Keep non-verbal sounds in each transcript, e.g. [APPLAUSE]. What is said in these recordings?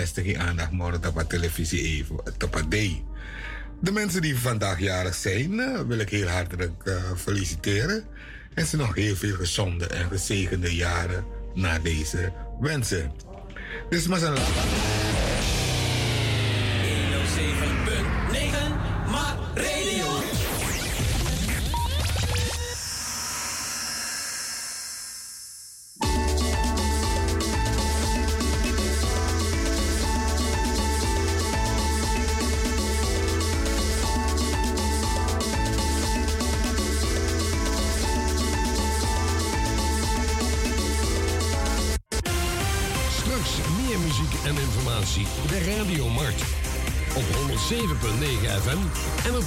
vestiging aandacht morgen op televisie even, op day. De mensen die vandaag jarig zijn, uh, wil ik heel hartelijk uh, feliciteren. En ze nog heel veel gezonde en gezegende jaren na deze wensen. Dus maar zijn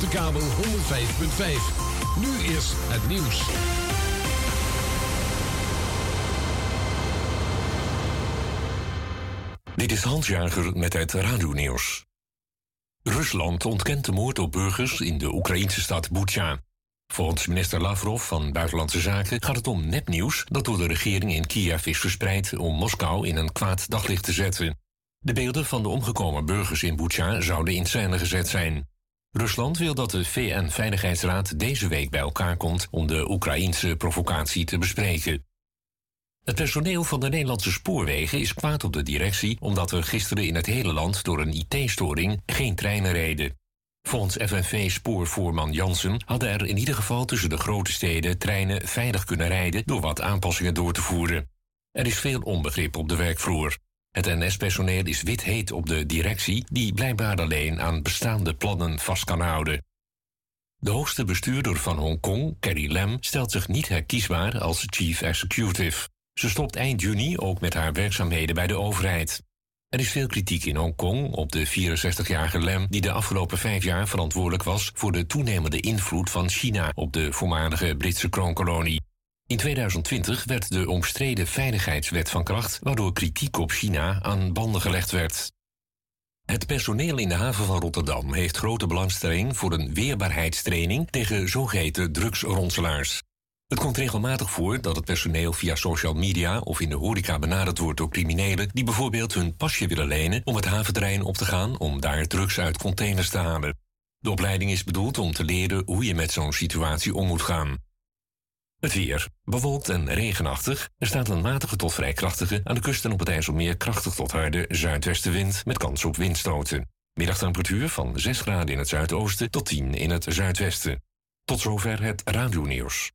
op de kabel 105.5. Nu is het nieuws. Dit is Hans Jager met het Radio-nieuws. Rusland ontkent de moord op burgers in de Oekraïnse stad Bucha. Volgens minister Lavrov van Buitenlandse Zaken gaat het om nepnieuws dat door de regering in Kiev is verspreid om Moskou in een kwaad daglicht te zetten. De beelden van de omgekomen burgers in Bucha zouden in scène gezet zijn. Rusland wil dat de VN-veiligheidsraad deze week bij elkaar komt om de Oekraïense provocatie te bespreken. Het personeel van de Nederlandse spoorwegen is kwaad op de directie omdat er gisteren in het hele land door een IT-storing geen treinen reden. Volgens FNV-spoorvoerman Jansen hadden er in ieder geval tussen de grote steden treinen veilig kunnen rijden door wat aanpassingen door te voeren. Er is veel onbegrip op de werkvloer. Het NS-personeel is wit heet op de directie, die blijkbaar alleen aan bestaande plannen vast kan houden. De hoogste bestuurder van Hongkong, Carrie Lam, stelt zich niet herkiesbaar als chief executive. Ze stopt eind juni ook met haar werkzaamheden bij de overheid. Er is veel kritiek in Hongkong op de 64-jarige Lam, die de afgelopen vijf jaar verantwoordelijk was voor de toenemende invloed van China op de voormalige Britse kroonkolonie. In 2020 werd de omstreden veiligheidswet van kracht, waardoor kritiek op China aan banden gelegd werd. Het personeel in de haven van Rotterdam heeft grote belangstelling voor een weerbaarheidstraining tegen zogeheten drugsronselaars. Het komt regelmatig voor dat het personeel via social media of in de horeca benaderd wordt door criminelen die bijvoorbeeld hun pasje willen lenen om het haventerrein op te gaan om daar drugs uit containers te halen. De opleiding is bedoeld om te leren hoe je met zo'n situatie om moet gaan. Het weer. Bewolkt en regenachtig. Er staat een matige tot vrij krachtige, aan de kust en op het IJsselmeer krachtig tot harde zuidwestenwind met kans op windstoten. Middagtemperatuur van 6 graden in het zuidoosten tot 10 in het zuidwesten. Tot zover het radio-nieuws.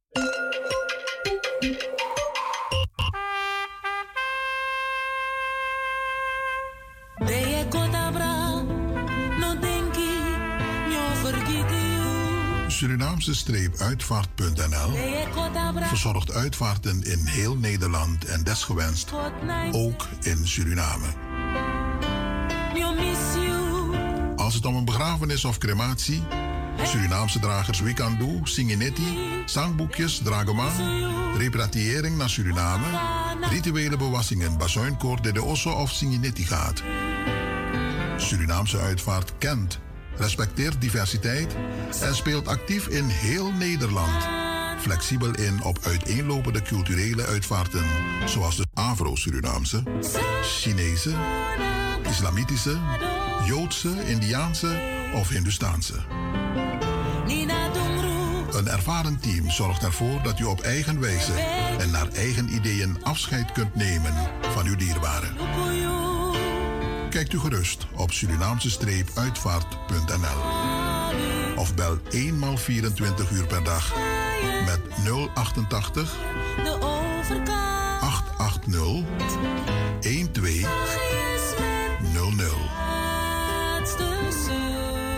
Surinaamse-uitvaart.nl verzorgt uitvaarten in heel Nederland en desgewenst ook in Suriname. Als het om een begrafenis of crematie, Surinaamse dragers Wikandu, Singinetti, zangboekjes, dragoman, repatriëring naar Suriname, rituele bewassingen, bazuinkoor, de Osso of Singinetti gaat. Surinaamse uitvaart kent respecteert diversiteit en speelt actief in heel Nederland. Flexibel in op uiteenlopende culturele uitvaarten, zoals de Afro-Surinaamse, Chinese, Islamitische, Joodse, Indiaanse of Hindustaanse. Een ervaren team zorgt ervoor dat u op eigen wijze en naar eigen ideeën afscheid kunt nemen van uw dierbaren. Kijkt u gerust op Surinaamse-uitvaart.nl of bel eenmaal 24 uur per dag met 088 880 1200.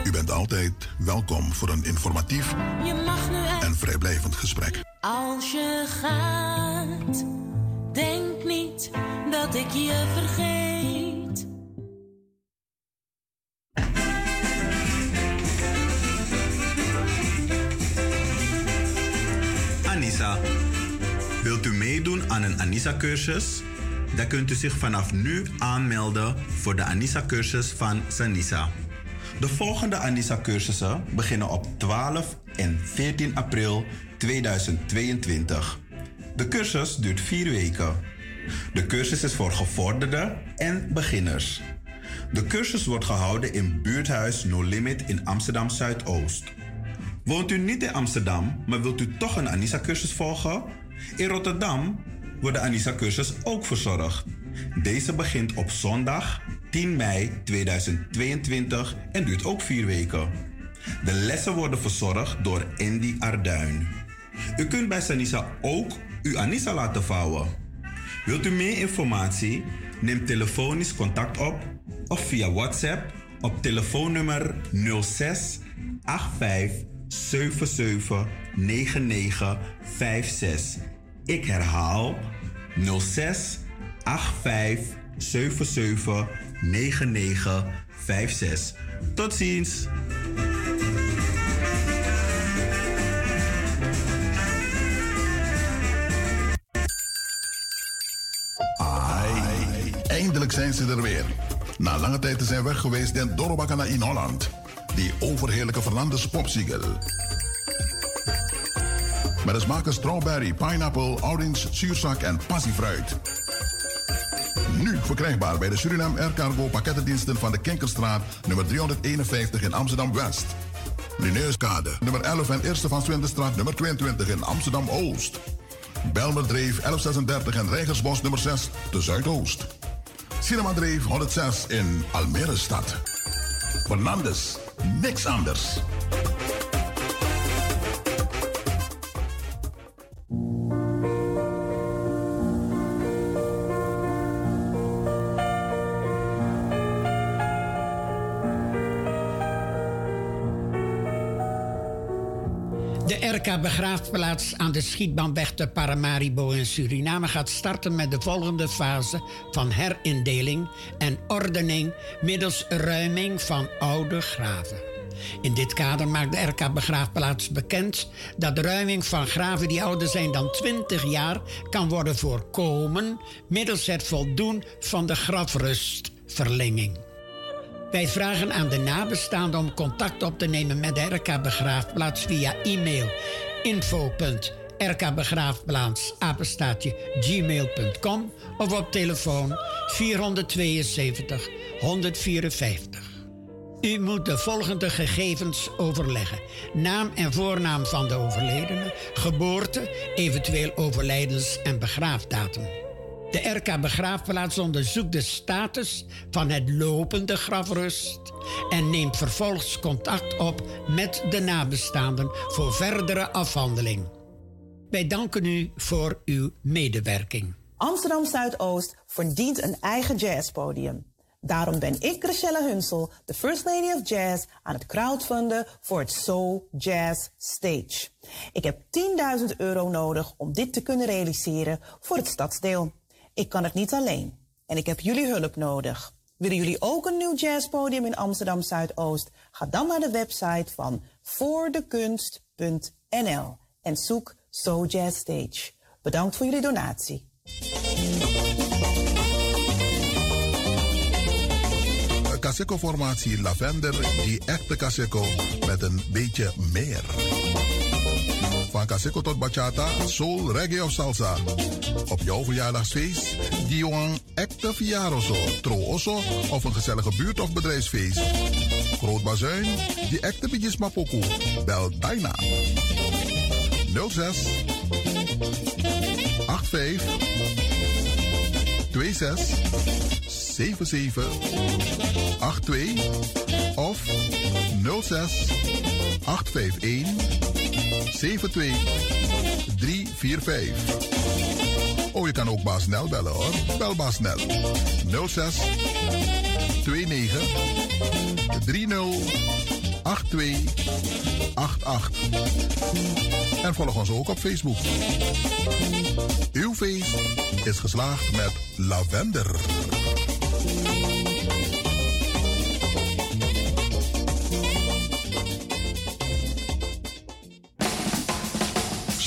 U bent altijd welkom voor een informatief en vrijblijvend gesprek. Als je gaat, denk niet dat ik je vergeet. Wilt u meedoen aan een Anissa-cursus? Dan kunt u zich vanaf nu aanmelden voor de Anissa-cursus van Sanisa. De volgende Anissa-cursussen beginnen op 12 en 14 april 2022. De cursus duurt vier weken. De cursus is voor gevorderden en beginners. De cursus wordt gehouden in buurthuis No Limit in Amsterdam Zuidoost. Woont u niet in Amsterdam, maar wilt u toch een Anissa-cursus volgen? In Rotterdam wordt de Anissa-cursus ook verzorgd. Deze begint op zondag 10 mei 2022 en duurt ook vier weken. De lessen worden verzorgd door Andy Arduin. U kunt bij Sanisa ook uw Anissa laten vouwen. Wilt u meer informatie? Neem telefonisch contact op of via WhatsApp op telefoonnummer 06 85 77 99 56. Ik herhaal 06 85 77 99 56. Tot ziens! Ai, eindelijk zijn ze er weer. Na lange tijd te zijn weg geweest den Dorobakana in Holland. Die overheerlijke Fernandes popsiegel. Met de smaken strawberry, pineapple, orange, zuurzak en passiefruit. Nu verkrijgbaar bij de Suriname Air Cargo pakkettendiensten van de Kinkerstraat, nummer 351 in Amsterdam-West. Lineuskade, nummer 11 en Eerste van Swindestraat, nummer 22 in Amsterdam-Oost. Belmerdreef 1136 en Rijgersbos nummer 6 te Zuidoost. Cinemadreef 106 in Almere stad. Fernandes, niks anders. Begraafplaats aan de Schietbaanweg te Paramaribo in Suriname gaat starten met de volgende fase van herindeling en ordening middels ruiming van oude graven. In dit kader maakt de RK Begraafplaats bekend dat de ruiming van graven die ouder zijn dan 20 jaar kan worden voorkomen middels het voldoen van de grafrustverlenging. Wij vragen aan de nabestaanden om contact op te nemen met de RK Begraafplaats via e-mail info.rkbegraafplaats gmail.com of op telefoon 472 154. U moet de volgende gegevens overleggen: naam en voornaam van de overledene, geboorte, eventueel overlijdens- en begraafdatum. De RK Begraafplaats onderzoekt de status van het lopende grafrust en neemt vervolgens contact op met de nabestaanden voor verdere afhandeling. Wij danken u voor uw medewerking. Amsterdam Zuidoost verdient een eigen jazzpodium. Daarom ben ik, Rachelle Hunsel, de First Lady of Jazz, aan het crowdfunden voor het Soul Jazz Stage. Ik heb 10.000 euro nodig om dit te kunnen realiseren voor het stadsdeel. Ik kan het niet alleen en ik heb jullie hulp nodig. Willen jullie ook een nieuw jazzpodium in Amsterdam Zuidoost? Ga dan naar de website van voordekunst.nl en zoek So Jazz Stage. Bedankt voor jullie donatie. Caseco-formatie Lavender, die echte met een beetje meer. Van Caseco tot bachata, soul, reggae of salsa. Op jouw verjaardagsfeest, Dion echte Fiaroso, Trooso of een gezellige buurt- of bedrijfsfeest. Groot Bazuin, die echte Bidjes Mapoku. Bel bijna. 06 85 26 77 82 of 06 851 72 345. Oh, je kan ook Baas Nel bellen hoor. Bel Baas Nel. 06 29 30 82 88. En volg ons ook op Facebook. Uw feest is geslaagd met lavender.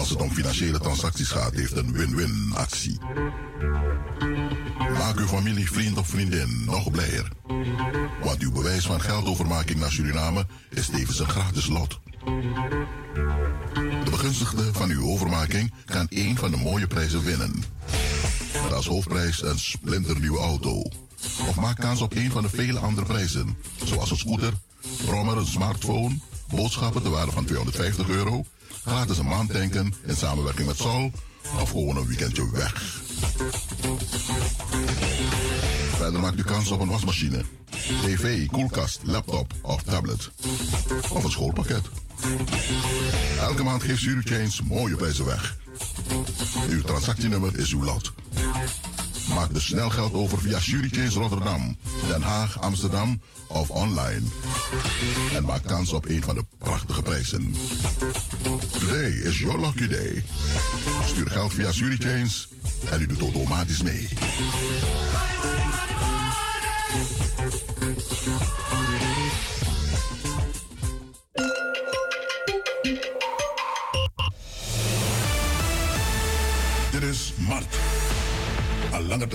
Als het om financiële transacties gaat heeft een win-win actie. Maak uw familie, vriend of vriendin nog blijer. Want uw bewijs van geldovermaking naar Suriname is tevens een gratis lot. De begunstigde van uw overmaking kan één van de mooie prijzen winnen. Met als hoofdprijs een splinternieuwe auto. Of maak kans op een van de vele andere prijzen, zoals een scooter, brommer, een smartphone boodschappen te waarde van 250 euro, gratis een maand tanken in samenwerking met Sol of gewoon een weekendje weg. Verder maakt u kans op een wasmachine, tv, koelkast, laptop of tablet. Of een schoolpakket. Elke maand geeft Chains mooie prijzen weg. Uw transactienummer is uw lot. Maak dus snel geld over via Chains Rotterdam, Den Haag, Amsterdam of online. En maak kans op een van de prachtige prijzen. Today is your lucky day. Stuur geld via Chains en u doet automatisch mee.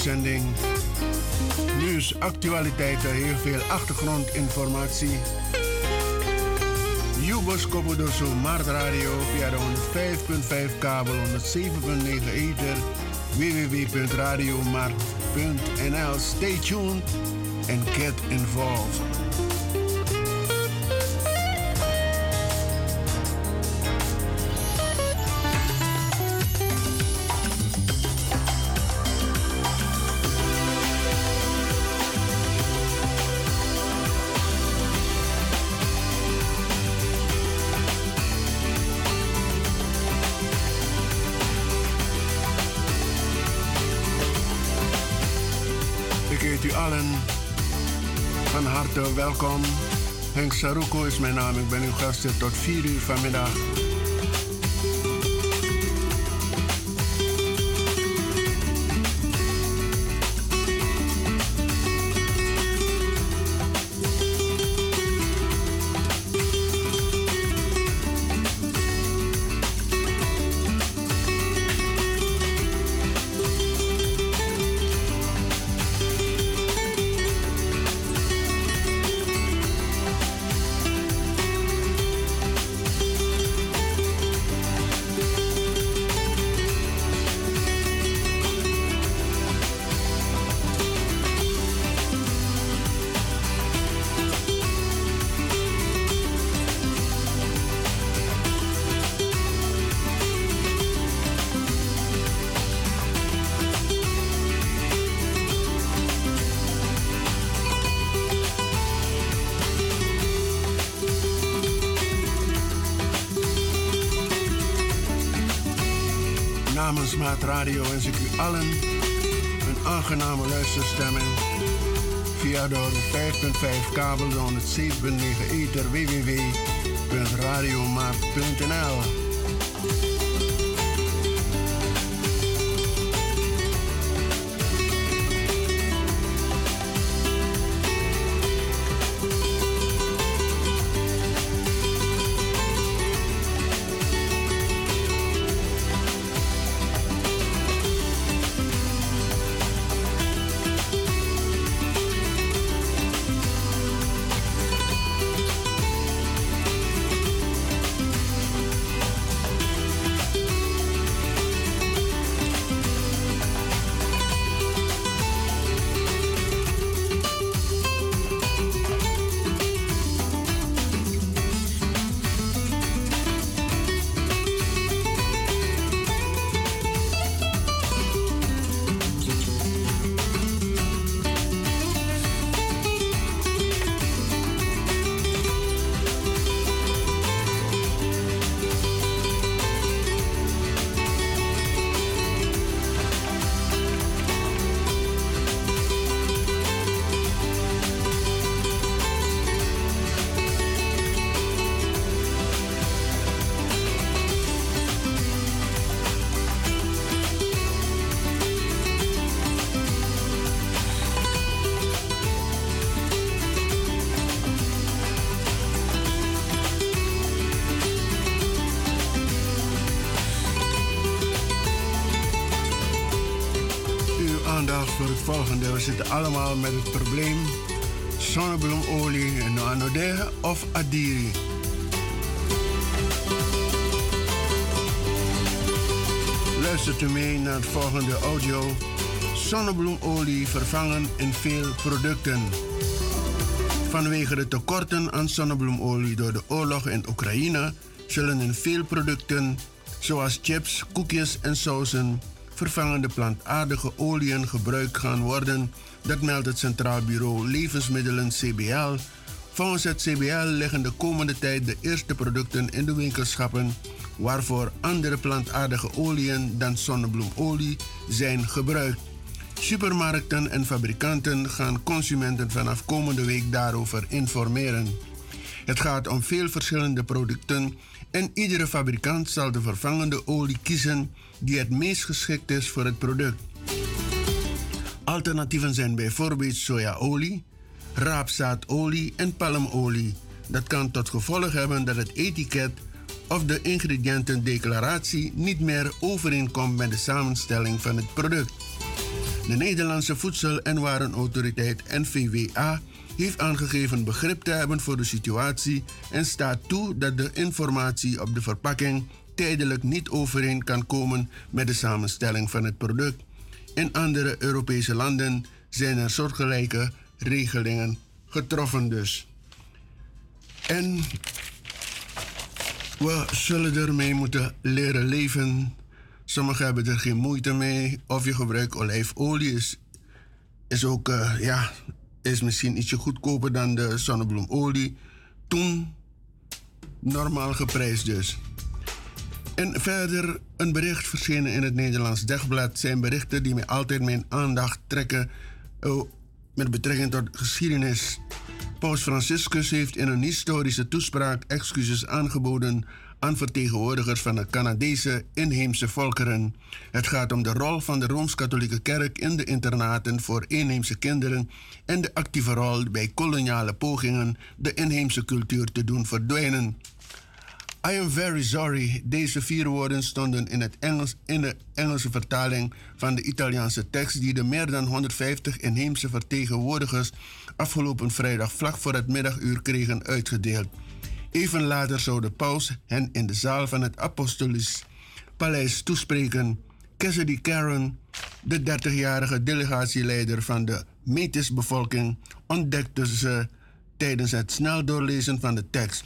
Uitzending. Nieuws, actualiteiten, heel veel achtergrondinformatie. Jubos Kopodoso Mart Radio via de 105.5 kabel, 107.9 ether, www.radiomart.nl. Stay tuned and get involved. Welkom. Henk Saruko is mijn naam. Ik ben uw gast tot 4 uur vanmiddag. Namens Maat Radio wens ik u allen een aangename luisterstemming via de 5.5 kabel, de 107.9 ether, www.radiomaat.nl. allemaal met het probleem zonnebloemolie en anode of adiri. Luistert u mee naar het volgende audio. Zonnebloemolie vervangen in veel producten. Vanwege de tekorten aan zonnebloemolie door de oorlog in Oekraïne zullen in veel producten, zoals chips, koekjes en sauzen, vervangende plantaardige oliën gebruikt gaan worden. Dat meldt het Centraal Bureau Levensmiddelen CBL. Volgens het CBL liggen de komende tijd de eerste producten in de winkelschappen waarvoor andere plantaardige oliën dan zonnebloemolie zijn gebruikt. Supermarkten en fabrikanten gaan consumenten vanaf komende week daarover informeren. Het gaat om veel verschillende producten en iedere fabrikant zal de vervangende olie kiezen die het meest geschikt is voor het product. Alternatieven zijn bijvoorbeeld sojaolie, raapzaadolie en palmolie. Dat kan tot gevolg hebben dat het etiket of de ingrediëntendeclaratie niet meer overeenkomt met de samenstelling van het product. De Nederlandse Voedsel- en Warenautoriteit NVWA heeft aangegeven begrip te hebben voor de situatie en staat toe dat de informatie op de verpakking tijdelijk niet overeen kan komen met de samenstelling van het product. In andere Europese landen zijn er soortgelijke regelingen getroffen dus. En we zullen ermee moeten leren leven. Sommigen hebben er geen moeite mee. Of je gebruikt olijfolie. Is, is ook, uh, ja, is misschien ietsje goedkoper dan de zonnebloemolie. Toen normaal geprijsd dus. En verder een bericht verschenen in het Nederlands Dagblad. zijn berichten die mij altijd mijn aandacht trekken. Oh, met betrekking tot geschiedenis. Paus Franciscus heeft in een historische toespraak excuses aangeboden aan vertegenwoordigers van de Canadese inheemse volkeren. Het gaat om de rol van de Rooms-Katholieke Kerk in de internaten voor inheemse kinderen en de actieve rol bij koloniale pogingen de inheemse cultuur te doen verdwijnen. I am very sorry. Deze vier woorden stonden in, het Engels, in de Engelse vertaling van de Italiaanse tekst die de meer dan 150 inheemse vertegenwoordigers afgelopen vrijdag vlak voor het middaguur kregen uitgedeeld. Even later zou de paus hen in de zaal van het Apostolisch Paleis toespreken. Cassidy Karen, de 30-jarige delegatieleider van de Metis-bevolking, ontdekte ze tijdens het snel doorlezen van de tekst.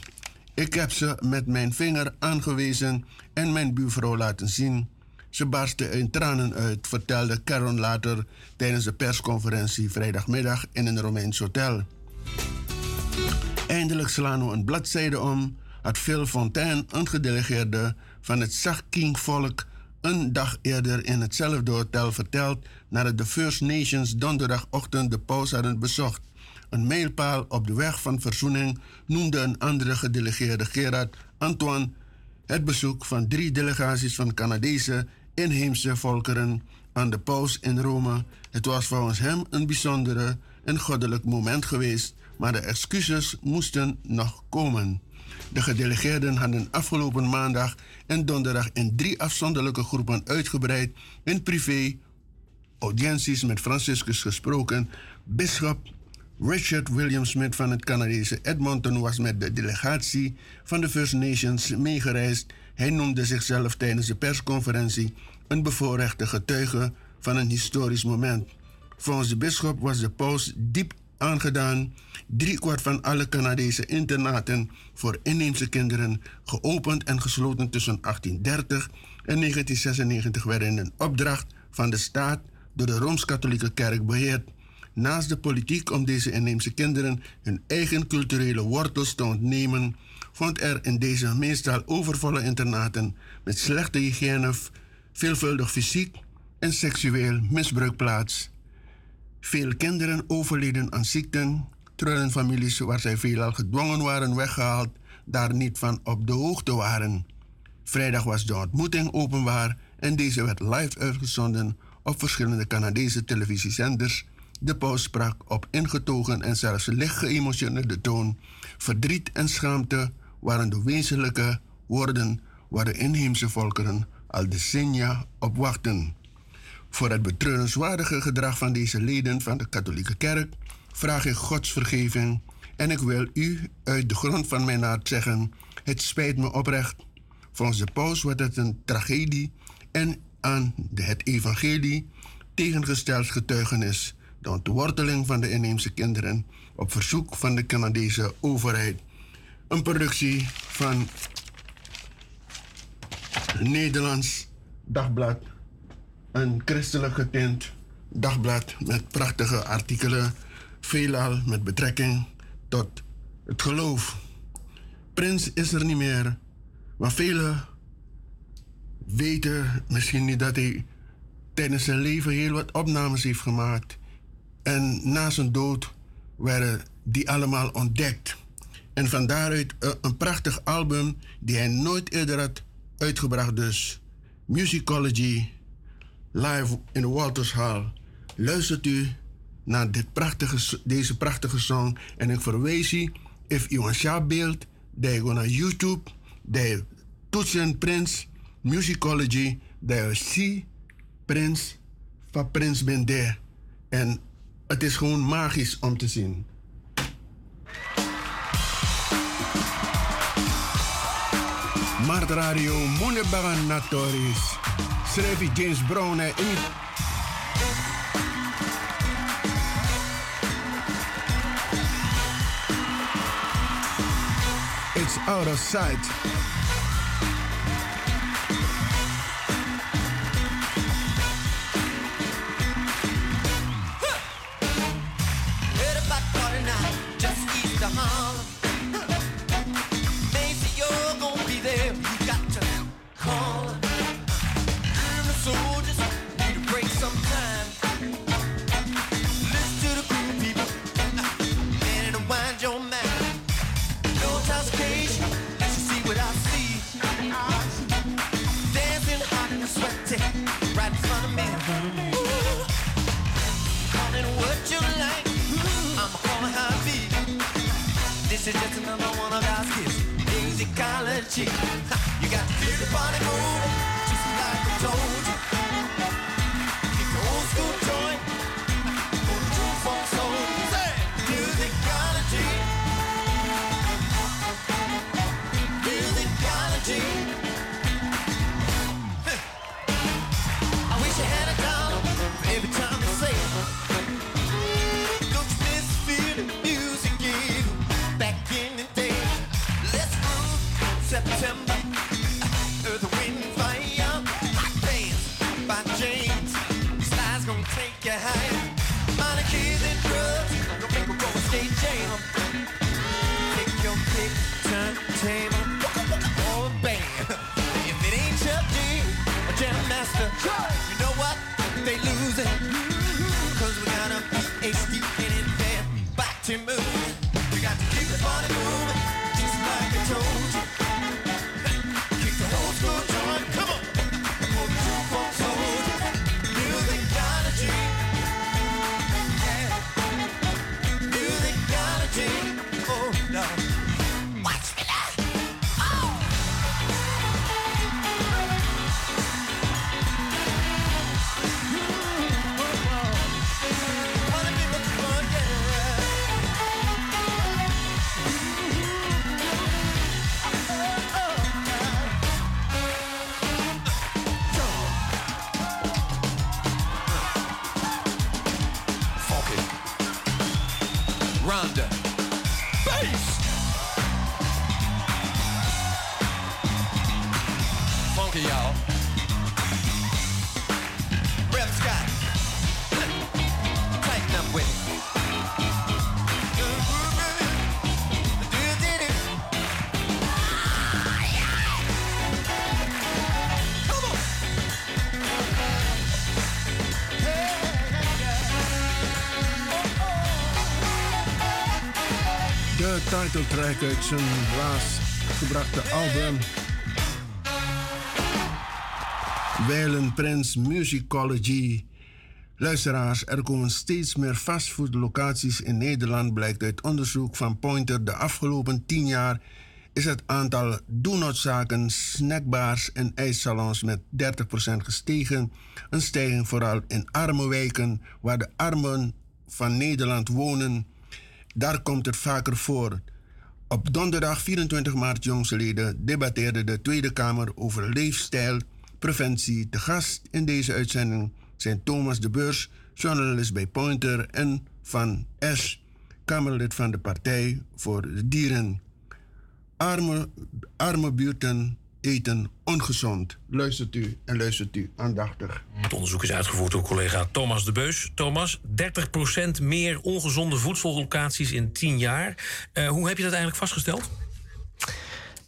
Ik heb ze met mijn vinger aangewezen en mijn buurvrouw laten zien. Ze barstte in tranen uit, vertelde Karen later tijdens de persconferentie vrijdagmiddag in een Romeins hotel. Eindelijk slaan we een bladzijde om, had Phil Fontaine, een gedelegeerde van het Sakking-volk, een dag eerder in hetzelfde hotel verteld nadat de First Nations donderdagochtend de paus hadden bezocht. Een mijlpaal op de weg van verzoening noemde een andere gedelegeerde Gerard Antoine het bezoek van drie delegaties van Canadese inheemse volkeren aan de paus in Rome. Het was volgens hem een bijzondere en goddelijk moment geweest, maar de excuses moesten nog komen. De gedelegeerden hadden afgelopen maandag en donderdag in drie afzonderlijke groepen uitgebreid in privé audiënties met Franciscus gesproken. Bisschop Richard William Smith van het Canadese Edmonton was met de delegatie van de First Nations meegereisd. Hij noemde zichzelf tijdens de persconferentie een bevoorrechte getuige van een historisch moment. Volgens de bisschop was de paus diep aangedaan. Driekwart van alle Canadese internaten voor inheemse kinderen, geopend en gesloten tussen 1830 en 1996, werden in een opdracht van de staat door de Rooms-Katholieke Kerk beheerd. Naast de politiek om deze inheemse kinderen hun eigen culturele wortels te ontnemen, vond er in deze meestal overvolle internaten met slechte hygiëne veelvuldig fysiek en seksueel misbruik plaats. Veel kinderen overleden aan ziekten, terwijl families waar zij veelal gedwongen waren weggehaald, daar niet van op de hoogte waren. Vrijdag was de ontmoeting openbaar en deze werd live uitgezonden op verschillende Canadese televisiezenders. De paus sprak op ingetogen en zelfs licht geëmotioneerde toon. Verdriet en schaamte waren de wezenlijke woorden waar de inheemse volkeren al decennia op wachten. Voor het betreurenswaardige gedrag van deze leden van de katholieke kerk vraag ik Gods vergeving en ik wil u uit de grond van mijn hart zeggen: het spijt me oprecht. Volgens de paus wordt het een tragedie en aan het evangelie tegengesteld getuigenis, de ontworteling van de inheemse kinderen op verzoek van de Canadese overheid. Een productie van Nederlands Dagblad. Een christelijk getint dagblad met prachtige artikelen, veelal met betrekking tot het geloof. Prins is er niet meer, maar velen weten misschien niet dat hij tijdens zijn leven heel wat opnames heeft gemaakt. En na zijn dood werden die allemaal ontdekt. En van daaruit een prachtig album die hij nooit eerder had uitgebracht dus. Musicology, live in de Walters Hall. Luistert u naar dit prachtige, deze prachtige song. En ik verwijs je, if you want beeld, dat je naar YouTube, je toetsen Prins Musicology, je ziet Prins van Prins Bende. En het is gewoon magisch om te zien. Mart Radio, Mune Natoris. Schrijf James Brown en It's out of sight. This is just another one of our skits. Musicology. [LAUGHS] You got to feel the body moving, uit zijn laatst gebrachte album. Wijlen Prins Musicology. Luisteraars, er komen steeds meer fastfoodlocaties in Nederland, blijkt uit onderzoek van Pointer. De afgelopen 10 jaar is het aantal doenotzaken, snackbars en ijssalons met 30% gestegen. Een stijging vooral in arme wijken, waar de armen van Nederland wonen. Daar komt het vaker voor. Op donderdag 24 maart jongsleden debatteerde de Tweede Kamer over leefstijlpreventie. De gast in deze uitzending zijn Thomas de Beurs, journalist bij Pointer, en Van S, Kamerlid van de Partij voor de Dieren. Arme, arme buurten eten ongezond. Luistert u en luistert u aandachtig. Het onderzoek is uitgevoerd door collega Thomas de Beus. Thomas, 30% meer ongezonde voedsellocaties in 10 jaar. Eh, hoe heb je dat eigenlijk vastgesteld?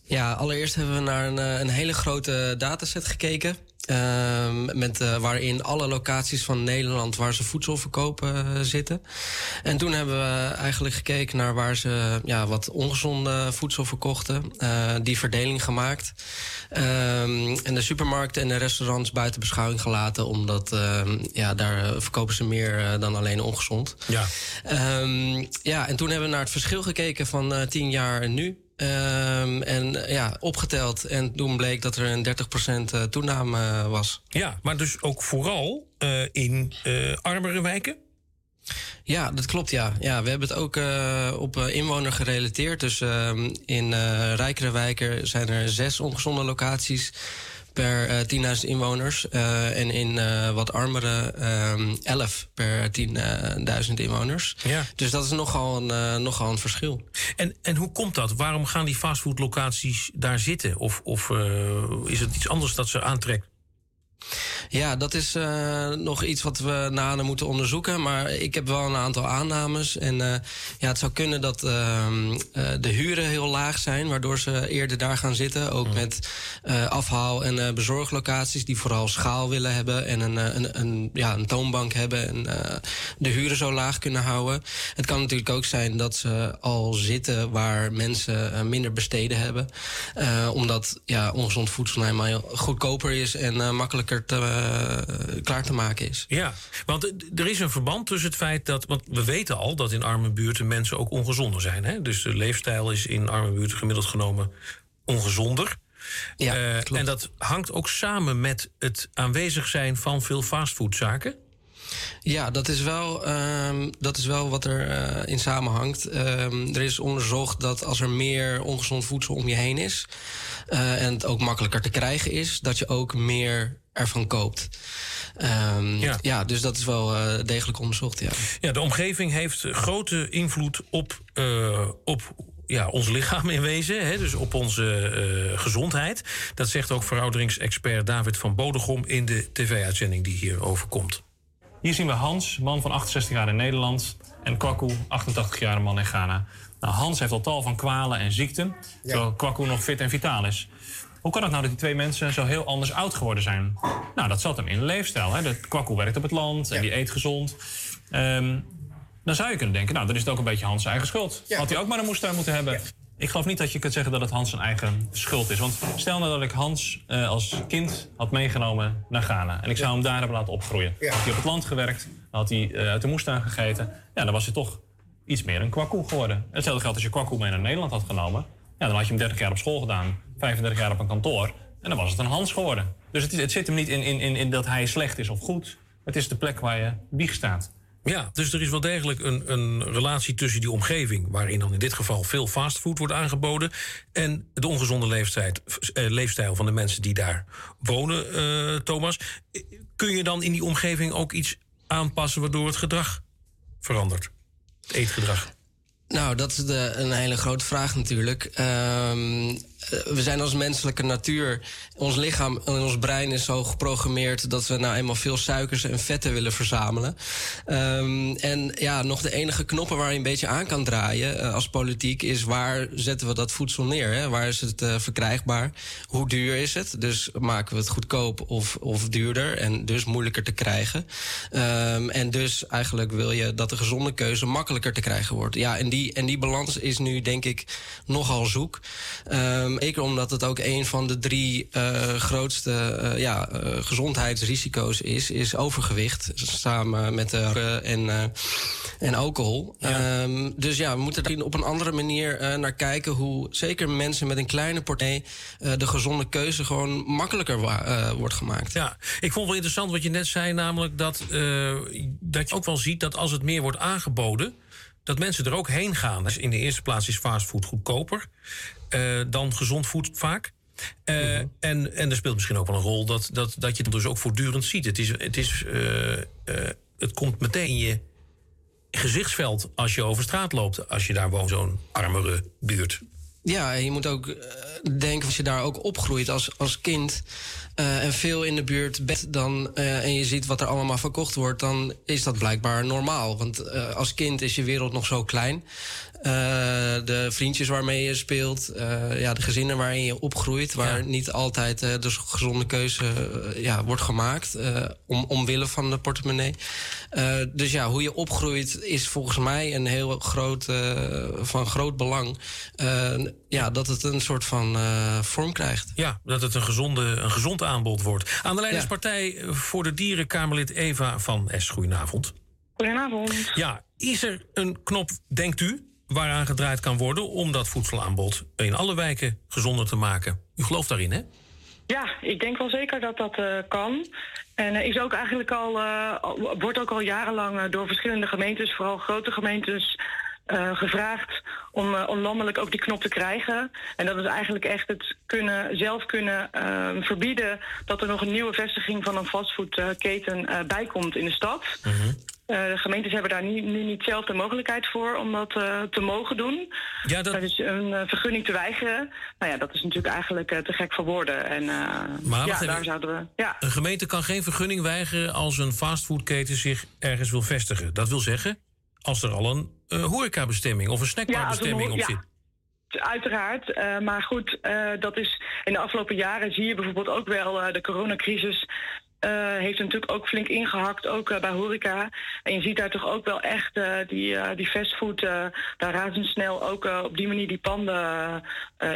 Ja, allereerst hebben we naar een, eh, een hele grote dataset gekeken. Ehm, met, eh, waarin alle locaties van Nederland waar ze voedsel verkopen eh, zitten. En toen hebben we eigenlijk gekeken naar waar ze ja, wat ongezonde voedsel verkochten. Eh, die verdeling gemaakt. Ehm, en de supermarkten en de restaurants buiten beschouwing gelaten. Omdat ehm, ja, daar verkopen ze meer dan alleen ongezond. Ja. Ehm, ja, en toen hebben we naar het verschil gekeken van 10 jaar en nu. Ehm, en eh, ja, opgeteld. En toen bleek dat er een 30% eh, toename eh, was. Ja, maar dus ook vooral in eh, armere wijken? Ja, dat klopt, ja. ja we hebben het ook op inwoner gerelateerd. Dus ehm, in rijkere wijken zijn er zes ongezonde locaties per eh 10.000 inwoners. Eh, en in eh, wat armere ehm 11 per 10.000 inwoners. Ja. Dus dat is nogal een, eh, nogal een verschil. En, en hoe komt dat? Waarom gaan die fastfoodlocaties daar zitten? Of, of eh, is het iets anders dat ze aantrekt? Ja, dat is eh, nog iets wat we nader moeten onderzoeken. Maar ik heb wel een aantal aannames. En eh, ja, het zou kunnen dat eh, de huren heel laag zijn, waardoor ze eerder daar gaan zitten. Ook met afhaal- en bezorglocaties die vooral schaal willen hebben en een, een, een, ja, een toonbank hebben en de huren zo laag kunnen houden. Het kan natuurlijk ook zijn dat ze al zitten waar mensen minder besteden hebben. Omdat ja, ongezond voedsel nou goedkoper is en eh, makkelijker te, eh, klaar te maken is. Ja, want er is een verband tussen het feit dat. Want we weten al dat in arme buurten mensen ook ongezonder zijn. Hè? Dus de leefstijl is in arme buurten gemiddeld genomen ongezonder. Ja, Eh, en dat hangt ook samen met het aanwezig zijn van veel fastfoodzaken. Ja, dat is wel, ehm, dat is wel wat er eh, in samenhangt. Ehm, er is onderzocht dat als er meer ongezond voedsel om je heen is... eh, en het ook makkelijker te krijgen is... dat je ook meer ervan koopt. Ehm, Ja. ja. dus dat is wel eh, degelijk onderzocht, ja. Ja, de omgeving heeft grote invloed op, eh, op ja, ons lichaam in wezen. Hè, dus op onze gezondheid. Dat zegt ook verouderingsexpert David van Bodegom in de tv-uitzending die hierover komt. Hier zien we Hans, man van 68 jaar in Nederland. En Kwaku, 88 jaar man in Ghana. Nou, Hans heeft al tal van kwalen en ziekten. Terwijl Kwaku nog fit en vitaal is. Hoe kan het nou dat die twee mensen zo heel anders oud geworden zijn? Nou, dat zat hem in de leefstijl. Hè. De werkt op het land en die eet gezond. Ehm, dan zou je kunnen denken, nou, dan is het ook een beetje Hans' eigen schuld. Had hij ook maar een moestuin moeten hebben. Ik geloof niet dat je kunt zeggen dat het Hans zijn eigen schuld is. Want stel nou dat ik Hans eh, als kind had meegenomen naar Ghana. En ik zou hem daar hebben laten opgroeien. Had hij op het land gewerkt, had hij eh, uit de moestuin gegeten. Ja, dan was hij toch iets meer een kwakkoe geworden. Hetzelfde geldt als je kwakkoe mee naar Nederland had genomen. Ja, dan had je hem 30 jaar op school gedaan, 35 jaar op een kantoor. En dan was het een Hans geworden. Dus het, zit hem niet in, in, in, in dat hij slecht is of goed. Het is de plek waar je wieg staat. Ja, dus er is wel degelijk een, een relatie tussen die omgeving, waarin dan in dit geval veel fastfood wordt aangeboden, en de ongezonde leeftijd, eh, leefstijl van de mensen die daar wonen, eh, Thomas. Kun je dan in die omgeving ook iets aanpassen waardoor het gedrag verandert? Eetgedrag. Nou, dat is de, een hele grote vraag natuurlijk. Ehm, eh, we zijn als menselijke natuur. Ons lichaam en ons brein is zo geprogrammeerd dat we nou eenmaal veel suikers en vetten willen verzamelen. Ehm, en ja, nog de enige knoppen waar je een beetje aan kan draaien eh, als politiek is waar zetten we dat voedsel neer? Hè? Waar is het eh, verkrijgbaar? Hoe duur is het? Dus maken we het goedkoop of, of duurder en dus moeilijker te krijgen. Ehm, en dus eigenlijk wil je dat de gezonde keuze makkelijker te krijgen wordt. Ja, en die, en die balans is nu denk ik nogal zoek. Ehm zeker omdat het ook een van de drie eh, grootste eh, ja, eh, gezondheidsrisico's is, is overgewicht. Samen met en, en alcohol. Ehm, dus ja, we moeten daar op een andere manier naar kijken hoe zeker mensen met een kleine portemonnee de gezonde keuze gewoon makkelijker wordt gemaakt. Ja, ik vond wel interessant wat je net zei, namelijk dat, dat je ook wel ziet dat als het meer wordt aangeboden, dat mensen er ook heen gaan. Dus in de eerste plaats is fastfood goedkoper eh, dan gezond voedsel vaak. Eh, en, en er speelt misschien ook wel een rol dat, dat, dat je het dus ook voortdurend ziet. Het, is, het, is, eh, het komt meteen in je gezichtsveld als je over straat loopt, als je daar woont, zo'n armere buurt. Ja, en je moet ook denken als je daar ook opgroeit als, als kind. Eh, en veel in de buurt bent dan, eh, en je ziet wat er allemaal verkocht wordt, dan is dat blijkbaar normaal. Want eh, als kind is je wereld nog zo klein. Eh, de vriendjes waarmee je speelt, eh, ja, de gezinnen waarin je opgroeit, waar niet altijd eh, de gezonde keuze ja, wordt gemaakt, eh, om, omwille van de portemonnee. Eh, dus ja, hoe je opgroeit is volgens mij een heel groot, van groot belang. Ja, dat het een soort van eh, vorm krijgt. Ja, dat het een, gezonde, een gezond aanbod wordt. Aan de lijn is Partij voor de Dieren Kamerlid Eva van S. Goedenavond. Goedenavond. Ja, is er een knop, denkt u, waaraan gedraaid kan worden om dat voedselaanbod in alle wijken gezonder te maken? U gelooft daarin, hè? Ja, ik denk wel zeker dat dat eh, kan. En eh, is ook eigenlijk al, al- wordt ook al jarenlang door verschillende gemeentes, vooral grote gemeentes, gevraagd om, om landelijk ook die knop te krijgen. En dat is eigenlijk echt het kunnen, zelf kunnen verbieden dat er nog een nieuwe vestiging van een fastfoodketen bijkomt in de stad. Eh, de gemeentes hebben daar nu, nu niet zelf de mogelijkheid voor om dat eh, te mogen doen. Ja, dat... Dus een eh, vergunning te weigeren, nou ja, dat is natuurlijk eigenlijk te gek voor woorden. En Maar ja, daar zouden we... Ja, Een gemeente kan geen vergunning weigeren als een fastfoodketen zich ergens wil vestigen. Dat wil zeggen, als er al een horecabestemming of een Ja, snackbarbestemming hoor- op ja. zit. Uiteraard, maar goed, dat is in de afgelopen jaren zie je bijvoorbeeld ook wel de coronacrisis. Eh, heeft natuurlijk ook flink ingehakt, ook eh, bij horeca. En je ziet daar toch ook wel echt eh, die, die fastfood daar razendsnel ook op die manier die panden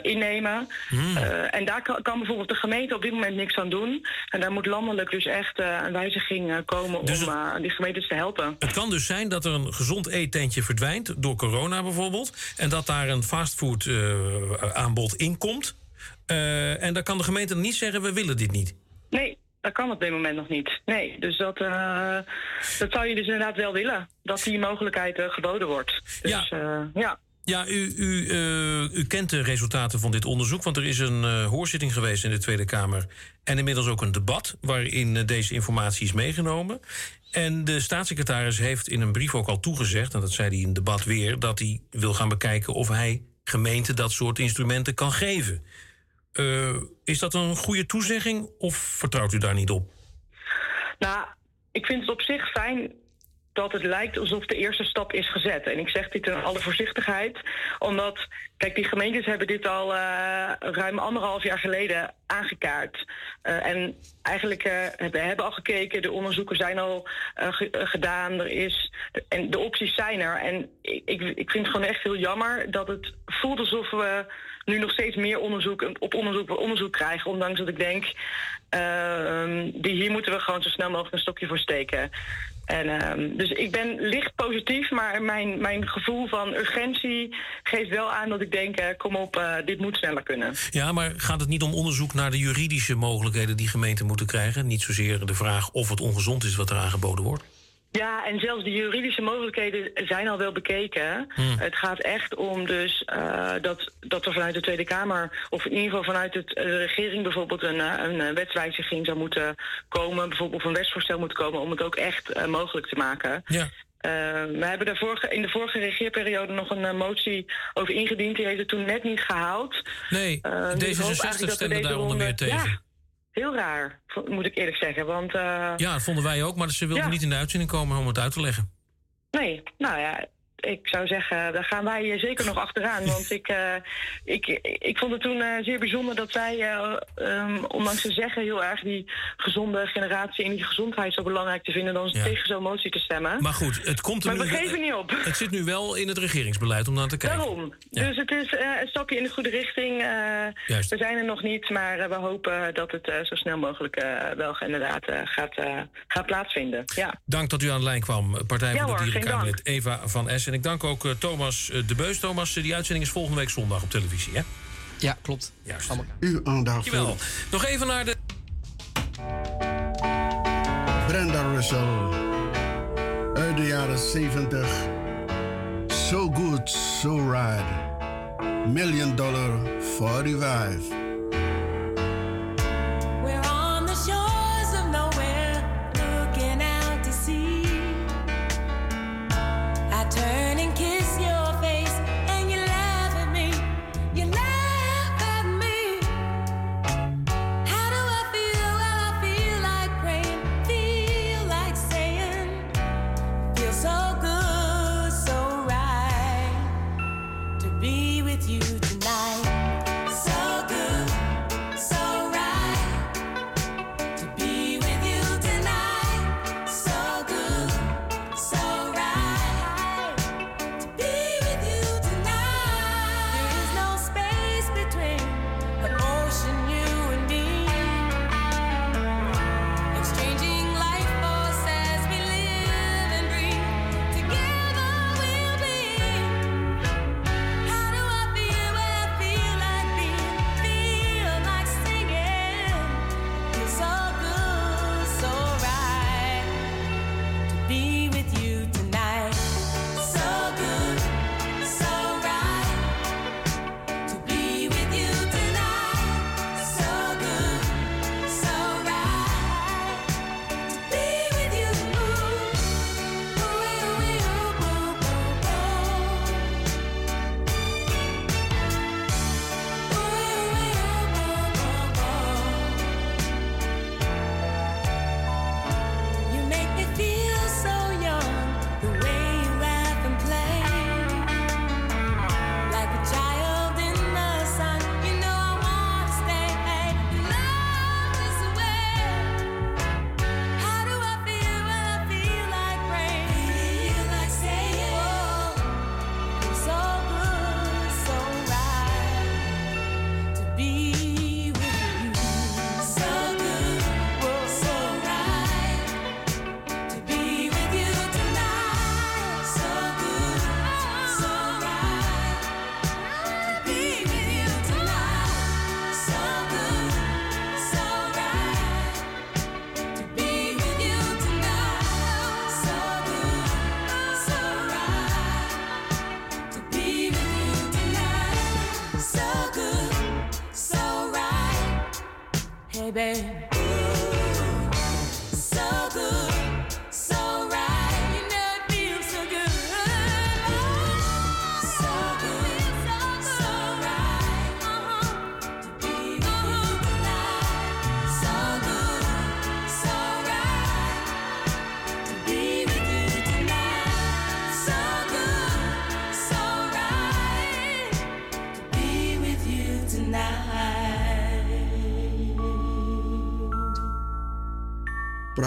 innemen. Eh, en daar kan, kan bijvoorbeeld de gemeente op dit moment niks aan doen. En daar moet landelijk dus echt een wijziging komen om eh, die gemeentes te helpen. Het kan dus zijn dat er een gezond eetentje verdwijnt door corona bijvoorbeeld. En dat daar een fastfood aanbod in komt. Eh, en dan kan de gemeente niet zeggen, we willen dit niet. Nee, dat kan op dit moment nog niet. Nee, dus dat, eh, dat zou je dus inderdaad wel willen. Dat die mogelijkheid eh, geboden wordt. Dus, Ja. ja. Ja, u, u, eh, u kent de resultaten van dit onderzoek, want er is een eh, hoorzitting geweest in de Tweede Kamer en inmiddels ook een debat waarin eh, deze informatie is meegenomen. En de staatssecretaris heeft in een brief ook al toegezegd, en dat zei hij in het debat weer, dat hij wil gaan bekijken of hij gemeenten dat soort instrumenten kan geven. Eh, is dat een goede toezegging of vertrouwt u daar niet op? Nou, ik vind het op zich fijn dat het lijkt alsof de eerste stap is gezet. En ik zeg dit in alle voorzichtigheid, omdat, kijk, die gemeentes hebben dit al eh, ruim anderhalf jaar geleden aangekaart. Eh, en eigenlijk eh, hebben, hebben al gekeken, de onderzoeken zijn al ge- gedaan, er is, en de opties zijn er. En ik, ik, ik vind het gewoon echt heel jammer dat het voelt alsof we nu nog steeds meer onderzoek op onderzoek onderzoek krijgen. Ondanks dat ik denk, ehm, die, hier moeten we gewoon zo snel mogelijk een stokje voor steken. En, ehm, dus ik ben licht positief, maar mijn, mijn gevoel van urgentie geeft wel aan dat ik denk, eh, kom op, eh, dit moet sneller kunnen. Ja, maar gaat het niet om onderzoek naar de juridische mogelijkheden die gemeenten moeten krijgen? Niet zozeer de vraag of het ongezond is wat er aangeboden wordt? Ja, en zelfs de juridische mogelijkheden zijn al wel bekeken. Hmm. Het gaat echt om dus eh, dat, dat er vanuit de Tweede Kamer, of in ieder geval vanuit het, eh, de regering bijvoorbeeld een, eh, een wetswijziging zou moeten komen, bijvoorbeeld of een wetsvoorstel moet komen om het ook echt mogelijk te maken. Ja. We hebben daar vorige, in de vorige regeerperiode nog een motie over ingediend. Die heeft het toen net niet gehaald. Nee, Eh, dus ik hoop D66 eigenlijk dat we stemde daar onder meer tegen. Ja, heel raar, moet ik eerlijk zeggen. Want eh, Ja, dat vonden wij ook, maar ze wilden Ja. niet in de uitzending komen om het uit te leggen. Nee, nou ja, ik zou zeggen, daar gaan wij eh, zeker nog achteraan. Want ik, eh, ik, ik vond het toen eh, zeer bijzonder dat eh, ehm, ondanks ze zeggen heel erg die gezonde generatie en die gezondheid zo belangrijk te vinden, dan Ja. tegen zo'n motie te stemmen. Maar goed, het komt er Maar nu we geven niet op. Het zit nu wel in het regeringsbeleid om naar te kijken. Daarom. Ja. Dus het is een stapje in de goede richting. we zijn er nog niet, maar we hopen dat het zo snel mogelijk wel inderdaad gaat, gaat plaatsvinden. Ja. Dank dat u aan de lijn kwam, Partij Ja voor de geen Kamerlid Eva van S. En ik dank ook eh, Thomas eh, de Beus. Thomas, eh, die uitzending is volgende week zondag op televisie, hè? Ja, klopt. Juist. Uw aandacht Dankjewel. voor Nog even naar de... Brenda Russell. Uit de jaren 70. So Good, So Ride. Million Dollar 45.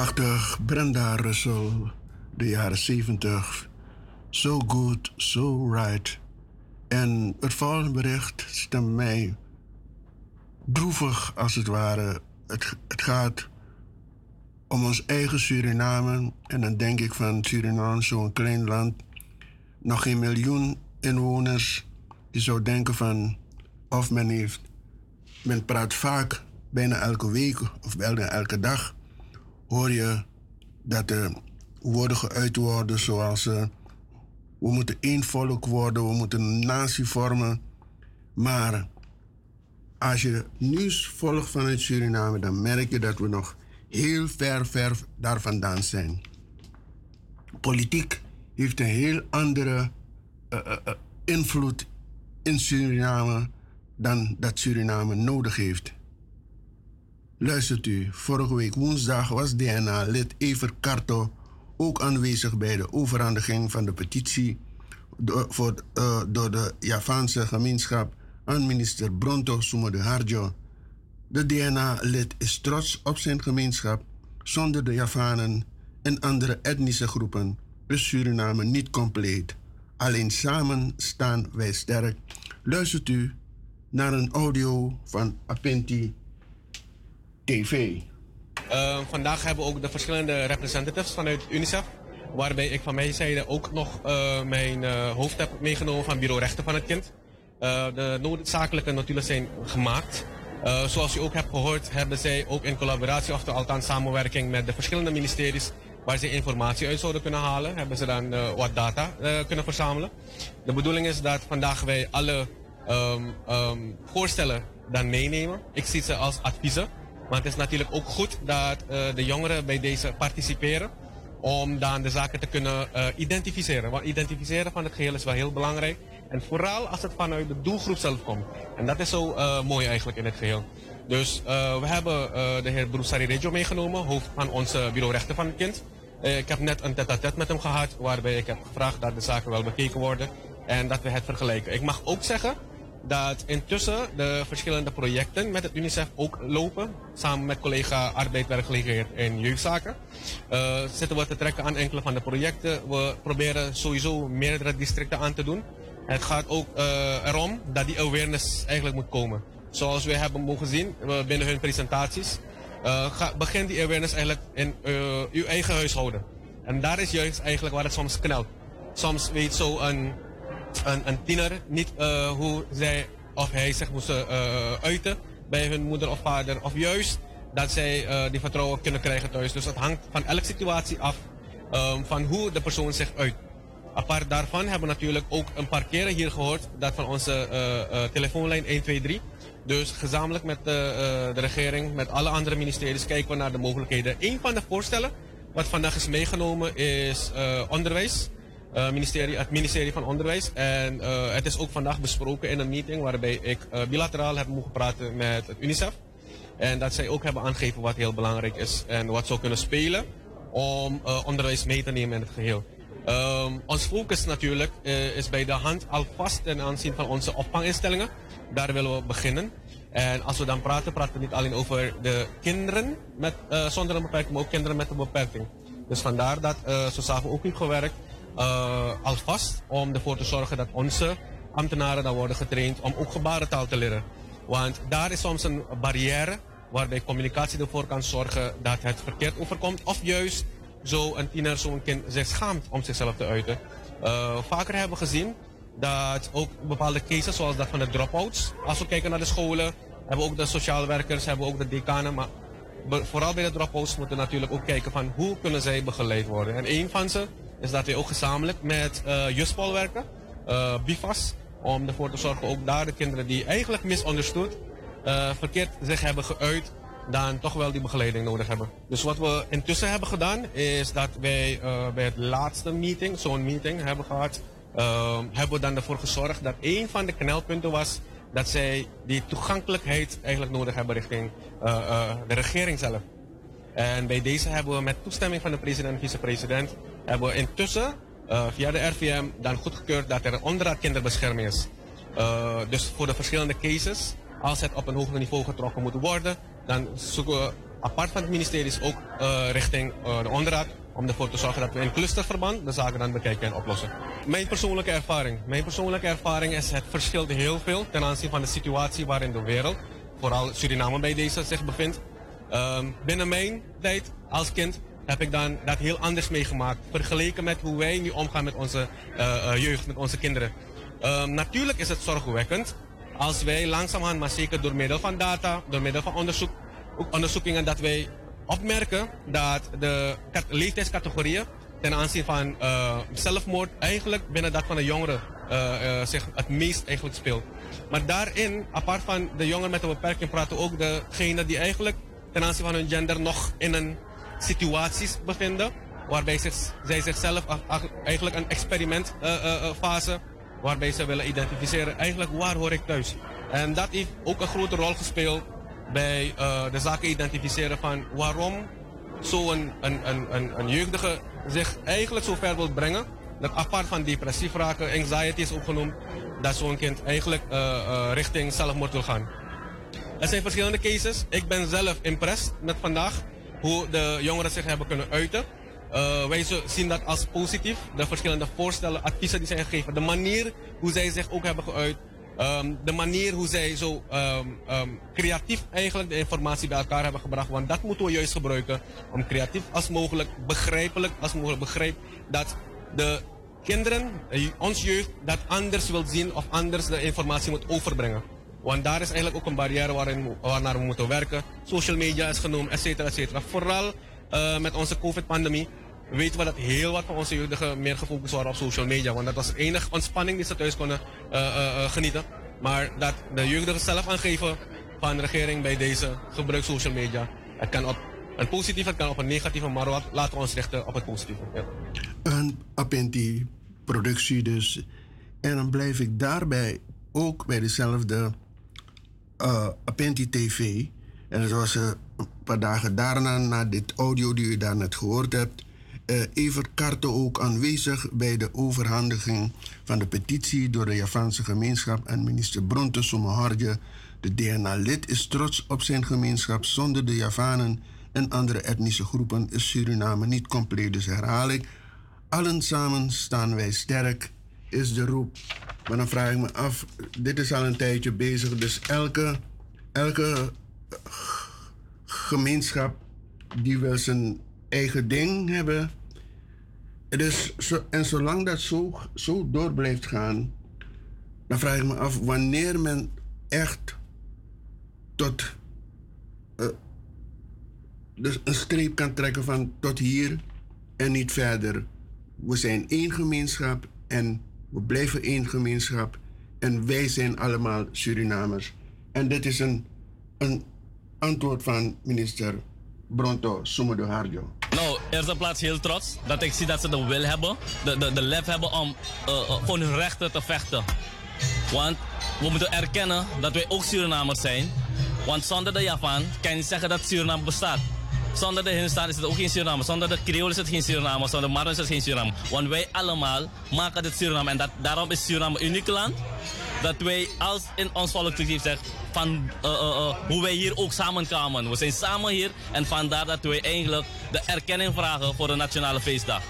Prachtig, Brenda Russell, de jaren 70. So good, so right. En het volgende bericht stemt mij droevig als het ware. Het, het gaat om ons eigen Suriname. En dan denk ik van Suriname, zo'n klein land. Nog geen miljoen inwoners. Je zou denken van, of men heeft... Men praat vaak, bijna elke week of bijna elke dag... hoor je dat er woorden geuit worden zoals... eh, we moeten één volk worden, we moeten een natie vormen. Maar als je nieuws volgt vanuit Suriname, dan merk je dat we nog heel ver, ver daar vandaan zijn. Politiek heeft een heel andere eh, eh, invloed in Suriname dan dat Suriname nodig heeft. Luistert u, vorige week woensdag was DNA-lid Ever Karto ook aanwezig bij de overhandiging van de petitie door, voor, eh, door de Javaanse gemeenschap aan minister Bronto Sumo de Harjo. De DNA-lid is trots op zijn gemeenschap. Zonder de Javanen en andere etnische groepen is Suriname niet compleet. Alleen samen staan wij sterk. Luistert u naar een audio van Apenti TV. Uh, vandaag hebben we ook de verschillende representatives vanuit UNICEF. Waarbij ik van mijn zijde ook nog uh, mijn uh, hoofd heb meegenomen van Bureau Rechten van het Kind. Uh, de noodzakelijke notulen zijn gemaakt. Zoals u ook hebt gehoord, hebben zij ook in collaboratie, of althans samenwerking met de verschillende ministeries, waar ze informatie uit zouden kunnen halen, hebben ze dan wat data kunnen verzamelen. De bedoeling is dat vandaag wij alle um, um, voorstellen dan meenemen. Ik zie ze als adviezen. Maar het is natuurlijk ook goed dat uh, de jongeren bij deze participeren. Om dan de zaken te kunnen uh, identificeren. Want identificeren van het geheel is wel heel belangrijk. En vooral als het vanuit de doelgroep zelf komt. En dat is zo uh, mooi eigenlijk in het geheel. Dus we hebben de heer Broesari Reggio meegenomen, hoofd van ons bureau rechten van het kind. ik heb net een tête-à-tête met hem gehad, waarbij ik heb gevraagd dat de zaken wel bekeken worden. En dat we het vergelijken. Ik mag ook zeggen dat intussen de verschillende projecten met het UNICEF ook lopen. Samen met collega Arbeid, Werkgelegenheid en Jeugdzaken. Eh, zitten we te trekken aan enkele van de projecten. We proberen sowieso meerdere districten aan te doen. Het gaat ook eh, erom dat die awareness eigenlijk moet komen. Zoals we hebben mogen zien eh, binnen hun presentaties. begin die awareness eigenlijk in uw eigen huishouden. En daar is juist eigenlijk waar het soms knelt. Soms weet zo een, tiener niet eh, hoe zij of hij zich moest eh, uiten bij hun moeder of vader. Of juist dat zij eh, die vertrouwen kunnen krijgen thuis. Dus het hangt van elke situatie af ehm, van hoe de persoon zich uit. Apart daarvan hebben we natuurlijk ook een paar keren hier gehoord dat van onze telefoonlijn 123. Dus gezamenlijk met de, de regering, met alle andere ministeries, kijken we naar de mogelijkheden. Een van de voorstellen wat vandaag is meegenomen is onderwijs. Eh, ministerie, het ministerie van Onderwijs. En eh, het is ook vandaag besproken in een meeting waarbij ik eh, bilateraal heb mogen praten met het UNICEF. En dat zij ook hebben aangegeven wat heel belangrijk is en wat zou kunnen spelen om onderwijs mee te nemen in het geheel. Ehm, ons focus natuurlijk is bij de hand alvast ten aanzien van onze opvanginstellingen. Daar willen we beginnen. En als we dan praten, praten we niet alleen over de kinderen met, zonder een beperking, maar ook kinderen met een beperking. Dus vandaar dat uh, zo samen ook heeft gewerkt, eh, alvast om ervoor te zorgen dat onze ambtenaren dan worden getraind om ook gebarentaal te leren. Want daar is soms een barrière waarbij communicatie ervoor kan zorgen dat het verkeerd overkomt. Of juist zo een tiener, zo'n kind zich schaamt om zichzelf te uiten. Eh, vaker hebben we gezien dat ook bepaalde cases zoals dat van de dropouts. Als we kijken naar de scholen, hebben ook de sociale werkers, hebben ook de decanen. Maar vooral bij de dropouts moeten we natuurlijk ook kijken van hoe kunnen zij begeleid worden. En een van ze is dat we ook gezamenlijk met uh, Juspol werken, eh, BIFAS, om ervoor te zorgen ook daar de kinderen die eigenlijk misunderstood, eh, verkeerd zich hebben geuit, dan toch wel die begeleiding nodig hebben. Dus wat we intussen hebben gedaan, is dat wij bij het laatste meeting, zo'n meeting hebben gehad, eh, hebben we dan ervoor gezorgd dat een van de knelpunten was dat zij die toegankelijkheid eigenlijk nodig hebben richting de regering zelf. En bij deze hebben we met toestemming van de president en vicepresident, hebben we intussen eh, via de RVM dan goedgekeurd dat er een onderraad kinderbescherming is. Eh, dus voor de verschillende cases, als het op een hoger niveau getrokken moet worden, dan zoeken we apart van het ministerie ook eh, richting de onderraad om ervoor te zorgen dat we in clusterverband de zaken dan bekijken en oplossen. Mijn persoonlijke ervaring. Mijn persoonlijke ervaring is het verschilt heel veel ten aanzien van de situatie waarin de wereld, vooral Suriname bij deze zich bevindt. Ehm, binnen mijn tijd als kind heb ik dan dat heel anders meegemaakt. Vergeleken met hoe wij nu omgaan met onze eh, eh, jeugd, met onze kinderen. Ehm, natuurlijk is het zorgwekkend als wij langzamerhand, maar zeker door middel van data, door middel van onderzoek, ook onderzoekingen, dat wij opmerken dat de leeftijdscategorieën ten aanzien van eh, zelfmoord eigenlijk binnen dat van de jongeren zich het meest eigenlijk speelt. Maar daarin, apart van de jongeren met een beperking, praten ook degenen die eigenlijk ten aanzien van hun gender nog in een situaties bevinden. Waarbij zij zichzelf eigenlijk een experimentfase, waarbij ze willen identificeren eigenlijk waar hoor ik thuis. En dat heeft ook een grote rol gespeeld bij eh, de zaken identificeren van waarom zo'n een, een, een, een jeugdige zich eigenlijk zo ver wil brengen. Dat apart van depressief raken, anxiety is ook genoemd, dat zo'n kind eigenlijk eh, eh, richting zelfmoord wil gaan. Er zijn verschillende cases. Ik ben zelf impressed met vandaag hoe de jongeren zich hebben kunnen uiten. Eh, wij zien dat als positief. De verschillende voorstellen, adviezen die zijn gegeven. De manier hoe zij zich ook hebben geuit. Ehm, de manier hoe zij zo ehm, ehm, creatief eigenlijk de informatie bij elkaar hebben gebracht. Want dat moeten we juist gebruiken om creatief als mogelijk, begrijpelijk als mogelijk begrijp dat de kinderen, eh, ons jeugd, dat anders wil zien of anders de informatie moet overbrengen. Want daar is eigenlijk ook een barrière waarin, waarnaar we moeten werken. Social media is genoemd, et cetera, et cetera. Vooral eh, met onze COVID-pandemie weten we dat heel wat van onze jeugdigen meer gefocust waren op social media. Want dat was de enige ontspanning die ze thuis konden eh, eh, genieten. Maar dat de jeugdigen zelf aangeven van de regering bij deze gebruik social media. Het kan op een positieve, het kan op een negatieve, maar wat- laten we ons richten op het positieve. Een Apenti-productie dus. En dan blijf ik daarbij ook bij dezelfde eh Apenti TV. En dat was eh, een paar dagen daarna, na dit audio die u daar net gehoord hebt, eh, Evert Karte ook aanwezig bij de overhandiging van de petitie door de Javaanse gemeenschap aan minister Bronte Somoharje. De DNA-lid is trots op zijn gemeenschap. Zonder de Javanen en andere etnische groepen is Suriname niet compleet. Dus herhaal ik, allen samen staan wij sterk, is de roep. Maar dan vraag ik me af, dit is al een tijdje bezig, dus elke, elke gemeenschap die wil zijn eigen ding hebben. Dus, en zolang dat zo, zo door blijft gaan, dan vraag ik me af wanneer men echt tot eh, dus een streep kan trekken van tot hier en niet verder. We zijn één gemeenschap en we blijven één gemeenschap en wij zijn allemaal Surinamers. En dit is een, een antwoord van minister Bronto Somodo Harjo. Nou, eerste plaats heel trots dat ik zie dat ze de wil hebben, de, de, de lef hebben om eh, eh, voor hun rechten te vechten. Want we moeten erkennen dat wij ook Surinamers zijn. Want zonder de Javaan kan je niet zeggen dat Suriname bestaat. Zonder de Hindustan is het ook geen Suriname. Zonder de Creole is het geen Suriname. Zonder de is het geen Suriname. Want wij allemaal maken dit Suriname. En dat, daarom is Suriname een uniek land. Dat wij als in ons collectief zeggen van eh, hoe wij hier ook samenkomen. We zijn samen hier en vandaar dat wij eigenlijk de erkenning vragen voor de nationale feestdag.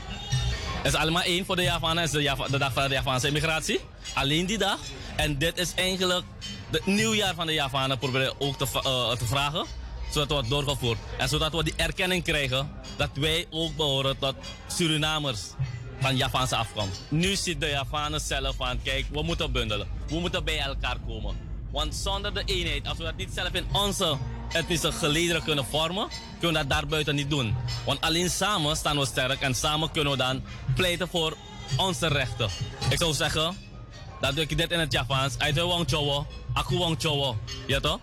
Het is allemaal één voor de Javanen. Het de, Java- de dag van de Javaanse immigratie. Alleen die dag. En dit is eigenlijk het nieuwjaar van de Javanen proberen ook te, te vragen. Zodat het doorgevoerd. En zodat we die erkenning krijgen dat wij ook behoren tot Surinamers van Javaanse afkomst. Nu ziet de Javanen zelf van, kijk, we moeten bundelen. We moeten bij elkaar komen. Want zonder de eenheid, als we dat niet zelf in onze etnische gelederen kunnen vormen, kunnen we dat daarbuiten niet doen. Want alleen samen staan we sterk en samen kunnen we dan pleiten voor onze rechten. Ik zou zeggen, dat doe ik dit in het Javaans. Uit wang chowo, aku wang chowo. Ja toch?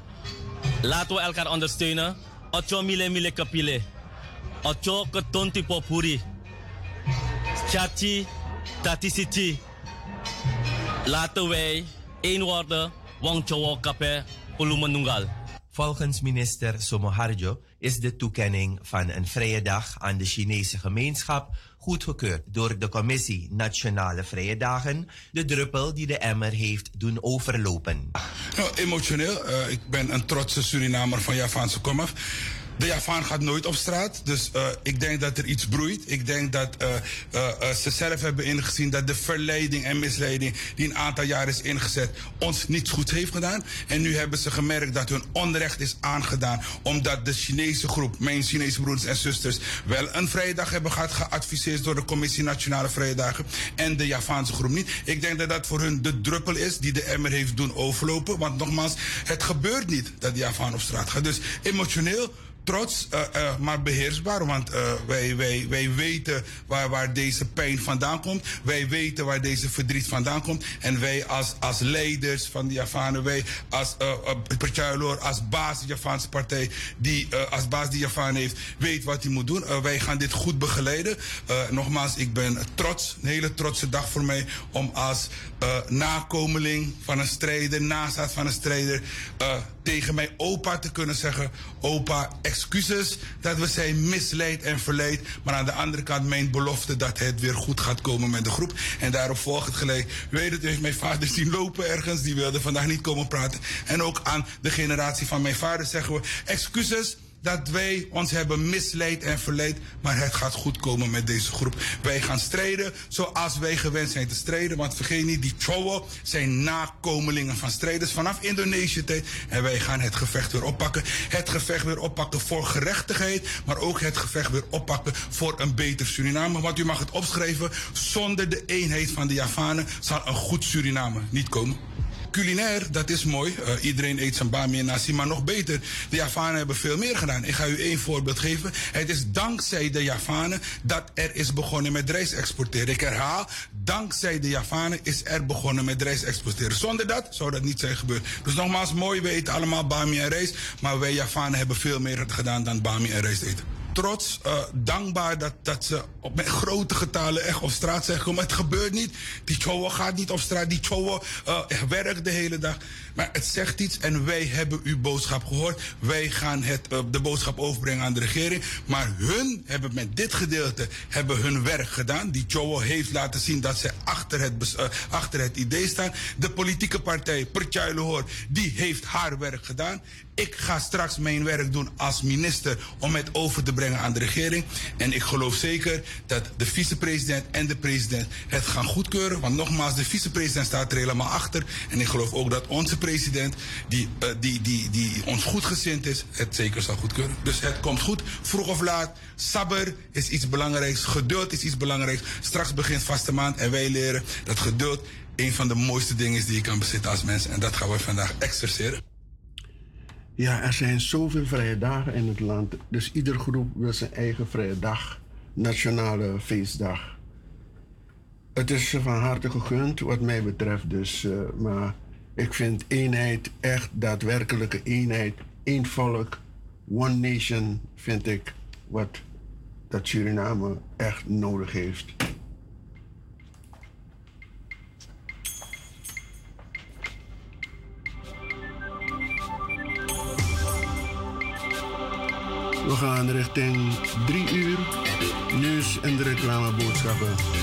Laten we elkaar ondersteunen. Ocho mile mile kapile. Ocho ketonti popuri. Chachi, tatisiti. Laten wij één worden. Wang chowo kape, ulumanungal. Volgens minister Somoharjo is de toekenning van een vrije dag aan de Chinese gemeenschap goedgekeurd door de Commissie Nationale Vrije Dagen, de druppel die de emmer heeft doen overlopen. Nou, emotioneel. Eh, ik ben een trotse Surinamer van Javaanse komaf. De Javaan gaat nooit op straat, dus eh, ik denk dat er iets broeit. Ik denk dat eh, ze zelf hebben ingezien dat de verleiding en misleiding die een aantal jaar is ingezet ons niets goed heeft gedaan. En nu hebben ze gemerkt dat hun onrecht is aangedaan, omdat de Chinese groep, mijn Chinese broers en zusters, wel een vrije dag hebben gehad, geadviseerd door de Commissie Nationale Vrije Dagen en de Javaanse groep niet. Ik denk dat dat voor hun de druppel is die de emmer heeft doen overlopen. Want nogmaals, het gebeurt niet dat de Javaan op straat gaat. Dus emotioneel trots, eh, eh, maar beheersbaar. Want eh, wij, wij, wij weten waar, waar deze pijn vandaan komt. Wij weten waar deze verdriet vandaan komt. En wij als, als leiders van de Javanen, wij als uh, als baas de Javaanse partij, die als baas die Javaan heeft, weet wat hij moet doen. Wij gaan dit goed begeleiden. Nogmaals, ik ben trots, een hele trotse dag voor mij om als nakomeling van een strijder, nazaat van een strijder, tegen mijn opa te kunnen zeggen: Opa, excuses dat we zijn misleid en verleid. Maar aan de andere kant, mijn belofte dat het weer goed gaat komen met de groep. En daarop volgt het gelijk. Weet het, u heeft mijn vader zien lopen ergens. Die wilde vandaag niet komen praten. En ook aan de generatie van mijn vader zeggen we: Excuses dat wij ons hebben misleid en verleid. Maar het gaat goed komen met deze groep. Wij gaan strijden zoals wij gewend zijn te strijden. Want vergeet niet, die Chowo zijn nakomelingen van strijders vanaf Indonesië tijd. En wij gaan het gevecht weer oppakken. Het gevecht weer oppakken voor gerechtigheid. Maar ook het gevecht weer oppakken voor een beter Suriname. Want u mag het opschrijven. Zonder de eenheid van de Javanen zal een goed Suriname niet komen. Culinair, dat is mooi. Uh, iedereen eet zijn bami en nasi, maar nog beter. De Javanen hebben veel meer gedaan. Ik ga u één voorbeeld geven. Het is dankzij de Javanen dat er is begonnen met rijst exporteren. Ik herhaal, dankzij de Javanen is er begonnen met rijst exporteren. Zonder dat zou dat niet zijn gebeurd. Dus nogmaals, mooi, we eten allemaal bami en rijst. Maar wij Javanen hebben veel meer gedaan dan bami en rijst eten. Trots, eh, dankbaar dat, dat ze op met grote getalen echt op straat zijn gekomen. Het gebeurt niet. Die Chowo gaat niet op straat. Die Chowo eh, werkt de hele dag. Maar het zegt iets en wij hebben uw boodschap gehoord. Wij gaan het, eh, de boodschap overbrengen aan de regering. Maar hun hebben met dit gedeelte hebben hun werk gedaan. Die Chowo heeft laten zien dat ze achter het, achter het idee staan. De politieke partij, Pertjuilenhoor, die heeft haar werk gedaan. Ik ga straks mijn werk doen als minister om het over te brengen aan de regering. En ik geloof zeker dat de vicepresident en de president het gaan goedkeuren. Want nogmaals, de vicepresident staat er helemaal achter. En ik geloof ook dat onze president, die, eh, die, die, die ons goedgezind is, het zeker zal goedkeuren. Dus het komt goed, vroeg of laat. Sabber is iets belangrijks, geduld is iets belangrijks. Straks begint vaste maand en wij leren dat geduld een van de mooiste dingen is die je kan bezitten als mens. En dat gaan we vandaag exerceren. Ja, er zijn zoveel vrije dagen in het land. Dus ieder groep wil zijn eigen vrije dag, nationale feestdag. Het is van harte gegund wat mij betreft dus. eh, maar ik vind eenheid, echt daadwerkelijke eenheid, één volk, one nation, vind ik wat dat Suriname echt nodig heeft. We gaan richting drie uur. Nieuws en de reclameboodschappen.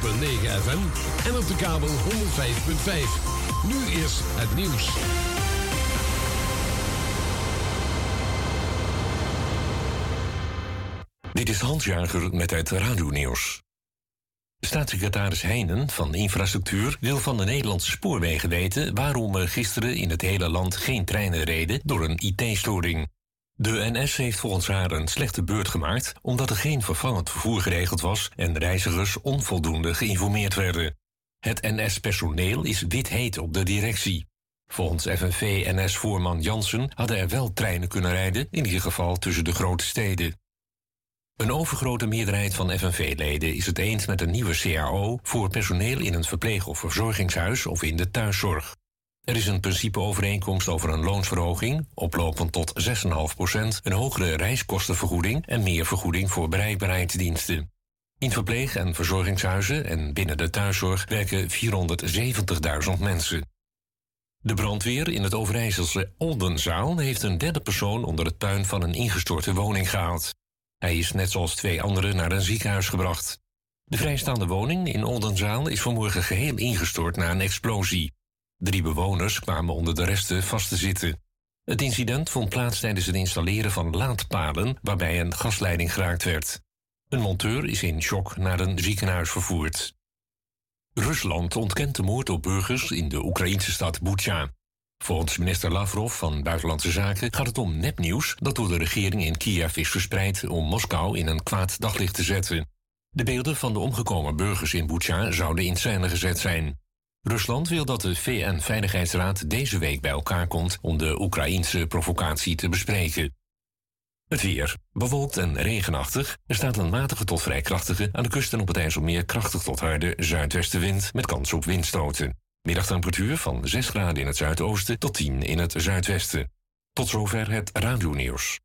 FM en op de kabel 105.5. Nu eerst het nieuws. Dit is Hans Jager met het Radio-nieuws. Staatssecretaris Heijnen van Infrastructuur wil van de Nederlandse spoorwegen weten waarom er gisteren in het hele land geen treinen reden door een IT-storing. NS heeft volgens haar een slechte beurt gemaakt omdat er geen vervangend vervoer geregeld was en reizigers onvoldoende geïnformeerd werden. Het NS-personeel is wit heet op de directie. Volgens FNV-NS-voorman Jansen hadden er wel treinen kunnen rijden, in ieder geval tussen de grote steden. Een overgrote meerderheid van FNV-leden is het eens met een nieuwe CAO voor personeel in een verpleeg- of verzorgingshuis of in de thuiszorg. Er is een principeovereenkomst over een loonsverhoging, oplopend tot 6,5%, een hogere reiskostenvergoeding en meer vergoeding voor bereikbaarheidsdiensten. In verpleeg- en verzorgingshuizen en binnen de thuiszorg werken 470.000 mensen. De brandweer in het Overijsselse Oldenzaal heeft een derde persoon onder het puin van een ingestorte woning gehaald. Hij is net zoals twee anderen naar een ziekenhuis gebracht. De vrijstaande woning in Oldenzaal is vanmorgen geheel ingestort na een explosie. Drie bewoners kwamen onder de resten vast te zitten. Het incident vond plaats tijdens het installeren van laadpalen waarbij een gasleiding geraakt werd. Een monteur is in shock naar een ziekenhuis vervoerd. Rusland ontkent de moord op burgers in de Oekraïnse stad Bucha. Volgens minister Lavrov van Buitenlandse Zaken gaat het om nepnieuws dat door de regering in Kiev is verspreid om Moskou in een kwaad daglicht te zetten. De beelden van de omgekomen burgers in Bucha zouden in scène gezet zijn. Rusland wil dat de VN-veiligheidsraad deze week bij elkaar komt om de Oekraïense provocatie te bespreken. Het weer. Bewolkt en regenachtig. Er staat een matige tot vrij krachtige, aan de kust en op het IJsselmeer krachtig tot harde zuidwestenwind met kans op windstoten. Middagtemperatuur van 6 graden in het zuidoosten tot 10 in het zuidwesten. Tot zover het radionieuws.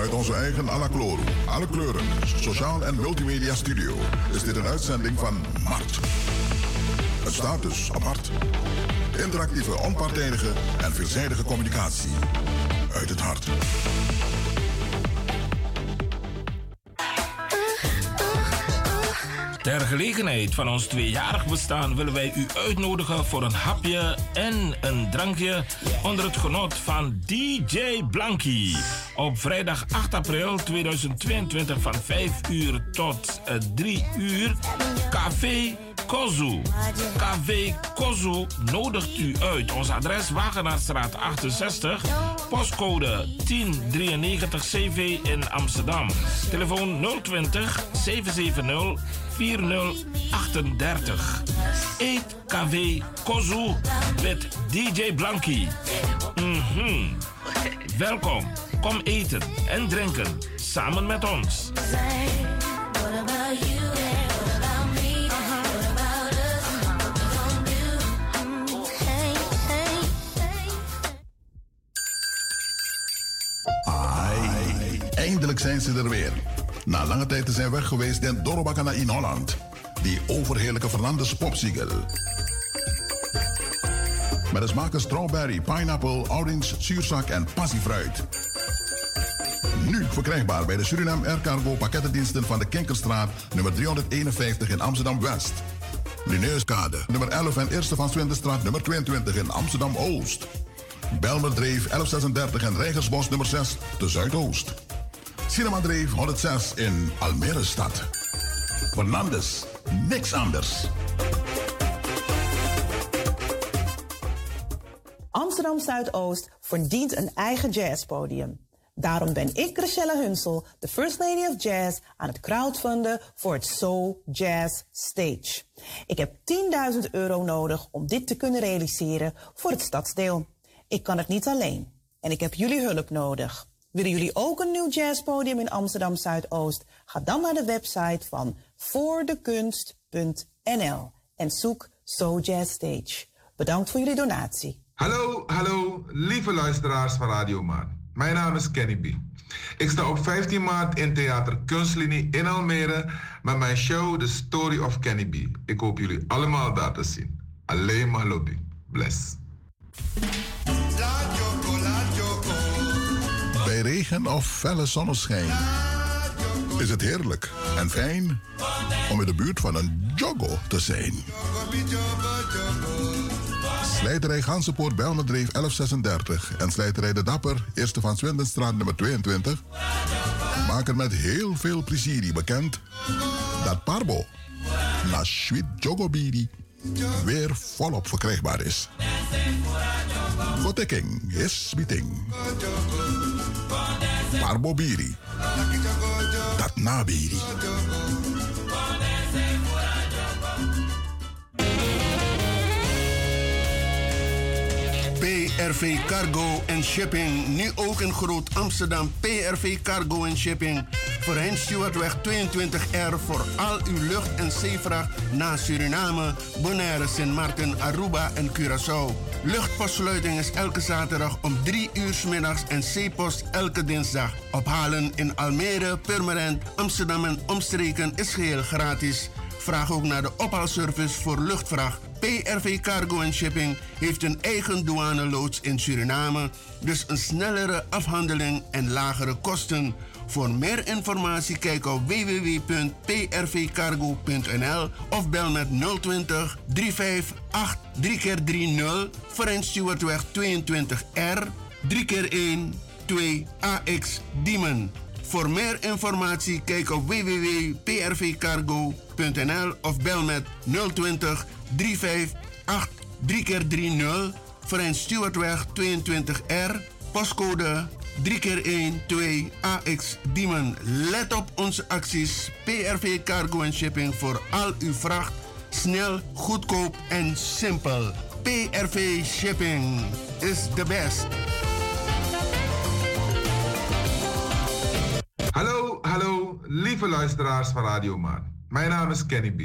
Vanuit onze eigen Alacloro, alle kleuren, sociaal en multimedia studio is dit een uitzending van Mart. Het staat dus apart. Interactieve, onpartijdige en veelzijdige communicatie uit het hart. Ter gelegenheid van ons tweejarig bestaan willen wij u uitnodigen voor een hapje en een drankje onder het genot van DJ Blanky. Op vrijdag 8 april 2022 van 5 uur tot eh, 3 uur. Café Kozu. KV Kozu nodigt u uit. Ons adres Wagenaarstraat 68, postcode 1093 CV in Amsterdam. Telefoon 020 770 4038. Eet KV Kozu met DJ Blanky. Mhm. Welkom. Kom eten en drinken samen met ons. Eindelijk zijn ze er weer. Na lange tijd te zijn weg geweest in Dorobakana in Holland. Die overheerlijke Fernandes popsiegel. Met de smaken strawberry, pineapple, orange, zuurzak en passiefruit. Nu verkrijgbaar bij de Suriname Air Cargo pakkettendiensten van de Kinkerstraat nummer 351 in Amsterdam-West. Lineuskade nummer 11 en Eerste van Swindenstraat nummer 22 in Amsterdam-Oost. Belmerdreef 1136 en Rijgersbos nummer 6 te Zuidoost. Cinema Dreef 106 in Almere stad. Fernandes, niks anders. Amsterdam Zuidoost verdient een eigen jazzpodium. Daarom ben ik, Rochelle Hunsel, de First Lady of Jazz, aan het crowdfunden voor het Soul Jazz Stage. Ik heb 10.000 euro nodig om dit te kunnen realiseren voor het stadsdeel. Ik kan het niet alleen en ik heb jullie hulp nodig. Willen jullie ook een nieuw jazzpodium in Amsterdam Zuidoost? Ga dan naar de website van voordekunst.nl en zoek So Jazz Stage. Bedankt voor jullie donatie. Hallo, hallo, lieve luisteraars van Radio Maan. Mijn naam is Kenny B. Ik sta op 15 maart in Theater Kunstlinie in Almere met mijn show The Story of Kenny B. Ik hoop jullie allemaal daar te zien. Alleen maar lobby. Bless. Regen of felle zonneschijn is het heerlijk en fijn om in de buurt van een jogo te zijn. Slijterij Gansenpoort Belmedreef 1136 en Slijterij De Dapper, eerste van Swindenstraat nummer 22, maken met heel veel plezier bekend dat Parbo na Sweet Jogobiri weer volop verkrijgbaar is. Gotekking is meeting. Parbo Biri. Dat na PRV Cargo Shipping. Nu ook in Groot Amsterdam. PRV Cargo en Shipping. Voorheen Stuartweg 22R voor al uw lucht- en zeevracht naar Suriname, Bonaire, Sint Maarten, Aruba en Curaçao. Luchtpostsluiting is elke zaterdag om 3 uur 's middags en zeepost elke dinsdag. Ophalen in Almere, Purmerend, Amsterdam en omstreken is geheel gratis. Vraag ook naar de ophaalservice voor luchtvracht. PRV Cargo and Shipping heeft een eigen douaneloods in Suriname, dus een snellere afhandeling en lagere kosten. Voor meer informatie kijk op www.prvcargo.nl of bel met 020 358 3x30 Frans Stewartweg 22R 3x1 2AX Diemen. Voor meer informatie kijk op www.prvcargo.nl of bel met 020 358 3x30 Frans Stewartweg 22R, postcode 3x1 2AX Diemen. Let op onze acties PRV Cargo Shipping voor al uw vracht. Snel, goedkoop en simpel. PRV Shipping is the best. Lieve luisteraars van Radio Maan. Mijn naam is Kenny B.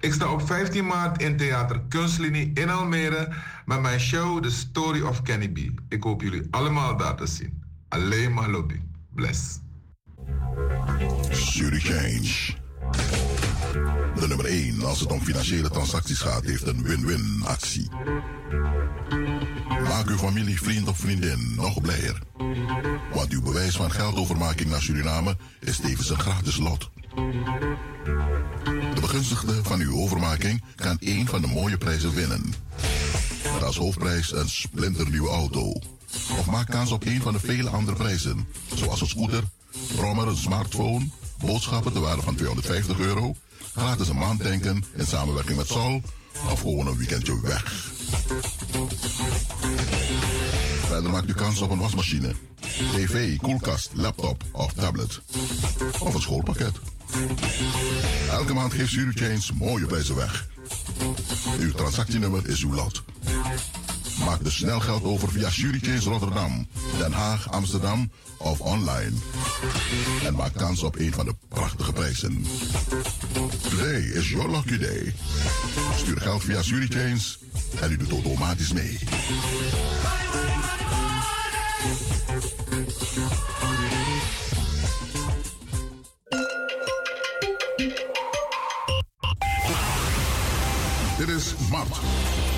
Ik sta op 15 maart in Theater Kunstlinie in Almere met mijn show The Story of Kenny B. Ik hoop jullie allemaal daar te zien. Alleen maar lobby. Bless. Change. De nummer 1 als het om financiële transacties gaat heeft een win-win actie. Maak uw familie, vriend of vriendin nog blijer. Want uw bewijs van geldovermaking naar Suriname is tevens een gratis lot. De begunstigde van uw overmaking kan één van de mooie prijzen winnen. Met als hoofdprijs een splinternieuwe auto. Of maak kans op een van de vele andere prijzen. Zoals een scooter, brommer, een smartphone, boodschappen te waarde van 250 euro, gratis een maand tanken in samenwerking met Sol of gewoon een weekendje weg. Verder maakt u kans op een wasmachine, tv, koelkast, laptop of tablet. Of een schoolpakket. Elke maand geeft Surichange mooie prijzen weg. Uw transactienummer is uw lot. Maak dus snel geld over via Surichange Rotterdam, Den Haag, Amsterdam of online. En maak kans op een van de prachtige prijzen. Today is your lucky day. Stuur geld via Surichange en u doet automatisch mee. Dit is MART,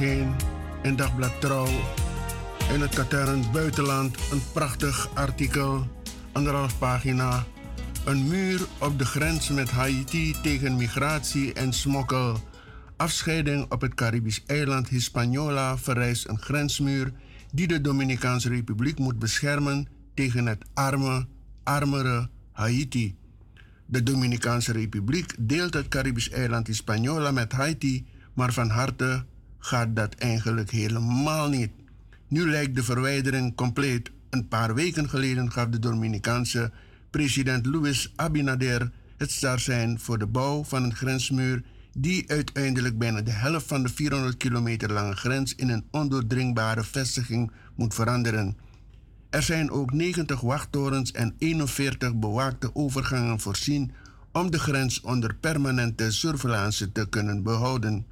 In Dagblad Trouw in het katern Buitenland een prachtig artikel, anderhalf pagina. Een muur op de grens met Haiti tegen migratie en smokkel. Afscheiding op het Caribisch eiland Hispaniola verrijst een grensmuur die de Dominicaanse Republiek moet beschermen tegen het arme, armere Haiti. De Dominicaanse Republiek deelt het Caribisch eiland Hispaniola met Haiti, maar van harte gaat dat eigenlijk helemaal niet. Nu lijkt de verwijdering compleet. Een paar weken geleden gaf de Dominicaanse president Luis Abinader het startsein voor de bouw van een grensmuur die uiteindelijk bijna de helft van de 400 kilometer lange grens in een ondoordringbare vestiging moet veranderen. Er zijn ook 90 wachttorens en 41 bewaakte overgangen voorzien om de grens onder permanente surveillance te kunnen behouden.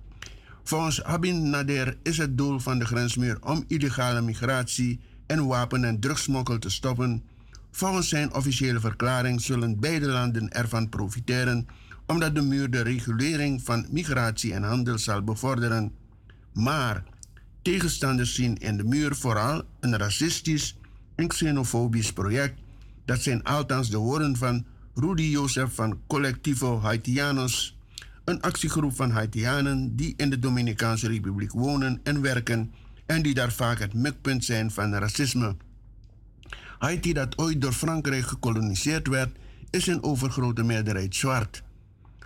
Volgens Abin Nader is het doel van de grensmuur om illegale migratie en wapen- en drugsmokkel te stoppen. Volgens zijn officiële verklaring zullen beide landen ervan profiteren, omdat de muur de regulering van migratie en handel zal bevorderen. Maar tegenstanders zien in de muur vooral een racistisch en xenofobisch project. Dat zijn althans de woorden van Rudy Joseph van Collectivo Haitianos, een actiegroep van Haitianen die in de Dominicaanse Republiek wonen en werken en die daar vaak het mikpunt zijn van racisme. Haiti, dat ooit door Frankrijk gekoloniseerd werd, is in overgrote meerderheid zwart.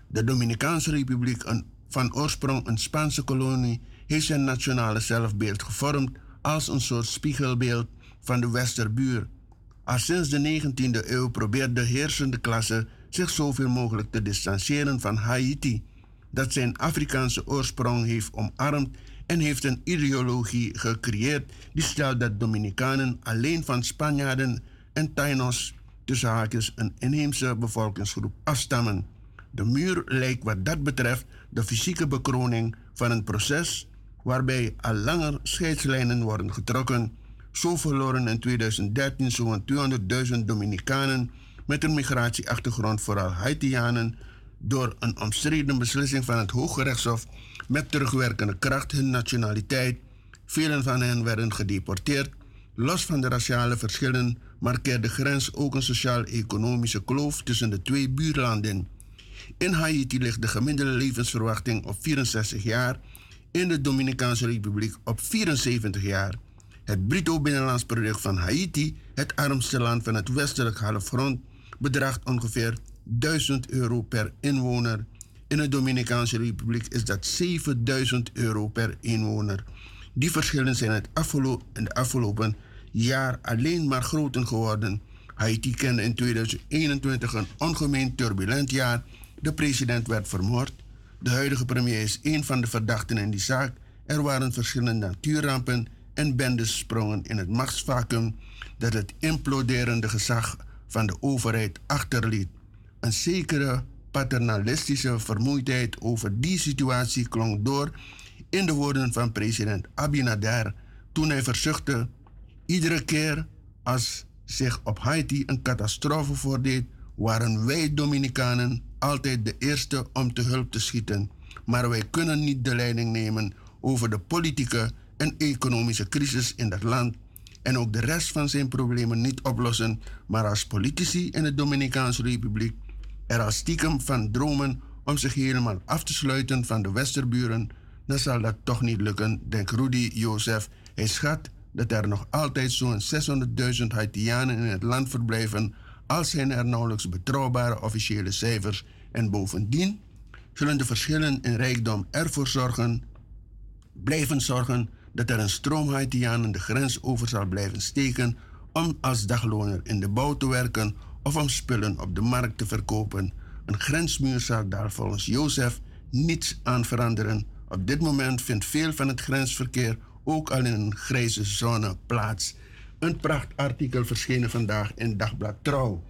De Dominicaanse Republiek, een, van oorsprong een Spaanse kolonie, heeft zijn nationale zelfbeeld gevormd als een soort spiegelbeeld van de Westerbuur. Al sinds de 19e eeuw probeert de heersende klasse zich zoveel mogelijk te distancieren van Haiti, dat zijn Afrikaanse oorsprong heeft omarmd en heeft een ideologie gecreëerd die stelt dat Dominicanen alleen van Spanjaarden en Tainos, tussen haakjes een inheemse bevolkingsgroep, afstammen. De muur lijkt wat dat betreft de fysieke bekroning van een proces waarbij al langer scheidslijnen worden getrokken. Zo verloren in 2013 zo'n 200.000 Dominicanen met een migratieachtergrond, vooral Haitianen, door een omstreden beslissing van het Hoge Rechtshof met terugwerkende kracht hun nationaliteit. Velen van hen werden gedeporteerd. Los van de raciale verschillen markeert de grens ook een sociaal-economische kloof tussen de twee buurlanden. In Haiti ligt de gemiddelde levensverwachting op 64 jaar, in de Dominicaanse Republiek op 74 jaar. Het bruto binnenlands product van Haiti, het armste land van het westelijk halfrond, bedraagt ongeveer 1000 euro per inwoner. In de Dominicaanse Republiek is dat 7000 euro per inwoner. Die verschillen zijn het afgelo in de afgelopen jaar alleen maar groter geworden. Haiti kende in 2021 een ongemeen turbulent jaar. De president werd vermoord. De huidige premier is een van de verdachten in die zaak. Er waren verschillende natuurrampen en bendes sprongen in het machtsvacuum dat het imploderende gezag van de overheid achterliet. Een zekere paternalistische vermoeidheid over die situatie klonk door in de woorden van president Abinader toen hij verzuchtte: iedere keer als zich op Haiti een catastrofe voordeed, waren wij Dominicanen altijd de eerste om te hulp te schieten. Maar wij kunnen niet de leiding nemen over de politieke en economische crisis in dat land en ook de rest van zijn problemen niet oplossen, maar als politici in de Dominicaanse Republiek er al stiekem van dromen om zich helemaal af te sluiten van de Westerburen, dan zal dat toch niet lukken, denkt Rudy Jozef. Hij schat dat er nog altijd zo'n 600.000 Haitianen in het land verblijven, al zijn er nauwelijks betrouwbare officiële cijfers. En bovendien zullen de verschillen in rijkdom ervoor zorgen, blijven zorgen dat er een stroom Haitianen de grens over zal blijven steken om als dagloner in de bouw te werken of om spullen op de markt te verkopen. Een grensmuur zal daar volgens Jozef niets aan veranderen. Op dit moment vindt veel van het grensverkeer ook al in een grijze zone plaats. Een prachtartikel verschenen vandaag in Dagblad Trouw.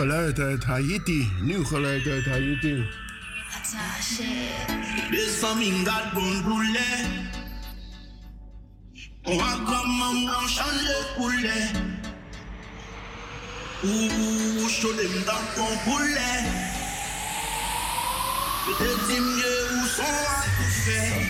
Geluid uit Haiti, nieuw geluid uit Haiti. This famine got bullet. On va maman changer poulet. Ouh, chaud dem dans ton poulet. Peut-être dis mieux où sont à tout faire.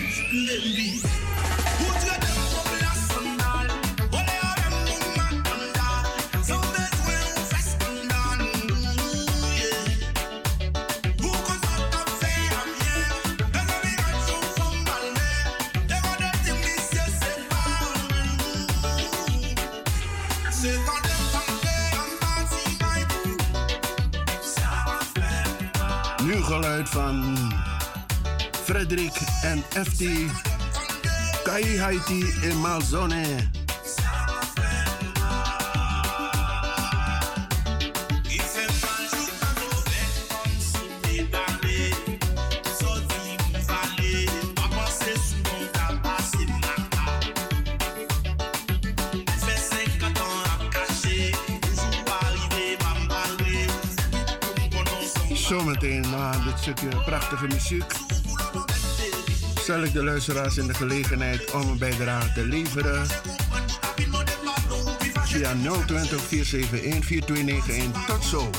50 ans à cacher, toujours arrivé, m'emballer. Zometeen na dit stukje prachtige muziek stel ik de luisteraars in de gelegenheid om een bijdrage te leveren via 020 471 4291. Tot zo.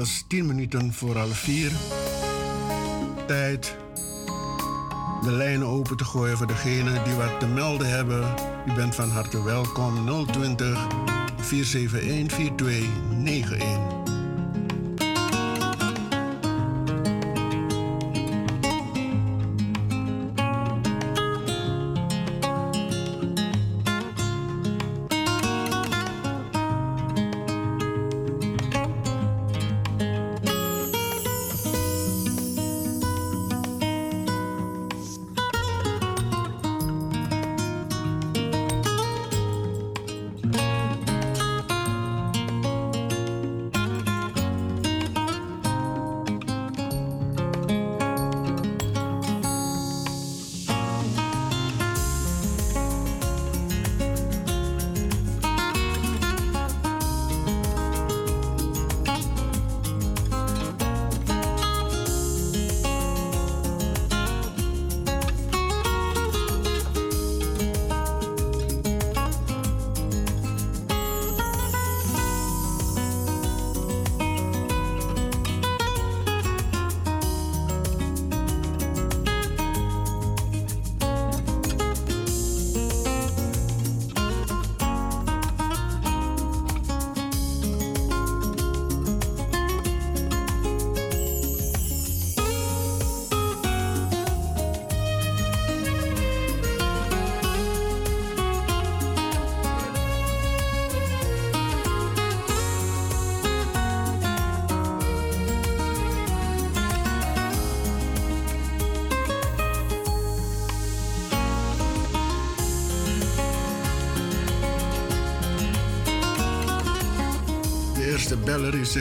Inmiddels 10 minuten voor half 4. Tijd de lijnen open te gooien voor degenen die wat te melden hebben. U bent van harte welkom 020 471 4291.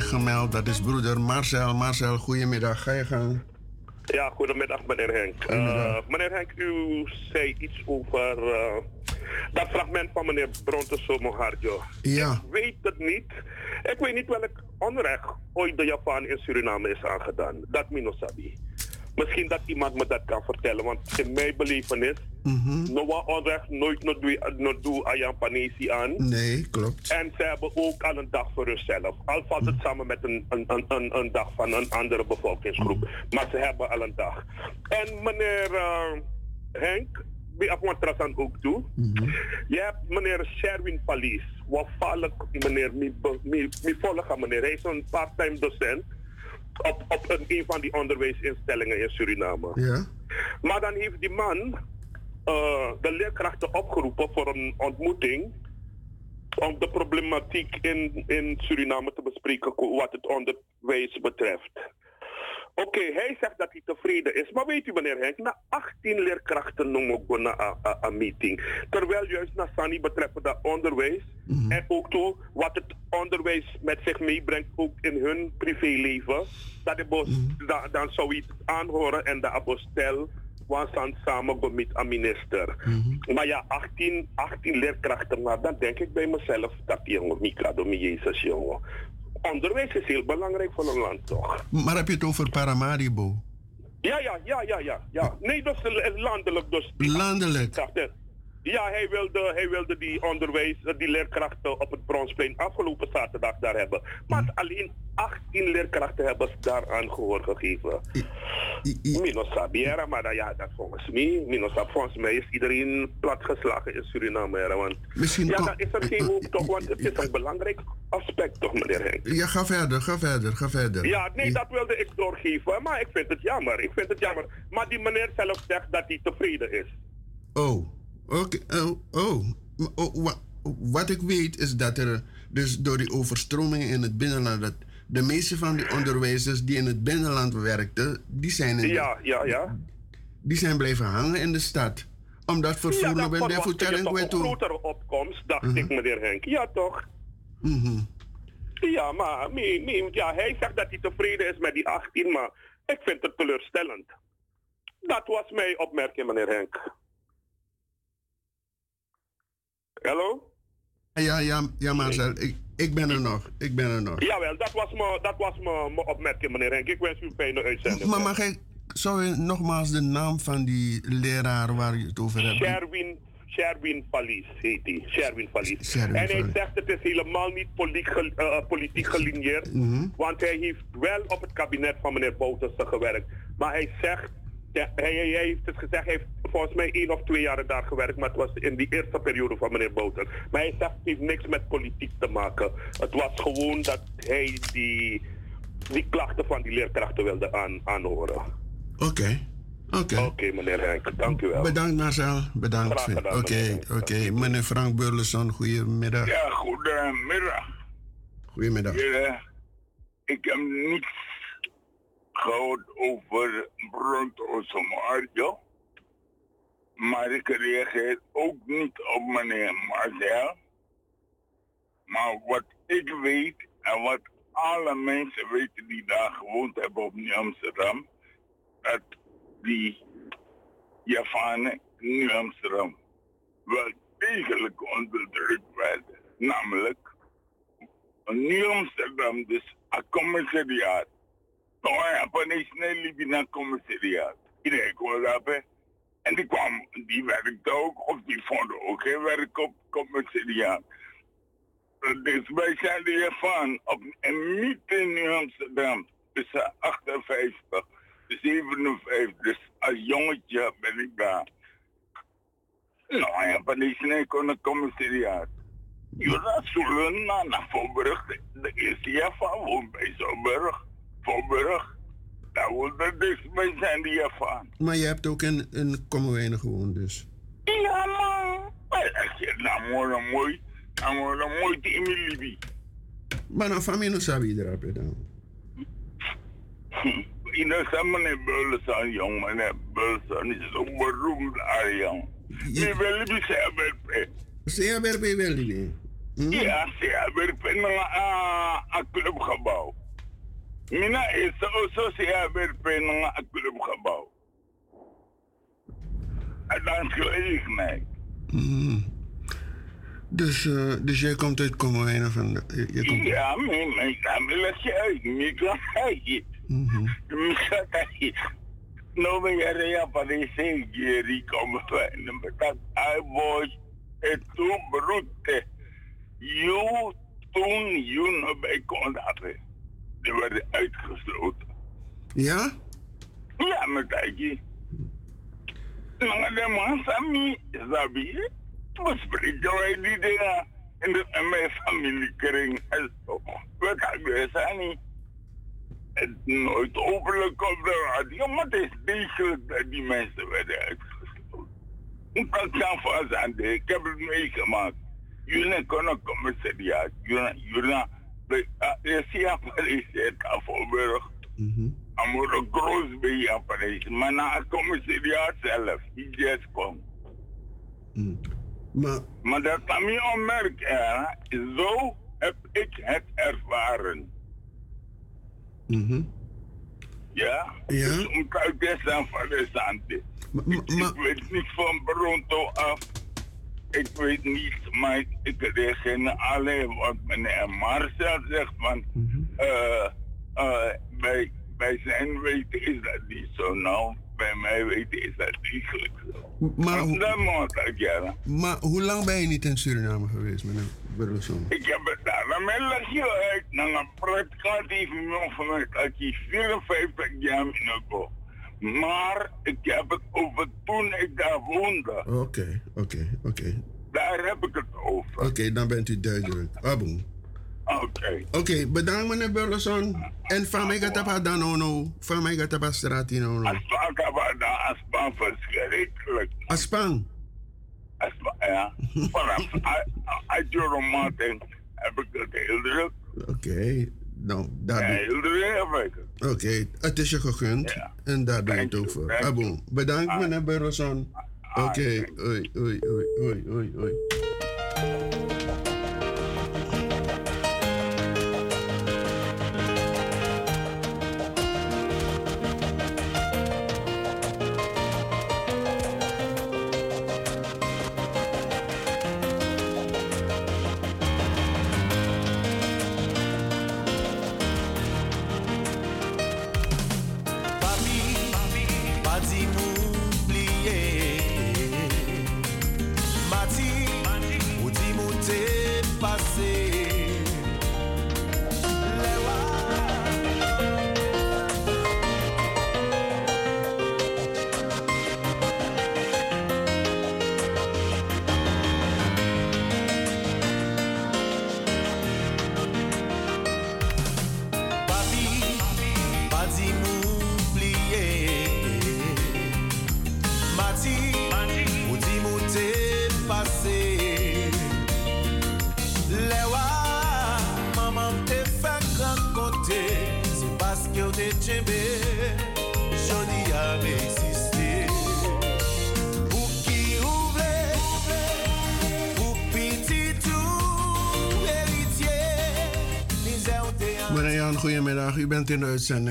Gemeld. Dat is broeder Marcel. Marcel, goedemiddag. Ga je gang. Ja, goedemiddag meneer Henk. Eh, meneer Henk, u zei iets over eh, dat fragment van meneer Bronte Moharjo. Ja. Ik weet het niet. Ik weet niet welk onrecht ooit de Javaan in Suriname is aangedaan. Dat Minosabi. Misschien dat iemand me dat kan vertellen, want in mijn belevenis, Mhm. no wat onrecht nooit no doe, aan Jan Panesi aan. Nee, klopt. En ze hebben ook al een dag voor zichzelf. Al valt het samen met een, een, een, een, dag van een andere bevolkingsgroep. Maar ze hebben al een dag. En meneer eh, Henk, bij Afwantrasan ook toe. Je hebt meneer Sherwin Palies. Wat valk meneer, mi, mi, mi volgen meneer. Hij is een part-time docent op, op een, een van die onderwijsinstellingen in Suriname. Ja. Maar dan heeft die man eh, de leerkrachten opgeroepen voor een ontmoeting om de problematiek in, in Suriname te bespreken wat het onderwijs betreft. Oké, hij zegt dat hij tevreden is. Maar weet u meneer Henk, na 18 leerkrachten noemen we een meeting. Terwijl juist naar Sani betreffende onderwijs en ook toe wat het onderwijs met zich meebrengt ook in hun privéleven. Dat de bos, da- dan zou het aanhoren en de abostel want dan samen met een minister. Maar ja, 18, 18 leerkrachten, maar dan denk ik bij mezelf dat jongen, Mika, door Jezus jongen. Onderwijs is heel belangrijk voor een land, toch? Maar heb je het over Paramaribo? Ja, ja, ja, ja, ja. ja. Nee, dat is landelijk. Dus Landelijk? Ja, hij wilde, hij wilde die onderwijs, eh, die leerkrachten op het Bronsplein afgelopen zaterdag daar hebben. Maar alleen 18 leerkrachten hebben ze daar aan gehoor gegeven. Minus Sabiera, maar ja, dat volgens mij, minus volgens mij is iedereen platgeslagen in Suriname. Want, Misschien ja, dan is er geen hoop toch, want het is een belangrijk aspect toch, meneer Henk? Ja, ga verder, ga verder, ga verder. Ja, nee, dat wilde ik doorgeven. Maar ik vind het jammer. Ik vind het jammer. Maar die meneer zelf zegt dat hij tevreden is. Oh, oké. Oh, oh. Oh, wa- Wat ik weet is dat er dus door die overstroming in het binnenland... Dat de meeste van die onderwijzers die in het binnenland werkten... die zijn, in de- Ja, ja, ja. die zijn blijven hangen in de stad. Omdat vervoer ja, je voetering toch weer een grotere opkomst, dacht Mhm. ik, meneer Henk. Ja, toch? Mhm. Ja, maar nee, ja, hij zegt dat hij tevreden is met die 18, maar ik vind het teleurstellend. Dat was mijn opmerking, meneer Henk. Hallo? Ja, ja, ja Marcel, ik, ik ben er nog. Ik ben er nog. Jawel, dat was mijn dat was mijn- mijn opmerking, meneer Henk. Ik wens u een fijne uitzending. Maar mag ik, zou je nogmaals de naam van die leraar waar je het over hebt? Sherwin, Sherwin Vallis heet hij. Sherwin. Sherwin en hij zegt het is helemaal niet politiek, ge- eh, politiek gelineerd. Mhm. Want hij heeft wel op het kabinet van meneer Bouterse gewerkt. Maar hij zegt, ja, hij, heeft het gezegd, hij heeft volgens mij één of twee jaar daar gewerkt. Maar het was in die eerste periode van meneer Bouter. Maar hij zegt het heeft niks met politiek te maken. Het was gewoon dat hij die, die klachten van die leerkrachten wilde aan, aanhoren. Oké. Oké. Oké, meneer Henk, dank u wel. Bedankt Marcel, bedankt. Oké, meneer. oké. Meneer Frank Burleson, goedemiddag. Ja, goedemiddag. Goedemiddag. Heren, ik heb niets gehoord over Bronto Maar ik reageer ook niet op meneer Marcel. Maar wat ik weet en wat alle mensen weten die daar gewoond hebben op Nieuw Amsterdam, dat die Javanen in Nieuw Amsterdam wel degelijk onderdrukt werden. Namelijk, Nieuw Amsterdam, dus een commissariaat. Nou ja, Japanees liep naar commissariaat. Iedereen daar hè. En die kwam, die werkte ook, of die vonden ook geen werk op commissariaat. Dus wij zijn er hiervan, op, en niet in Amsterdam, tussen 58 en 57. Dus als jongetje ben ik daar. Nou ja, Japanees kon naar commissariaat. Jura zullen naar, Voorburg, de, eerste Java woont bij Zoburg, Voorburg. Daar woont er dus bij zijn die Java. Maar je hebt ook in, in Kommerwijnen gewoond dus. Ja man, maar als je nou mooi, mooi, nou mooi, mooi te Emilibi. Maar dan familie no sabi erop dan. Ina sa meneer Beulsen, jong, meneer Beulsen is ook beroemd Arjan. Die wil je zeggen, Saya berpe wel die. Ja, a a een clubgebouw. Mina is zo zeer weer naar een clubgebouw. En dan gelegenheid. Mm. Dus, eh, dus jij komt uit Kommerwijnen van... Je, je komt... Ja, mijn, naam je uit. Mi kan hij. Mhm. Mi kan hij. No me ya rea parece Jerry Kommerwijnen. Maar dat hij was het toen broedte. You toen you nog bij kon hebben. Die werden uitgesloten. Ja? Ja, met Aiki. Maar de man van mij, Zabi, we spreken wij die dingen in, de, in mijn familiekring en zo. We niet. Het nooit openlijk op de radio, maar het is degelijk dat die mensen werden uitgesloten. Kan ik vast aan de, ik heb het meegemaakt. Jullie kunnen commissariaat, jullie, je ziet aan Parijs, het Tafelburg. Amor een groot bij. Maar na het commissariaat zelf, die just komt. Maar, Maar dat kan me opmerken, zo heb ik het ervaren. Mhm. Ja? Ja? Dus om uit aan van de. Ik, ik weet niet van Bronto af. Ik weet niet, maar ik reken alleen wat meneer Marcel zegt van... eh eh bij, bij zijn weten is dat niet zo. Nou, bij mij weten is dat degelijk zo. Maar, hoe- Dat moet ik, ja. maar hoe lang ben je niet in Suriname geweest, meneer Burleson? Ik heb het daar naar mijn legje uit. Naar een predikant heeft me van mij dat ik 54 jaar minuut Maar ik heb het over toen ik daar woonde. Oké, oké, oké. Daar heb ik het over. Oké, dan bent u duidelijk. Aboom. Oké. Oké, bedankt meneer Burleson. En van mij gaat het dan no no. Van mij gaat het straat in no no. Aspan kan daar aspan verschrikkelijk. Aspan? Aspan, ja. [LAUGHS] Vanaf uit Martin heb ik het heel druk. Oké, nou, daar Ja, doe ik het. Oké, het is je gegund. En daar doe je het ook voor. Aboom. Bedankt meneer Burleson. Oké, oei, oei, oei, oei, oei,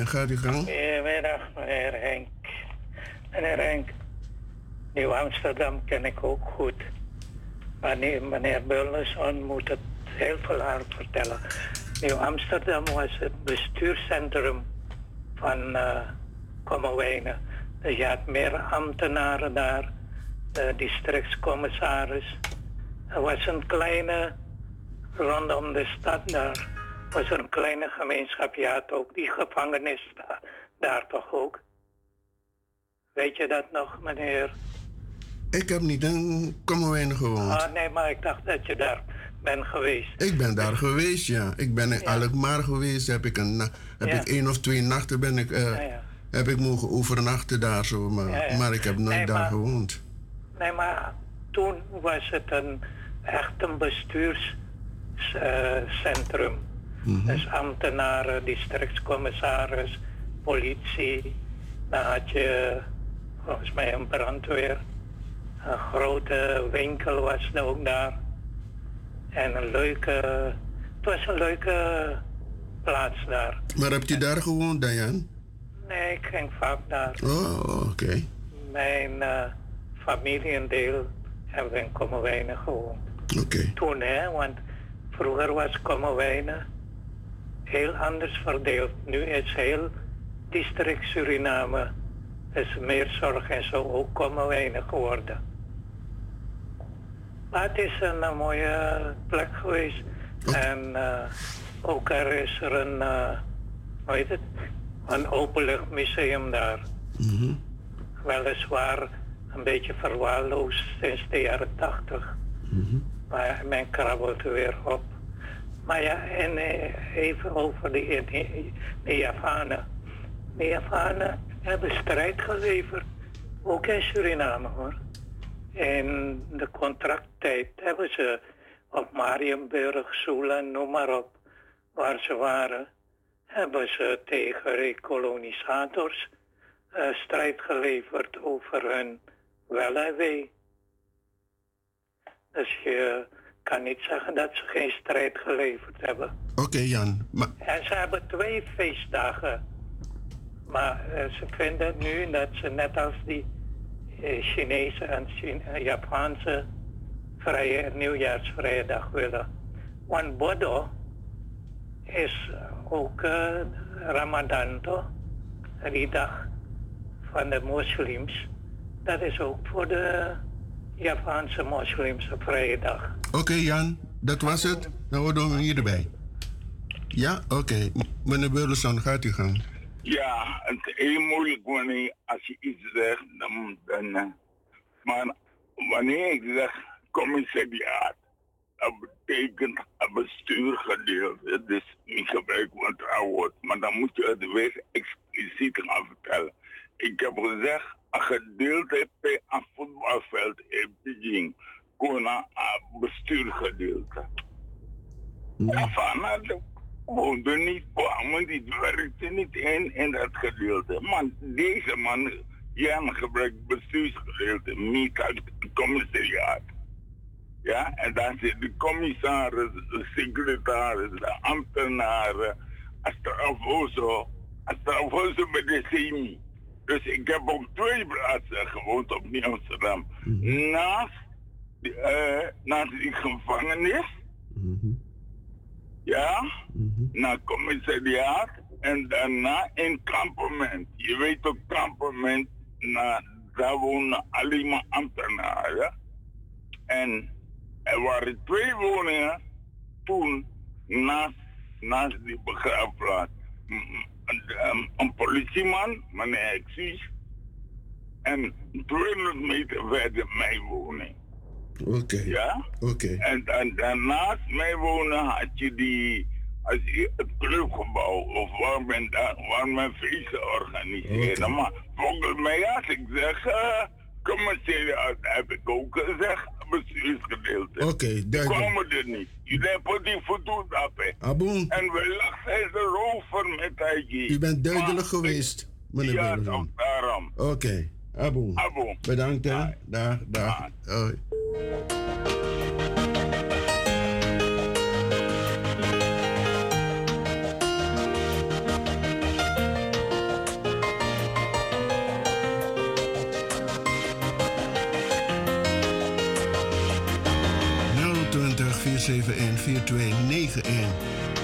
Gaat u gang? Goedemiddag, meneer Henk. Meneer Henk, Nieuw Amsterdam ken ik ook goed. Maar nee, meneer Bullenson moet het heel veel hard vertellen. Nieuw Amsterdam was het bestuurscentrum van eh Kommerwijnen. Dus je had meer ambtenaren daar, de districtscommissaris. Er was een kleine, rondom de stad daar, was er een kleine gemeenschap. Je had ook die gevangenis daar, daar toch ook. Weet je dat nog, meneer? Ik heb niet in Kommerwijnen gewoond. Ah, nee, maar ik dacht dat je daar bent geweest. Ik ben daar geweest, ja. Ik ben in Alkmaar geweest. Heb ik, een, heb Ja. ik één of twee nachten ben ik, eh, Ja, ja. heb ik mogen overnachten daar zo. Maar, Ja, ja. maar ik heb nooit Nee, daar maar- gewoond. Nee, maar toen was het een, echt een bestuurscentrum. Mhm. Dus ambtenaren, districtscommissaris, politie. Dan had je volgens mij een brandweer. Een grote winkel was er ook daar. En een leuke... Het was een leuke plaats daar. Maar hebt u daar gewoond, Diane? Nee, ik ging vaak daar. Oh, oké. Mijn eh familiendeel hebben we in Kommerwijnen gewoond. Oké. Toen, hè, want vroeger was Kommerwijnen heel anders verdeeld. Nu is heel district Suriname is meer zorg en zo ook Kommerwijnen geworden. Maar het is een, eh, mooie plek geweest. En eh, ook er is er een, eh hoe heet het, een openluchtmuseum daar. Mhm. Weliswaar een beetje verwaarloosd sinds de jaren tachtig. Maar men krabbelt er weer op. Maar ja, en eh, even over de, de, de hebben strijd geleverd. Ook in Suriname hoor. In de contracttijd hebben ze op Marienburg, Sula, noem maar op, waar ze waren, hebben ze tegen recolonisators eh, strijd geleverd over hun wel en wee. Dus je kan niet zeggen dat ze geen strijd geleverd hebben. Oké, Jan. Maar, En ze hebben twee feestdagen. Maar eh, ze vinden nu dat ze net als die eh, Chinese en Japanse vrije nieuwjaarsvrijdag willen. Want Bodo is ook eh, Ramadan toch? Die dag van de moslims. Dat is ook voor de Japanse moslims een vrije dag. Oké, Jan. Dat was het. Nou, we doen hem hier erbij. Ja, oké. M- Meneer Burleson, gaat u gang. Ja, het is heel moeilijk wanneer als je iets zegt, dan, dan eh, maar wanneer ik zeg commissariaat, dat betekent een bestuurgedeelte. Dus ik gebruik wat woord, maar dan moet je het weer expliciet gaan vertellen. Ik heb gezegd, een gedeelte een voetbalveld in Beijing, gewoon een bestuurgedeelte. Ja, van woonde niet, kwamen niet, werkte niet in, in dat gedeelte. Maar deze man, Jan gebruikt bestuursgedeelte, niet het commissariaat. Ja, en dan zit de commissaris, de secretaris, de ambtenaren, Astravoso, Astravoso bij de semi. Dus ik heb op twee plaatsen gewoond op Amsterdam. Naast, eh, naast die gevangenis, ja, naar commissariaat en daarna in kampement. Je weet ook kampement, na, daar wonen alleen maar ambtenaren. En er waren twee woningen toen naast, naast die begraafplaats. Een, politieman, meneer Exus, en 200 meter verder mijn woning. Oké. Ja? Oké. En, en daarnaast mijn wonen had je die, als je het clubgebouw of waar men, waar men feesten organiseerde. Maar volgens mij als ik zeg, uh, commissariaat heb ik ook gezegd, bestuursgedeelte. Oké, duidelijk. komen er niet. Jullie hebben die voldoende op, hè. Aboen. En wellicht zijn ze rover met IG. U bent duidelijk geweest, meneer Ja, daarom. Oké. Aboen. Aboen. Bedankt, hè. Dag, dag. Hoi. ...020 471 4291.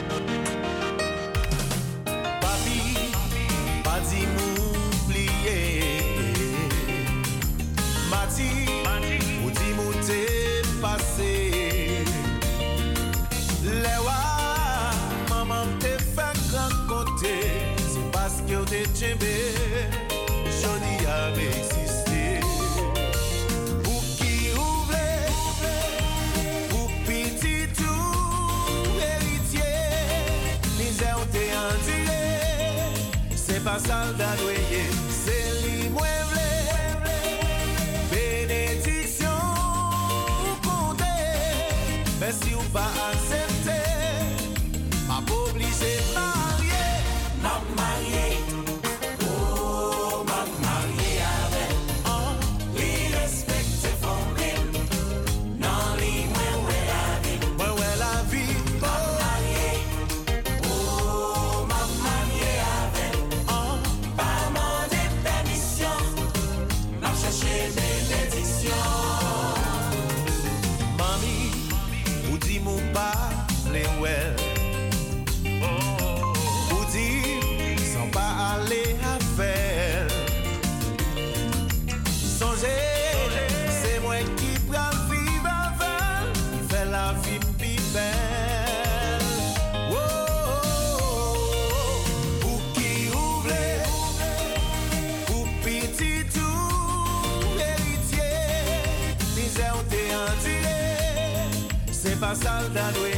a soldier.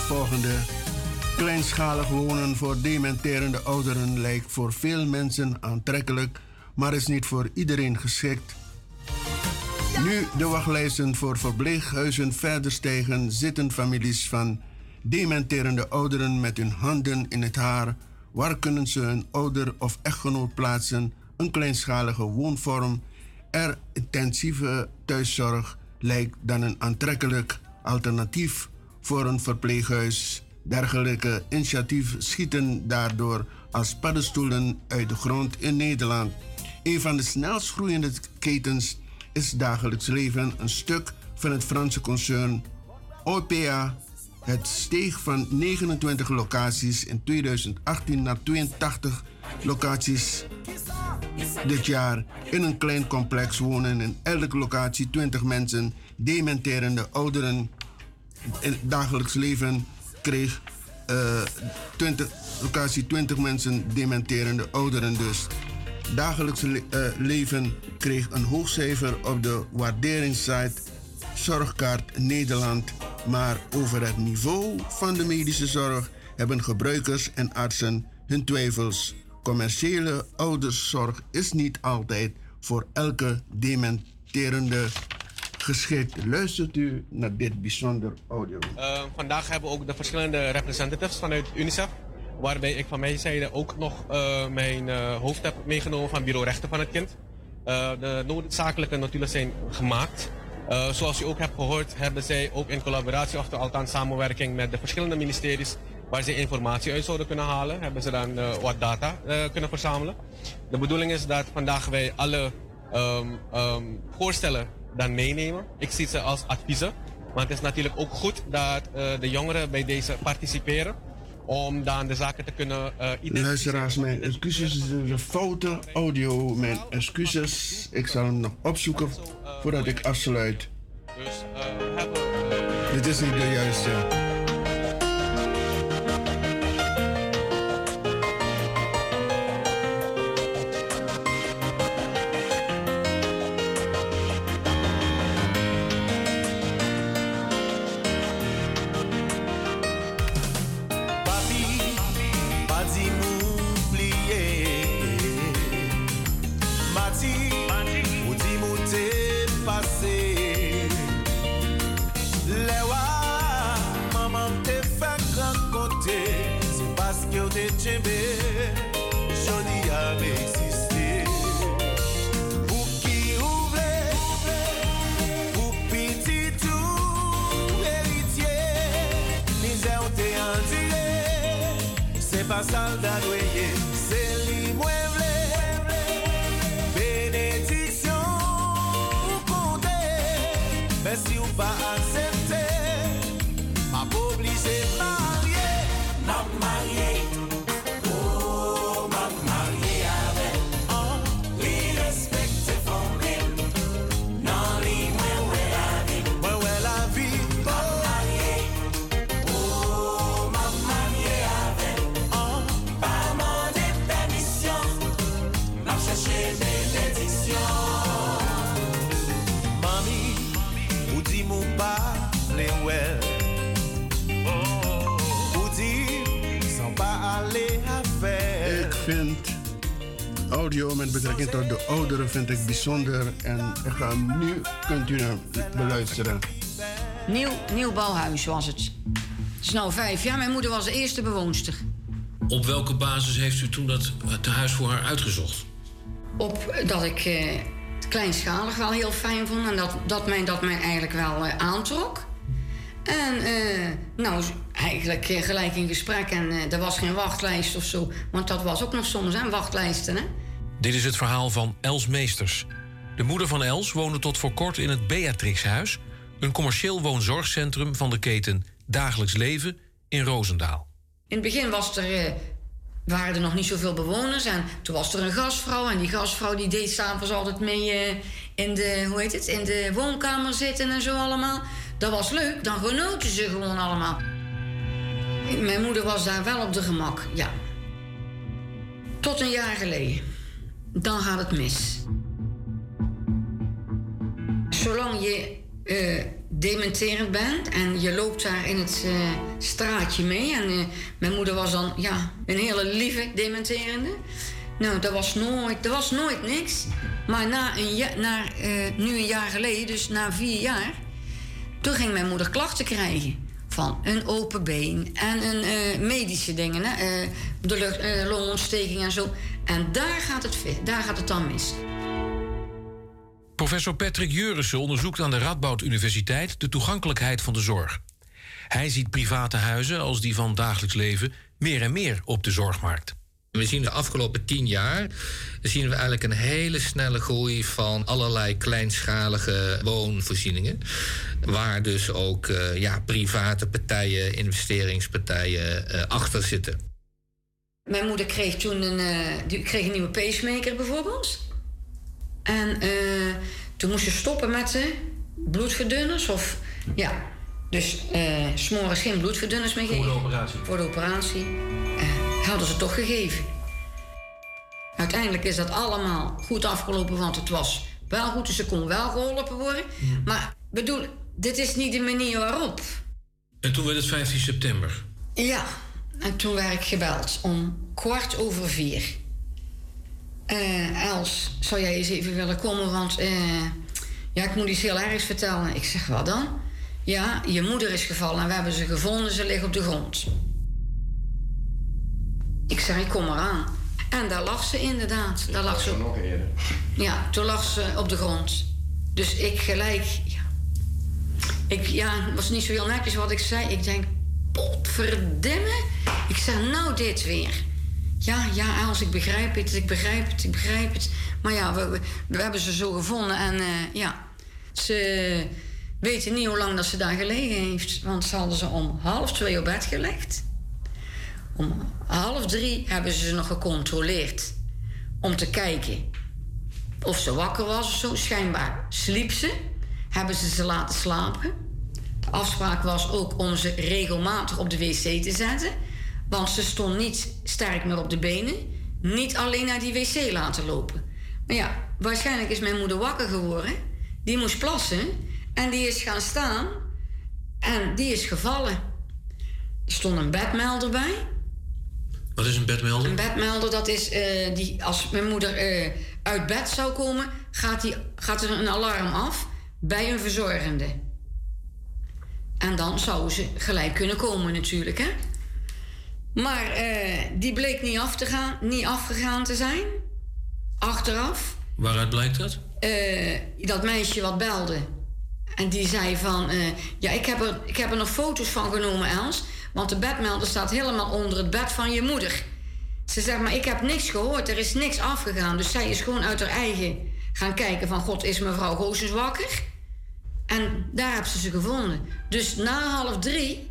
Volgende. Kleinschalig wonen voor dementerende ouderen lijkt voor veel mensen aantrekkelijk, maar is niet voor iedereen geschikt. Nu de wachtlijsten voor verpleeghuizen verder stijgen, zitten families van dementerende ouderen met hun handen in het haar. Waar kunnen ze een ouder of echtgenoot plaatsen? Een kleinschalige woonvorm er intensieve thuiszorg lijkt dan een aantrekkelijk alternatief voor een verpleeghuis. Dergelijke initiatieven schieten daardoor als paddenstoelen uit de grond in Nederland. Een van de snelst groeiende ketens is dagelijks leven een stuk van het Franse concern OPA. Het steeg van 29 locaties in 2018 naar 82 locaties dit jaar. In een klein complex wonen in elke locatie 20 mensen, dementerende ouderen. In het dagelijks leven kreeg eh 20, locatie 20 mensen, dementerende ouderen dus. Dagelijks eh, leven kreeg een hoog cijfer op de waarderingssite Zorgkaart Nederland. Maar over het niveau van de medische zorg hebben gebruikers en artsen hun twijfels. Commerciële ouderszorg is niet altijd voor elke dementerende geschikt. Luistert u naar dit bijzonder audio. Uh, vandaag hebben we ook de verschillende representatives vanuit UNICEF. Waarbij ik van mijn zijde ook nog uh, mijn uh, hoofd heb meegenomen van Bureau Rechten van het Kind. De noodzakelijke notulen zijn gemaakt. Eh, zoals u ook hebt gehoord, hebben zij ook in collaboratie, of althans samenwerking met de verschillende ministeries, waar ze informatie uit zouden kunnen halen, hebben ze dan eh, wat data eh, kunnen verzamelen. De bedoeling is dat vandaag wij alle ehm, ehm, voorstellen dan meenemen. Ik zie ze als adviezen. Maar het is natuurlijk ook goed dat eh, de jongeren bij deze participeren. Om dan de zaken te kunnen identificeren. Luisteraars, mijn excuses. Een foute audio. Mijn excuses. Ik zal hem nog opzoeken voordat ik afsluit. Dus eh. Dit is niet de juiste. Vind ik bijzonder. En ik ga nu kunt u hem beluisteren. Nieuw, nieuw bouwhuis was het. Het is nou vijf jaar. Mijn moeder was de eerste bewoonster. Op welke basis heeft u toen dat eh, tehuis voor haar uitgezocht? Op dat ik eh, het kleinschalig wel heel fijn vond. En dat, dat, mij, dat mij eigenlijk wel eh, aantrok. En eh, nou, eigenlijk eh, gelijk in gesprek. En eh, er was geen wachtlijst of zo. Want dat was ook nog soms, hè, wachtlijsten, hè. Dit is het verhaal van Els Meesters. De moeder van Els woonde tot voor kort in het Beatrixhuis... een commercieel woonzorgcentrum van de keten Dagelijks Leven in Roosendaal. In het begin was er, eh, waren er nog niet zoveel bewoners. En toen was er een gastvrouw. En die gastvrouw die deed s'avonds altijd mee eh, in, de, hoe heet het, in de woonkamer zitten en zo allemaal. Dat was leuk. Dan genoten ze gewoon allemaal. Mijn moeder was daar wel op de gemak, ja. Tot een jaar geleden. Dan gaat het mis. Zolang je eh, dementerend bent en je loopt daar in het eh, straatje mee. En eh, mijn moeder was dan ja, een hele lieve dementerende. Nou, dat was nooit, dat was nooit niks. Maar na een ja, na, nu een jaar geleden, dus na vier jaar... toen ging mijn moeder klachten krijgen. Van een open been en een eh, medische dingen. Hè? eh, de lucht, eh, longontsteking en zo. En daar gaat, het, daar gaat het dan mis. Professor Patrick Jurissen onderzoekt aan de Radboud Universiteit de toegankelijkheid van de zorg. Hij ziet private huizen als die van dagelijks leven meer en meer op de zorgmarkt. We zien de afgelopen tien jaar zien we eigenlijk een hele snelle groei van allerlei kleinschalige woonvoorzieningen. Waar dus ook eh, ja, private partijen, investeringspartijen eh, achter zitten. Mijn moeder kreeg toen een, eh, die kreeg een nieuwe pacemaker bijvoorbeeld. En eh, toen moest ze stoppen met de bloedverdunners. Of, ja, dus eh s'morgens geen bloedverdunners meer geven. Voor de operatie. Voor de operatie. Hadden ze toch gegeven. Uiteindelijk is dat allemaal goed afgelopen, want het was wel goed. Dus ze kon wel geholpen worden. Maar bedoel, dit is niet de manier waarop. En toen werd het 15 september. Ja, en toen werd ik gebeld om kwart over vier. Eh, Els, zou jij eens even willen komen? Want eh, ja, ik moet iets heel ergs vertellen. Ik zeg, wat dan? Ja, je moeder is gevallen en we hebben ze gevonden. Ze ligt op de grond. Ik zeg, ik kom eraan. En daar lag ze inderdaad. Daar lag ze. nog eerder. [LAUGHS] Ja, toen lag ze op de grond. Dus ik gelijk ja, Ik, ja, het was niet zo heel netjes wat ik zei. Ik denk, potverdimme. Ik zeg, nou dit weer. Ja, ja, Els, ik begrijp het, ik begrijp het, ik begrijp het. Maar ja, we, we, we hebben ze zo gevonden en eh, ja, ze weten niet hoe lang dat ze daar gelegen heeft. Want ze hadden ze om half twee op bed gelegd. Om half drie hebben ze ze nog gecontroleerd. Om te kijken of ze wakker was of zo. Schijnbaar sliep ze. Hebben ze ze laten slapen. De afspraak was ook om ze regelmatig op de wc te zetten. Want ze stond niet sterk meer op de benen. Niet alleen naar die wc laten lopen. Maar ja, waarschijnlijk is mijn moeder wakker geworden. Die moest plassen. En die is gaan staan. En die is gevallen. Er stond een bedmelder bij. Wat is een bedmelder? Een bedmelder, dat is eh, die, als mijn moeder eh, uit bed zou komen, gaat, die, gaat er een alarm af bij een verzorgende. En dan zou ze gelijk kunnen komen, natuurlijk, hè? Maar eh, die bleek niet, af te gaan, niet afgegaan te zijn. Achteraf. Waaruit blijkt dat? Dat meisje wat belde. En die zei van... ja, ik heb, er, ik heb er nog foto's van genomen, Els. Want de bedmelder staat helemaal onder het bed van je moeder. Ze zegt, maar ik heb niks gehoord. Er is niks afgegaan. Dus zij is gewoon uit haar eigen gaan kijken van... God, is mevrouw Goossens wakker? En daar hebben ze ze gevonden. Dus na half drie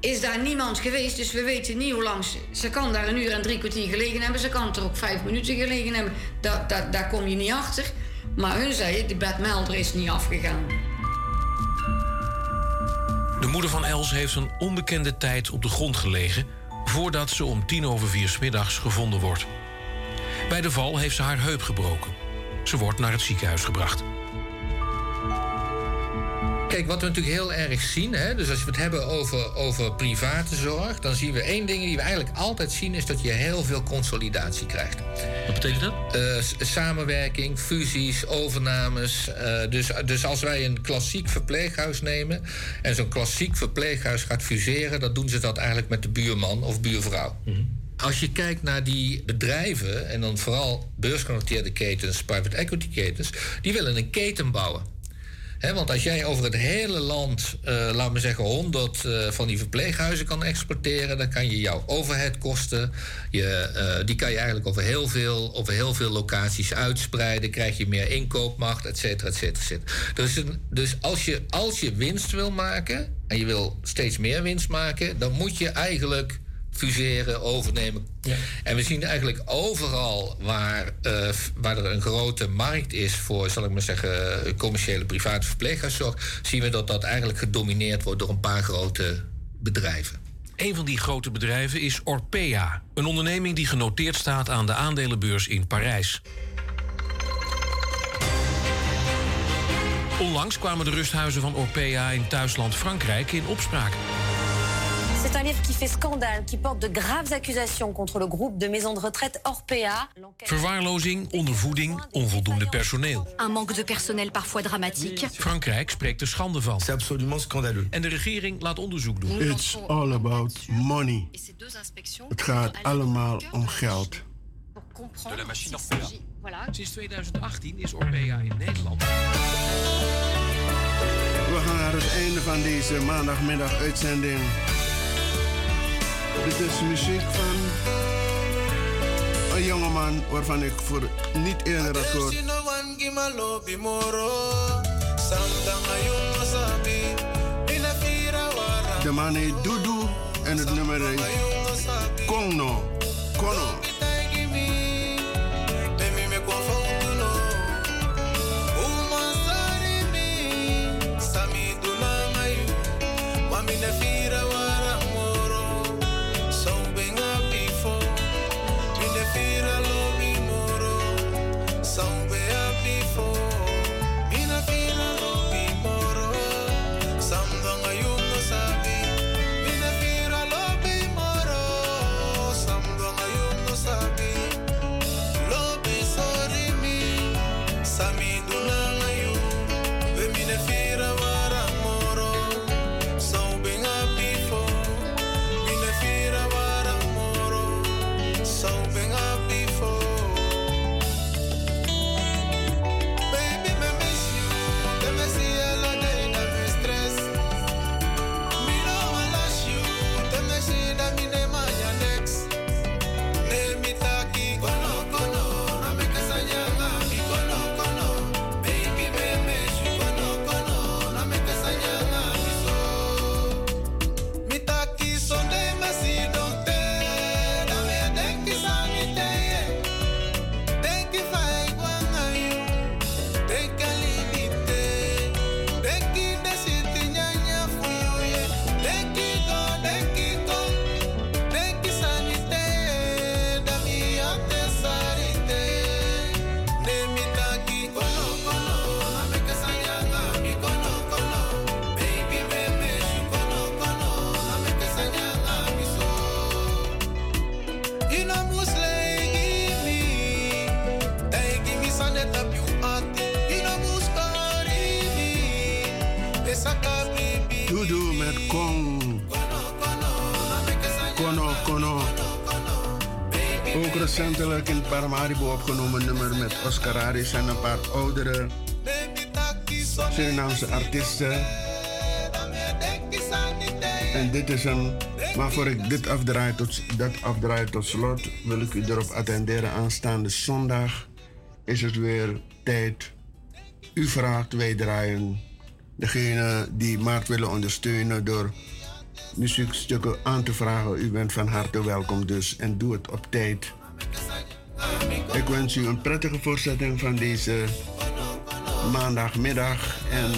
is daar niemand geweest. Dus we weten niet hoe lang ze... Ze kan daar een uur en drie kwartier gelegen hebben. Ze kan er ook vijf minuten gelegen hebben. Da, da, daar kom je niet achter. Maar hun zei, de bedmelder is niet afgegaan. De moeder van Els heeft een onbekende tijd op de grond gelegen... voordat ze om tien over vier 's middags gevonden wordt. Bij de val heeft ze haar heup gebroken. Ze wordt naar het ziekenhuis gebracht. Kijk, wat we natuurlijk heel erg zien, hè, dus als we het hebben over, over private zorg, dan zien we één ding die we eigenlijk altijd zien, is dat je heel veel consolidatie krijgt. Wat betekent dat? Eh, samenwerking, fusies, overnames. Eh, dus, dus als wij een klassiek verpleeghuis nemen en zo'n klassiek verpleeghuis gaat fuseren, dan doen ze dat eigenlijk met de buurman of buurvrouw. Als je kijkt naar die bedrijven, en dan vooral beursgenoteerde ketens, private equity ketens, die willen een keten bouwen. Want als jij over het hele land, eh laat me zeggen, 100 eh, van die verpleeghuizen kan exporteren, dan kan je jouw overheadkosten, je, eh, die kan je eigenlijk over heel, veel, over heel veel locaties uitspreiden. Krijg je meer inkoopmacht, et cetera, et cetera, et cetera. Dus, dus als, je, als je winst wil maken en je wil steeds meer winst maken, dan moet je eigenlijk fuseren, overnemen. En we zien eigenlijk overal waar, eh, waar er een grote markt is voor, zal ik maar zeggen, commerciële private verpleeghuiszorg, zien we dat dat eigenlijk gedomineerd wordt door een paar grote bedrijven. Een van die grote bedrijven is Orpea, een onderneming die genoteerd staat aan de aandelenbeurs in Parijs. Onlangs kwamen de rusthuizen van Orpea in thuisland Frankrijk in opspraak. C'est un livre qui fait scandale, qui porte de graves accusations contre le groupe de maisons de retraite Orpea. Verwaarlozing, ondervoeding, onvoldoende personeel. Un manque de personnel parfois dramatique. Frankrijk spreekt er schande van. C'est absolument scandaleux. En de regering laat onderzoek doen. It's all about money. Het gaat allemaal om geld. De la machine Orpea. Sinds 2018 is Orpea in Nederland. We gaan naar het einde van deze maandagmiddag uitzending. Dit is muziek van een jongeman waarvan ik voor niet eerder had gehoord. De man heet Dudu en het nummer heet Kongno. Kono. Opgenomen nummer met Oscar Harris en een paar oudere Surinaamse artiesten. En dit is een. Maar voor ik dit afdraai tot, dat afdraai tot slot, wil ik u erop attenderen. Aanstaande zondag is het weer tijd. U vraagt, wij draaien. Degene die Maart willen ondersteunen door muziekstukken aan te vragen, u bent van harte welkom dus. En doe het op tijd. Ik wens u een prettige voortzetting van deze maandagmiddag. En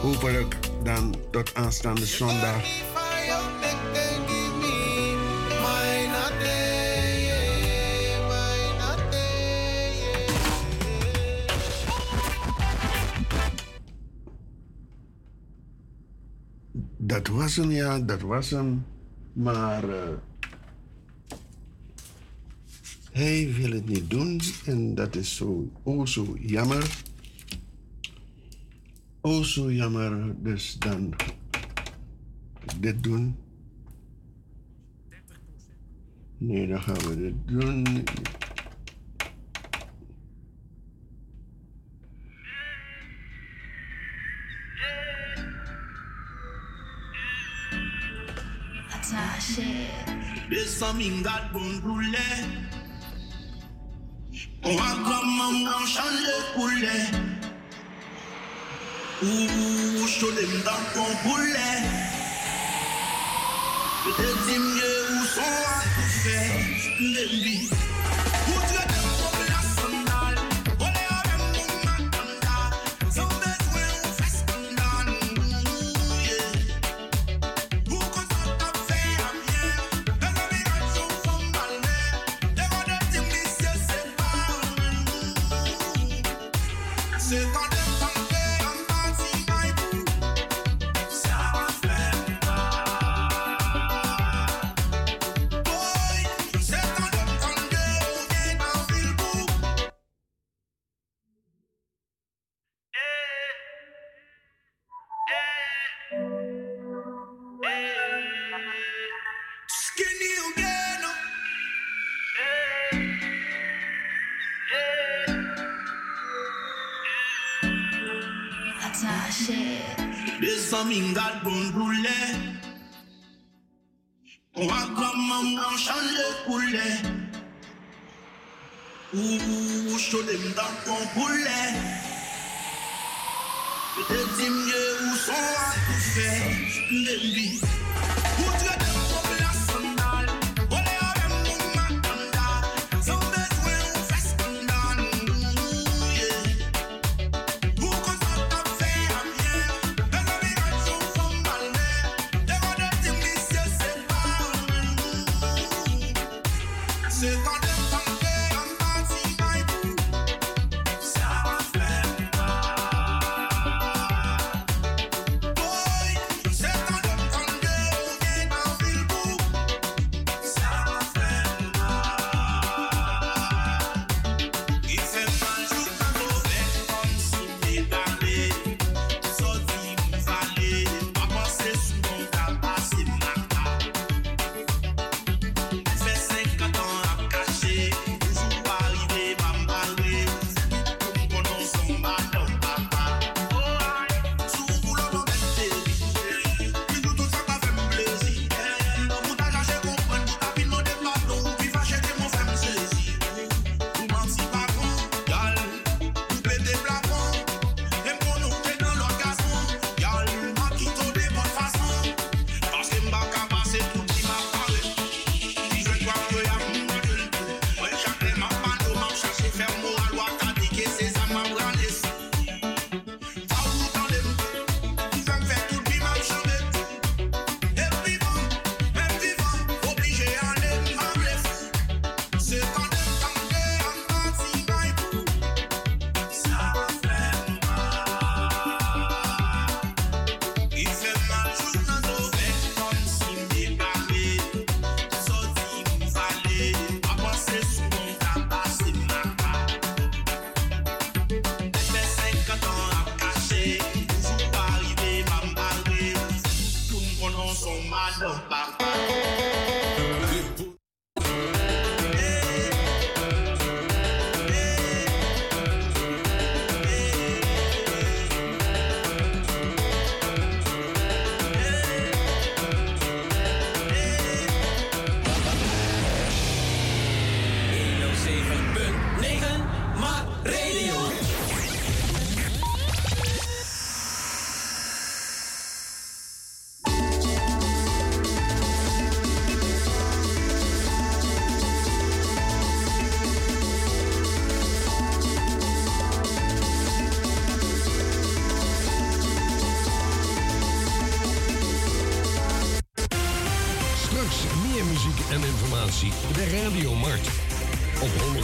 hopelijk dan tot aanstaande zondag. Dat was hem, ja, dat was hem. Maar eh, hij wil het niet doen en dat is zo, oh zo jammer. Oh zo jammer, dus dan dit doen. Nee, dan gaan we dit doen. Bondule On va comme on change poulet. Ouh, dem dans ton poulet. Peut-être mieux où sont à tout Où mingal bon doule Ouan gaman mwen chan le koule Ou chodem dan kon koule Pete dimye ou son akoufe Mdembi Ou dredem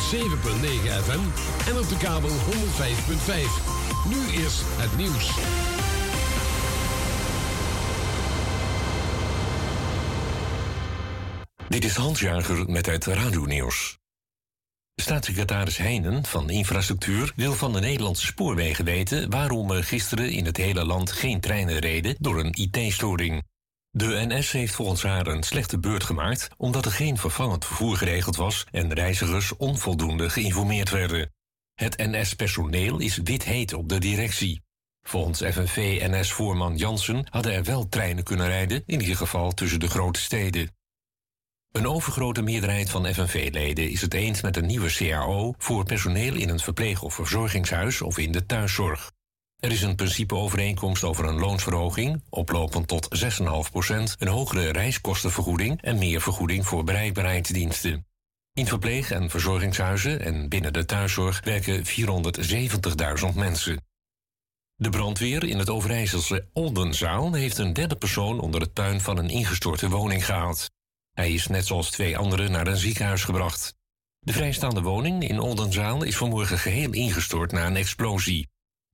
107.9 FM en op de kabel 105.5. Nu is het nieuws. Dit is Hans Jager met het radionieuws. Staatssecretaris Heijnen van Infrastructuur wil van de Nederlandse spoorwegen weten waarom er gisteren in het hele land geen treinen reden door een IT-storing. De NS heeft volgens haar een slechte beurt gemaakt omdat er geen vervangend vervoer geregeld was en reizigers onvoldoende geïnformeerd werden. Het NS-personeel is wit heet op de directie. Volgens FNV-NS-voorman Jansen hadden er wel treinen kunnen rijden, in ieder geval tussen de grote steden. Een overgrote meerderheid van FNV-leden is het eens met een nieuwe CAO voor personeel in een verpleeg- of verzorgingshuis of in de thuiszorg. Er is een principeovereenkomst over een loonsverhoging, oplopend tot 6,5%, een hogere reiskostenvergoeding en meer vergoeding voor bereikbaarheidsdiensten. In verpleeg- en verzorgingshuizen en binnen de thuiszorg werken 470.000 mensen. De brandweer in het Overijsselse Oldenzaal heeft een derde persoon onder het puin van een ingestorte woning gehaald. Hij is net zoals twee anderen naar een ziekenhuis gebracht. De vrijstaande woning in Oldenzaal is vanmorgen geheel ingestort na een explosie.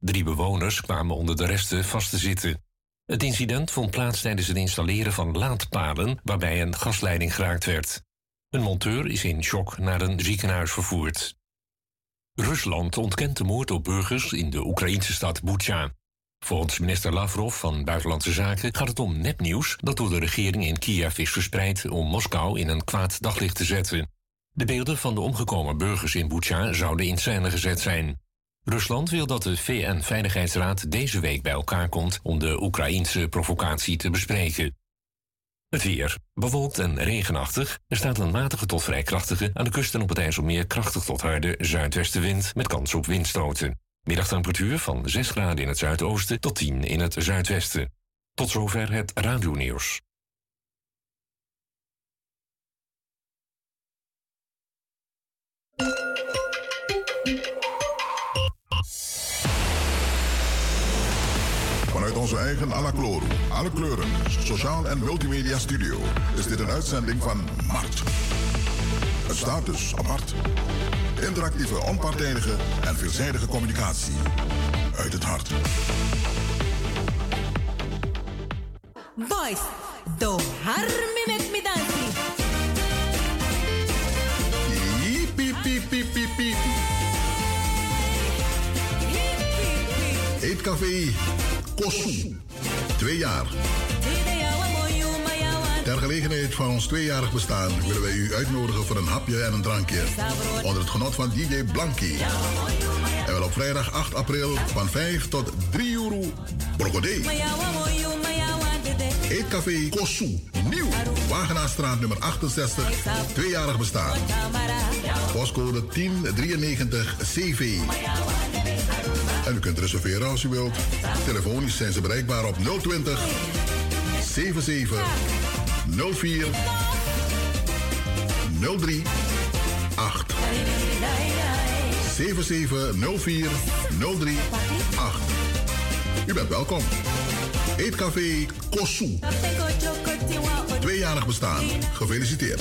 Drie bewoners kwamen onder de resten vast te zitten. Het incident vond plaats tijdens het installeren van laadpalen waarbij een gasleiding geraakt werd. Een monteur is in shock naar een ziekenhuis vervoerd. Rusland ontkent de moord op burgers in de Oekraïnse stad Bucha. Volgens minister Lavrov van Buitenlandse Zaken gaat het om nepnieuws dat door de regering in Kiev is verspreid om Moskou in een kwaad daglicht te zetten. De beelden van de omgekomen burgers in Bucha zouden in scène gezet zijn. Rusland wil dat de VN-veiligheidsraad deze week bij elkaar komt om de Oekraïense provocatie te bespreken. Het weer. Bewolkt en regenachtig. Er staat een matige tot vrij krachtige, aan de kust en op het IJsselmeer krachtig tot harde zuidwestenwind met kans op windstoten. Middagtemperatuur van 6 graden in het zuidoosten tot 10 in het zuidwesten. Tot zover het radionieuws. Onze eigen Alacloro, alle kleuren, sociaal en multimedia studio is dit een uitzending van Mart. Het staat dus apart. Interactieve, onpartijdige en veelzijdige communicatie. Uit het hart. Boys, do harmi met me dansie. Piep, piep, piep, piep, piep. Eetcafé Kosu. Twee jaar. Ter gelegenheid van ons tweejarig bestaan willen wij u uitnodigen voor een hapje en een drankje. Onder het genot van DJ Blanky. En wel op vrijdag 8 april van 5 tot 3 euro Brocodé. Eetcafé Kosu. Nieuw. Wagenaarstraat nummer 68. Tweejarig bestaan. Postcode 1093 CV. En u kunt reserveren als u wilt. Telefonisch zijn ze bereikbaar op 020 77 04 03 8. 7704 03 8. U bent welkom. Eetcafé Kosu. Tweejarig bestaan. Gefeliciteerd.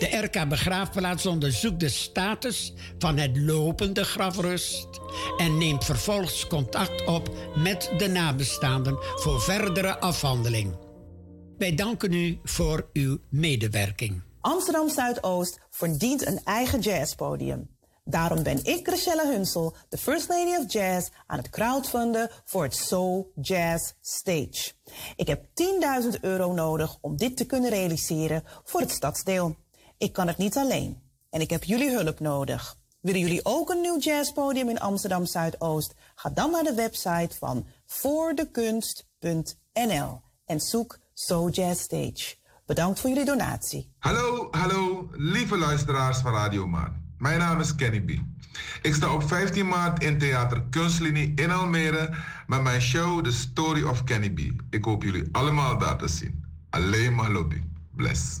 De RK Begraafplaats onderzoekt de status van het lopende grafrust en neemt vervolgens contact op met de nabestaanden voor verdere afhandeling. Wij danken u voor uw medewerking. Amsterdam Zuidoost verdient een eigen jazzpodium. Daarom ben ik, Chriselle Hunsel, de First Lady of Jazz, aan het crowdfunden voor het Soul Jazz Stage. Ik heb 10.000 euro nodig om dit te kunnen realiseren voor het stadsdeel. Ik kan het niet alleen en ik heb jullie hulp nodig. Willen jullie ook een nieuw jazzpodium in Amsterdam Zuidoost? Ga dan naar de website van voordekunst.nl en zoek So Jazz Stage. Bedankt voor jullie donatie. Hallo, hallo, lieve luisteraars van Radio Maan. Mijn naam is Kenny B. Ik sta op 15 maart in Theater Kunstlinie in Almere met mijn show The Story of Kenny B. Ik hoop jullie allemaal daar te zien. Alleen maar lobby. Bless.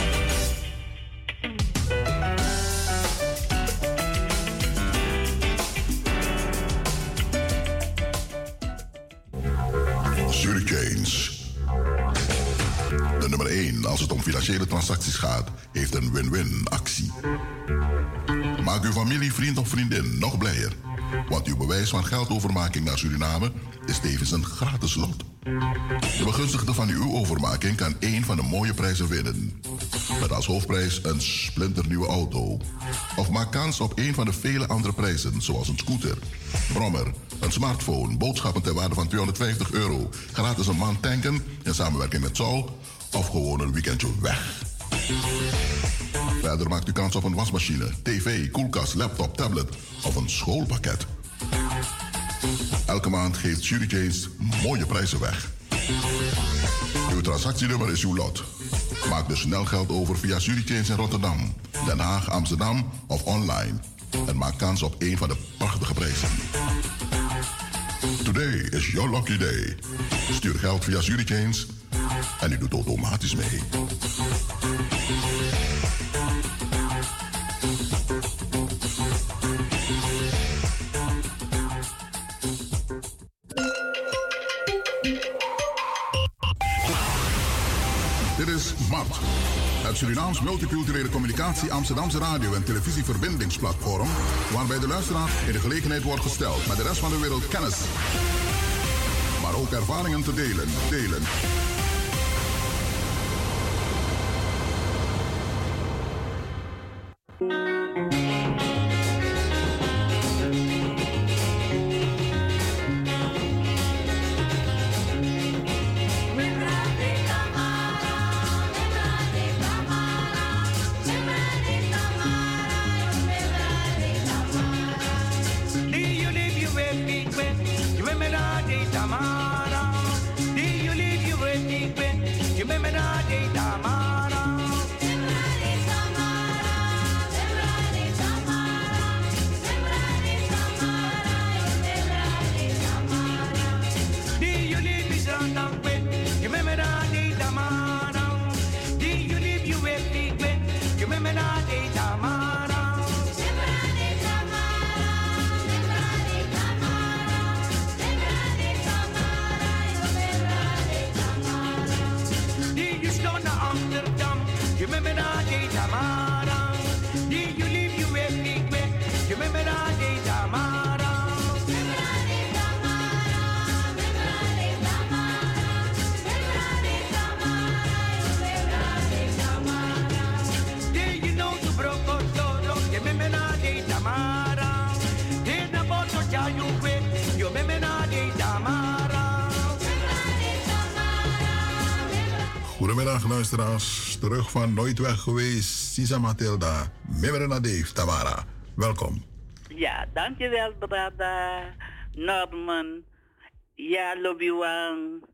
De nummer 1 als het om financiële transacties gaat, heeft een win-win actie. Maak uw familie, vriend of vriendin nog blijer. Want uw bewijs van geldovermaking naar Suriname is tevens een gratis lot. De begunstigde van uw overmaking kan één van de mooie prijzen winnen. Met als hoofdprijs een splinternieuwe auto. Of maak kans op een van de vele andere prijzen, zoals een scooter, brommer, een smartphone, boodschappen ter waarde van 250 euro, gratis een maand tanken in samenwerking met Sol, of gewoon een weekendje weg. Verder maakt u kans op een wasmachine, tv, koelkast, laptop, tablet of een schoolpakket. Elke maand geeft Jury mooie prijzen weg. Uw transactienummer is uw lot. Maak dus snel geld over via James in Rotterdam, Den Haag, Amsterdam of online. En maak kans op een van de prachtige prijzen. Today is your lucky day. Stuur geld via James en u doet automatisch mee. Surinaams Multiculturele Communicatie Amsterdamse radio- en televisieverbindingsplatform, waarbij de luisteraar in de gelegenheid wordt gesteld met de rest van de wereld kennis, maar ook ervaringen te delen. delen. Luisteraars, terug van Nooit Weg geweest, Sisa Matilda, Mimrena Dave, Tamara. Welkom. Ja, dankjewel, brada. Norman. Ja, Lobiwang.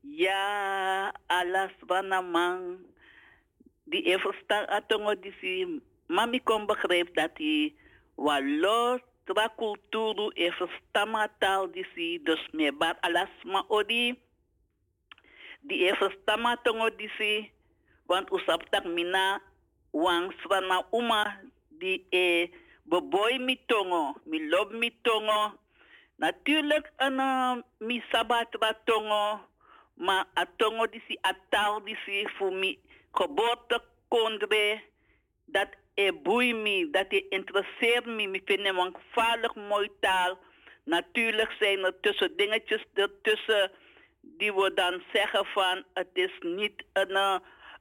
Ja, alas wanamang. Die even staan atongo. Mami kon begrijp dat hij walo tra kulturu even stamataal disi. Dus me bar alas ma odi. Die even stamatongo disi. Want usap tak mina wang swana uma die e beboy mi tongo, mi lob mi tongo. Natuurlijk een uh, mi sabatra tongo, maar a tongo disi a taal disi voor mi geboorte kondre, dat e boei mi, dat e interesseert me, mi vind een gevaarlijk mooi taal. Natuurlijk zijn er tussen dingetjes ertussen die we dan zeggen van het is niet een, uh,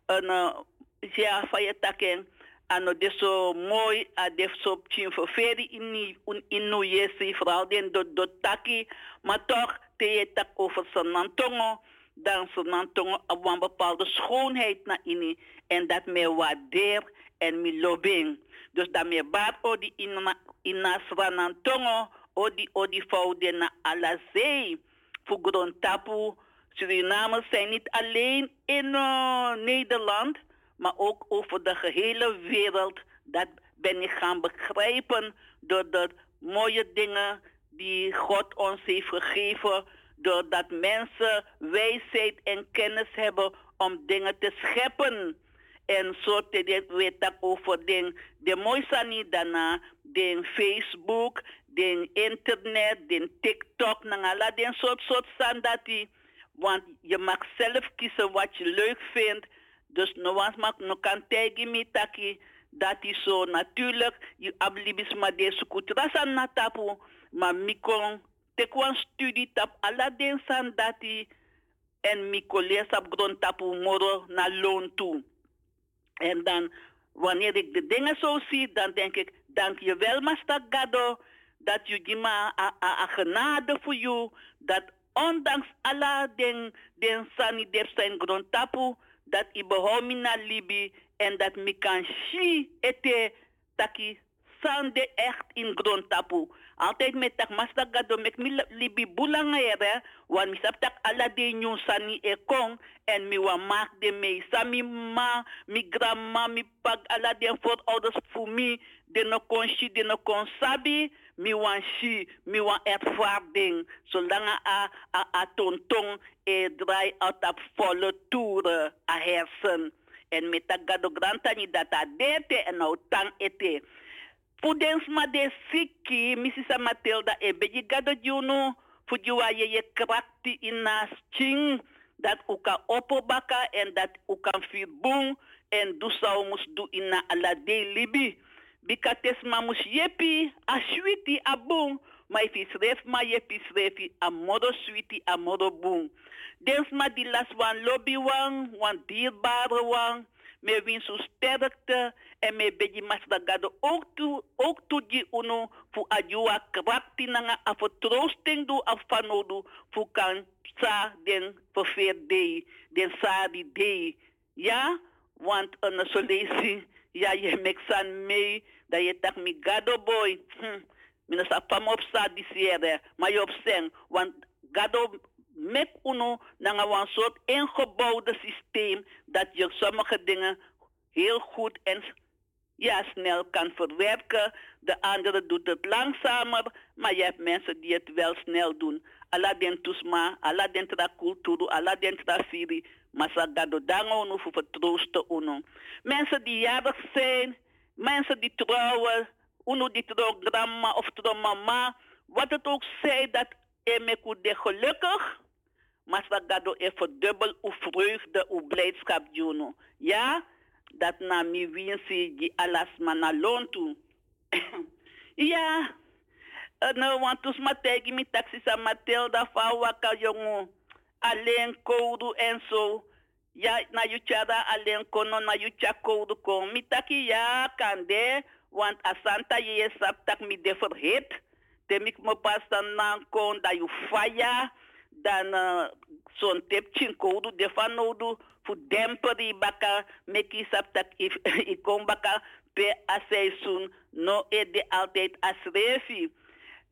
een uh, ja, van je takken. Ano de so mooi a def so chin feri in in no yesi vooral den do taki maar toch te je tak over sanantongo dan sanantongo op een bepaalde schoonheid na ini en dat me waardeer en me lobing dus dat me baat o di in in sanantongo o di o di foude na alazei voor tapu Surinamers zijn niet alleen in uh, Nederland maar ook over de gehele wereld. Dat ben ik gaan begrijpen door de mooie dingen die God ons heeft gegeven. Doordat mensen wijsheid en kennis hebben om dingen te scheppen. En zo te weten over de, de mooiste niet daarna, de Facebook, de internet, de TikTok, en alle die soort soort die. Want je mag zelf kiezen wat je leuk vindt. Dus no was mak no kan tegi mi taki dat is zo natuurlijk je ablibis ma de sukutra na tapu maar mi kon tekwan studie tap ala den san dati en mi lees op grond tapu moro na loon toe. En dan wanneer ik de dingen zo zie, dan denk ik, dank je wel, Master Gado, dat je die a, genade voor je, dat ondanks alle den, den sani der zijn grond tapu, dat i behomi na libi en dat mi kan shi ete taki sande echt in grond tapu. Altijd met tak master gado mek mi libi bulanga ere, wan mi sap tak ala de nyun sani e kong, en mi wa maak de me. Sami ma, mi grandma, mi pag ala de voorouders voor mi, de no kon shi, de no kon sabi, mi wan shi, mi wan ervaring. Zolang a, a, a tontong e draai uit op volle toeren a hersen. En met dat gado grantani dat a dete en nou tang ete. Pudens ma de siki, Mrs. Matilda, e beji gado juno, fujiwa ye ye krakti ina ching, dat u kan opbaka en dat u kan virbung, en du zou mus du ina ala de libi. Bikates ma mus yepi, a switi a bung, ma if is ref ma yepi srefi, a modo switi a modo bung. Dens ma di las wan lobby wan, wan dierbare wan, me win zo sterkte en me beji masdagado ook toe ook uno fu ajua krapti nanga a vertroosting do a fanodu. Fu kan sa den verveer dei den sa di dei. Ja want een solesi ja je mexan mee dat je tak mi gado boy hm. mina sa pam op maar je op sen want gado met uno naar een soort ingebouwde systeem dat je sommige dingen heel goed en ja, snel kan verwerken. De andere doet het langzamer, maar je hebt mensen die het wel snel doen. Alla den tusma, alla den tra kulturu, alla den tra firi, masagado dango no voor vertroosten uno. Mensen die jarig zijn, mensen die trouwen, uno die trouw grandma of mama, wat het ook zij, dat emeku de gelukkig, maar sagado e verdubbel uw vreugde, uw blijdschap. Ja, dat na mi winsi die alas mana lontu. [COUGHS] ja, no want tus mategi mi taxi sa Matilda fa waka jongo. Alleen koudu en zo. Ja, na yu chada alleen kono na yu cha koudu kon. Mi taki ja kande, want asanta ye sap tak mi de verhit. Tem ik me pas dan na kon da yu faya dan uh, zo'n tip chinkodu de van nodu fu demperi baka meki sap tak if i [LAUGHS] kom baka pe a seizoen no e de altijd as refi.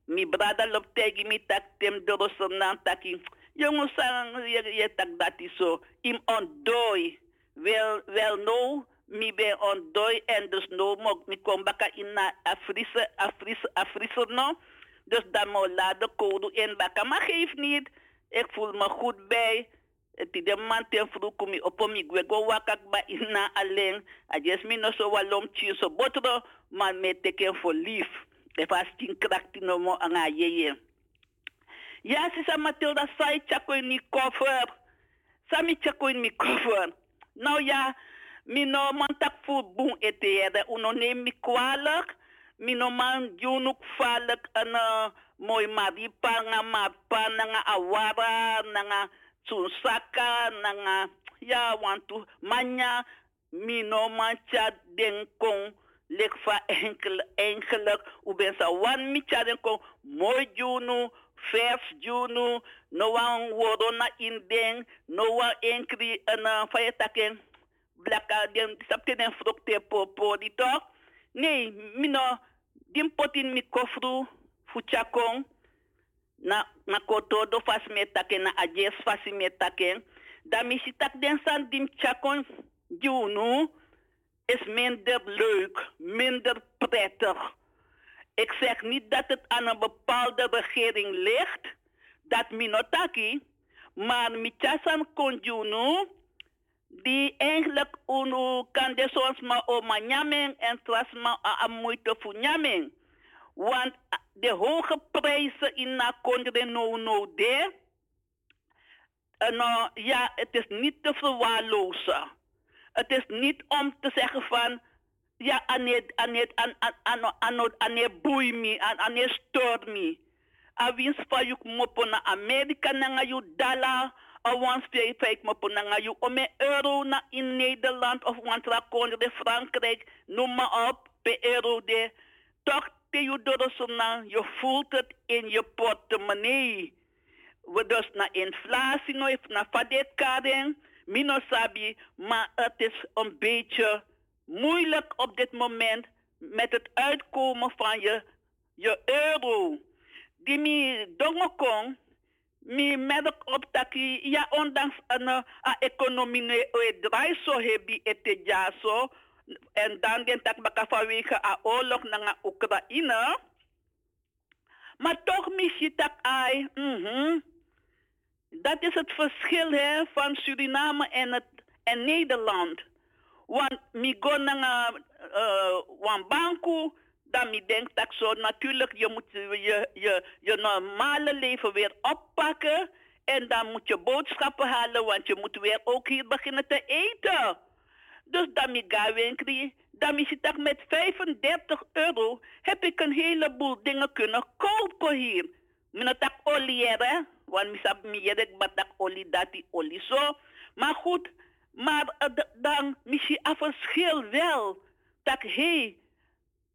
Mi brada lop tegi mi tak tem dorosom nan taki. Jongens, sang je, je tak zo. Im ontdooi. Wel, wel no, mi ben ontdooi en dus no mok mi kom baka in na Afrise, Afrise, Afrise no. Dus dan mo la de code in baka. Maar geef niet. Ik voel me goed bij. Is de man ten vroeg kom ik op om ik go wakak ba ina alleen. I just me no so walom chi so botro. Maar me teken voor lief. Vast tien krakti no mo anga yeye. Ja, Matilda sai chako in mi koffer. Sami chako in mi koffer. Nou ja, mi no man tak fu boom ete Uno neem mi kwalijk. Mi no man junuk falek en mooi maripa nga mapa nga awara nga tsunsaka nga ya wantu manya mi no man den kong lek fa enkel enkele u ben sa wan mi cha den kong mooi junu vers junu no wan woro na inden no wan enkri en uh, fayetaken blaka den sapte den frukte po po di tok. Nee mi no dim potin mi kofru fuchakong na na koto do fas me taken na ajes fas me taken. Da mi si tak den san dim chakon junu is minder leuk, minder prettig. Ik zeg niet dat het aan een bepaalde regering ligt, dat minotaki, maar michasan konjunu, die eigenlijk unu kan de soms maar oma nyaming en tras maar a moeite voor nyaming. Want de hoge prijzen in na kondre no no de, en uh, ja, het is niet te verwaarlozen. Het is niet om te zeggen van, ja, ane, ane, ane, ane, ane, ane boei me, ane stoor me. A wins fa yuk mopo na Amerika na nga yu dollar, a wans fake mopo na nga yu ome euro na in Nederland of wans ra de Frankrijk, noem maar op, pe euro de. Toch te yu dorosona, je voelt het in je portemonnee. We dus na inflatie, no, na fadetkading, Mino sabi, maar het is een beetje moeilijk op dit moment met het uitkomen van je, je euro. Die mi dongokong, mi merk op dat ja, ondanks een uh, economie ne draai zo hebi ete jaso, en dan den tak baka vanwege a oorlog naar Oekraïne, maar toch mis je tak ai, mhm. Dat is het verschil hè, van Suriname en, het, en Nederland. Want mi go naar uh, wan banku, dan mi denkt dat zo natuurlijk je moet je, je, je normale leven weer oppakken. En dan moet je boodschappen halen, want je moet weer ook hier beginnen te eten. Dus dan mi ga winkelen, dan zit met 35 euro heb ik een heleboel dingen kunnen kopen hier. Minotak olie hè want mi yedek batak oli dati oli zo. Maar goed, maar uh, dan missie af verschil wel. Dat hey,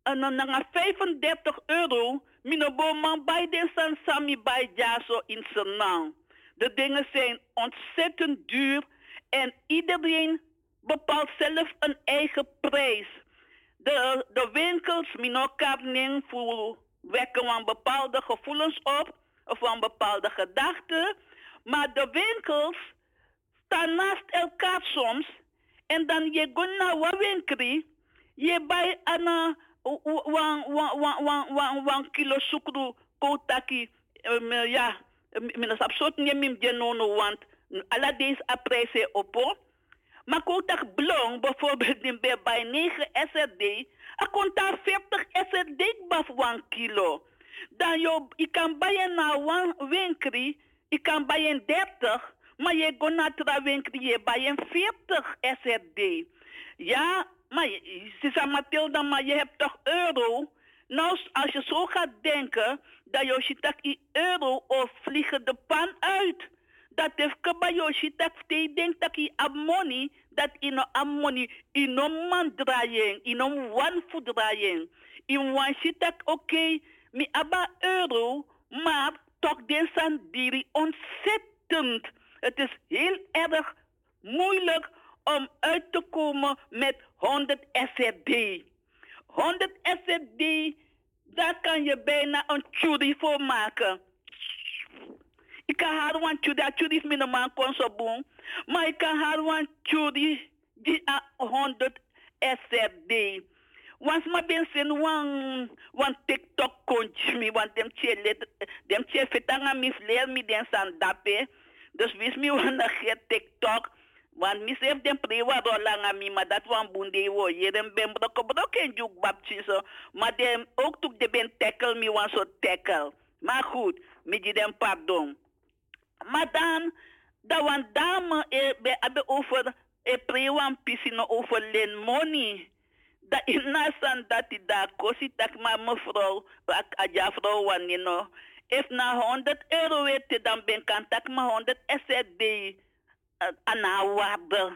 en dan na 35 euro, mino man bij de san sami bij jaso in Senang. De dingen zijn ontzettend duur en iedereen bepaalt zelf een eigen prijs. De, de winkels, mino kapning, voor wekken van bepaalde gevoelens op of een bepaalde gedachte. Maar de winkels staan naast elkaar soms. En dan je gaat naar een winkel. Je bij een wan kilo sukru kotaki. Ja, minus absurd niet meer genomen, want alle deze prijzen op. Maar kotak blong bijvoorbeeld bij 9 SRD. Er komt daar 40 SRD bij 1 kilo dan je, je kan bijen naar een winkel, je kan bijen 30, maar je gaat naar de winkel, je bijen 40 SRD. Ja, maar ze zei maar je hebt toch euro? Nou, als je zo gaat denken, dat je ziet dat euro of vliegen de pan uit. Dat heeft kabayoshi dat je denkt dat je amoni, dat in amoni, in een man draaien, in een food draaien. In one shit dat oké, mi aba euro, maar toch desan diri ontzettend Het is heel erg moeilijk om uit te komen met 100 SRD. 100 SRD, daar kan je bijna een churi voor maken. Ik kan haar een churi, dat churi is mijn man kon zo boem. Maar ik kan haar een churi die a 100 SRD. Want ma ben sen wan wan TikTok kontje mi want dem che let dem che fetanga flair mi den san dape. Dus wis mi wan [LAUGHS] na get TikTok. Want mi sef dem prewa do langa mi ma dat wan bunde wo ye dem ben broko broko en juk babchi so. Maar dem ook tuk de ben tackle mi wan so tackle. Maar goed, mi di dem pardon. Maar dan, dat wan dame e be abe over e prewan pisi no over len money. Da ina [LAUGHS] san dati da kosi tak ma mevrouw, ak aja vrouw wan you know. If na 100 euro wete dan ben kan tak ma 100 SRD aan haar waarde.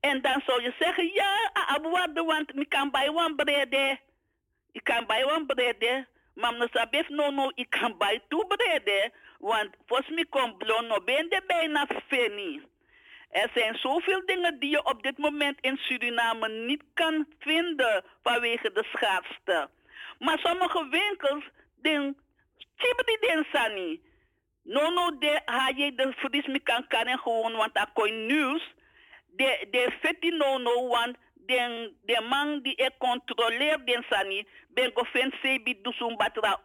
En dan zou je zeggen, ja, aan waarde, want ik kan bij one brede. Ik kan bij one brede. Maar no sabef no no, ik kan bij two brede. Want volgens mij komt blon no ben de bijna feni. Er zijn zoveel dingen die je op dit moment in Suriname niet kan vinden vanwege de schaarste. Maar sommige winkels, den, die den sani. No, no, de de fris kan gewoon, want dat kon nieuws. De, de feti no, want den, de man die e controleert den sani, ben go fen sebi batra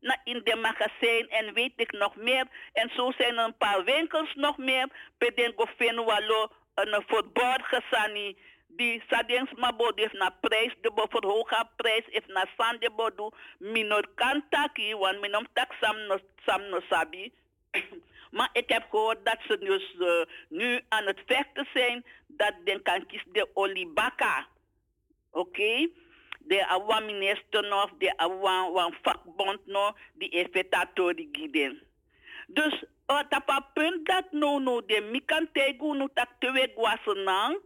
na in de magazijn en weet ik nog meer. En zo zijn er een paar winkels nog meer. Pe den go fen walo een verborgen sani. Die sadens mabo heeft na prijs, de bo verhoga prijs, heeft na sande bodu, minor kan taki, want minom tak sam no, sam no sabi. Maar ik heb gehoord dat ze dus uh, nu aan het vechten zijn dat den kan kiezen de olibaka. Oké? Okay? De awa minister nog, de awa wan vakbond nog, die effetatori giden. Dus, uh, tapa punt dat no no de mikan tegu no tak tewe guasenang,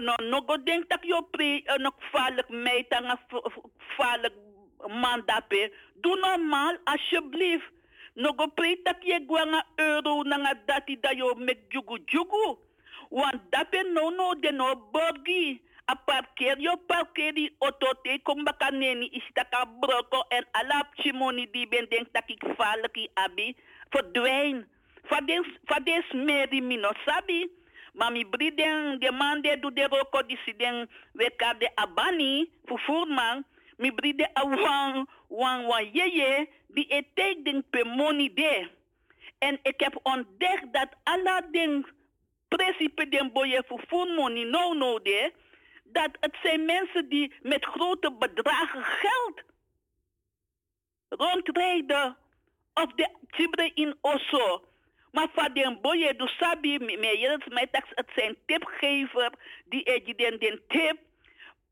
no no go denk tak yo pri no gevaarlijk meid en gevaarlijk man dape. Doe normaal alsjeblieft. No go pri tak je gwanga euro nanga dati da yo mek jugu jugu. Want dape no no de no borgi. A parkeer yo parkeer auto te kom baka neni is taka broko en alap chimoni die ben denk tak ik gevaarlijk i abi. Verdwijn. Vades meri mino sabi. Mami briden de man de roko di si den weka de abani fufurman. Mi bride a wan wan wan yeye die e take den pe money. En ik heb ontdekt dat alla den principe den boye fufur money no no. Dat het zijn mensen die met grote bedragen geld rondrijden. Of de tibre in Osso. Maar van den boye du sabi me tax het zijn tipgever die er den den tip.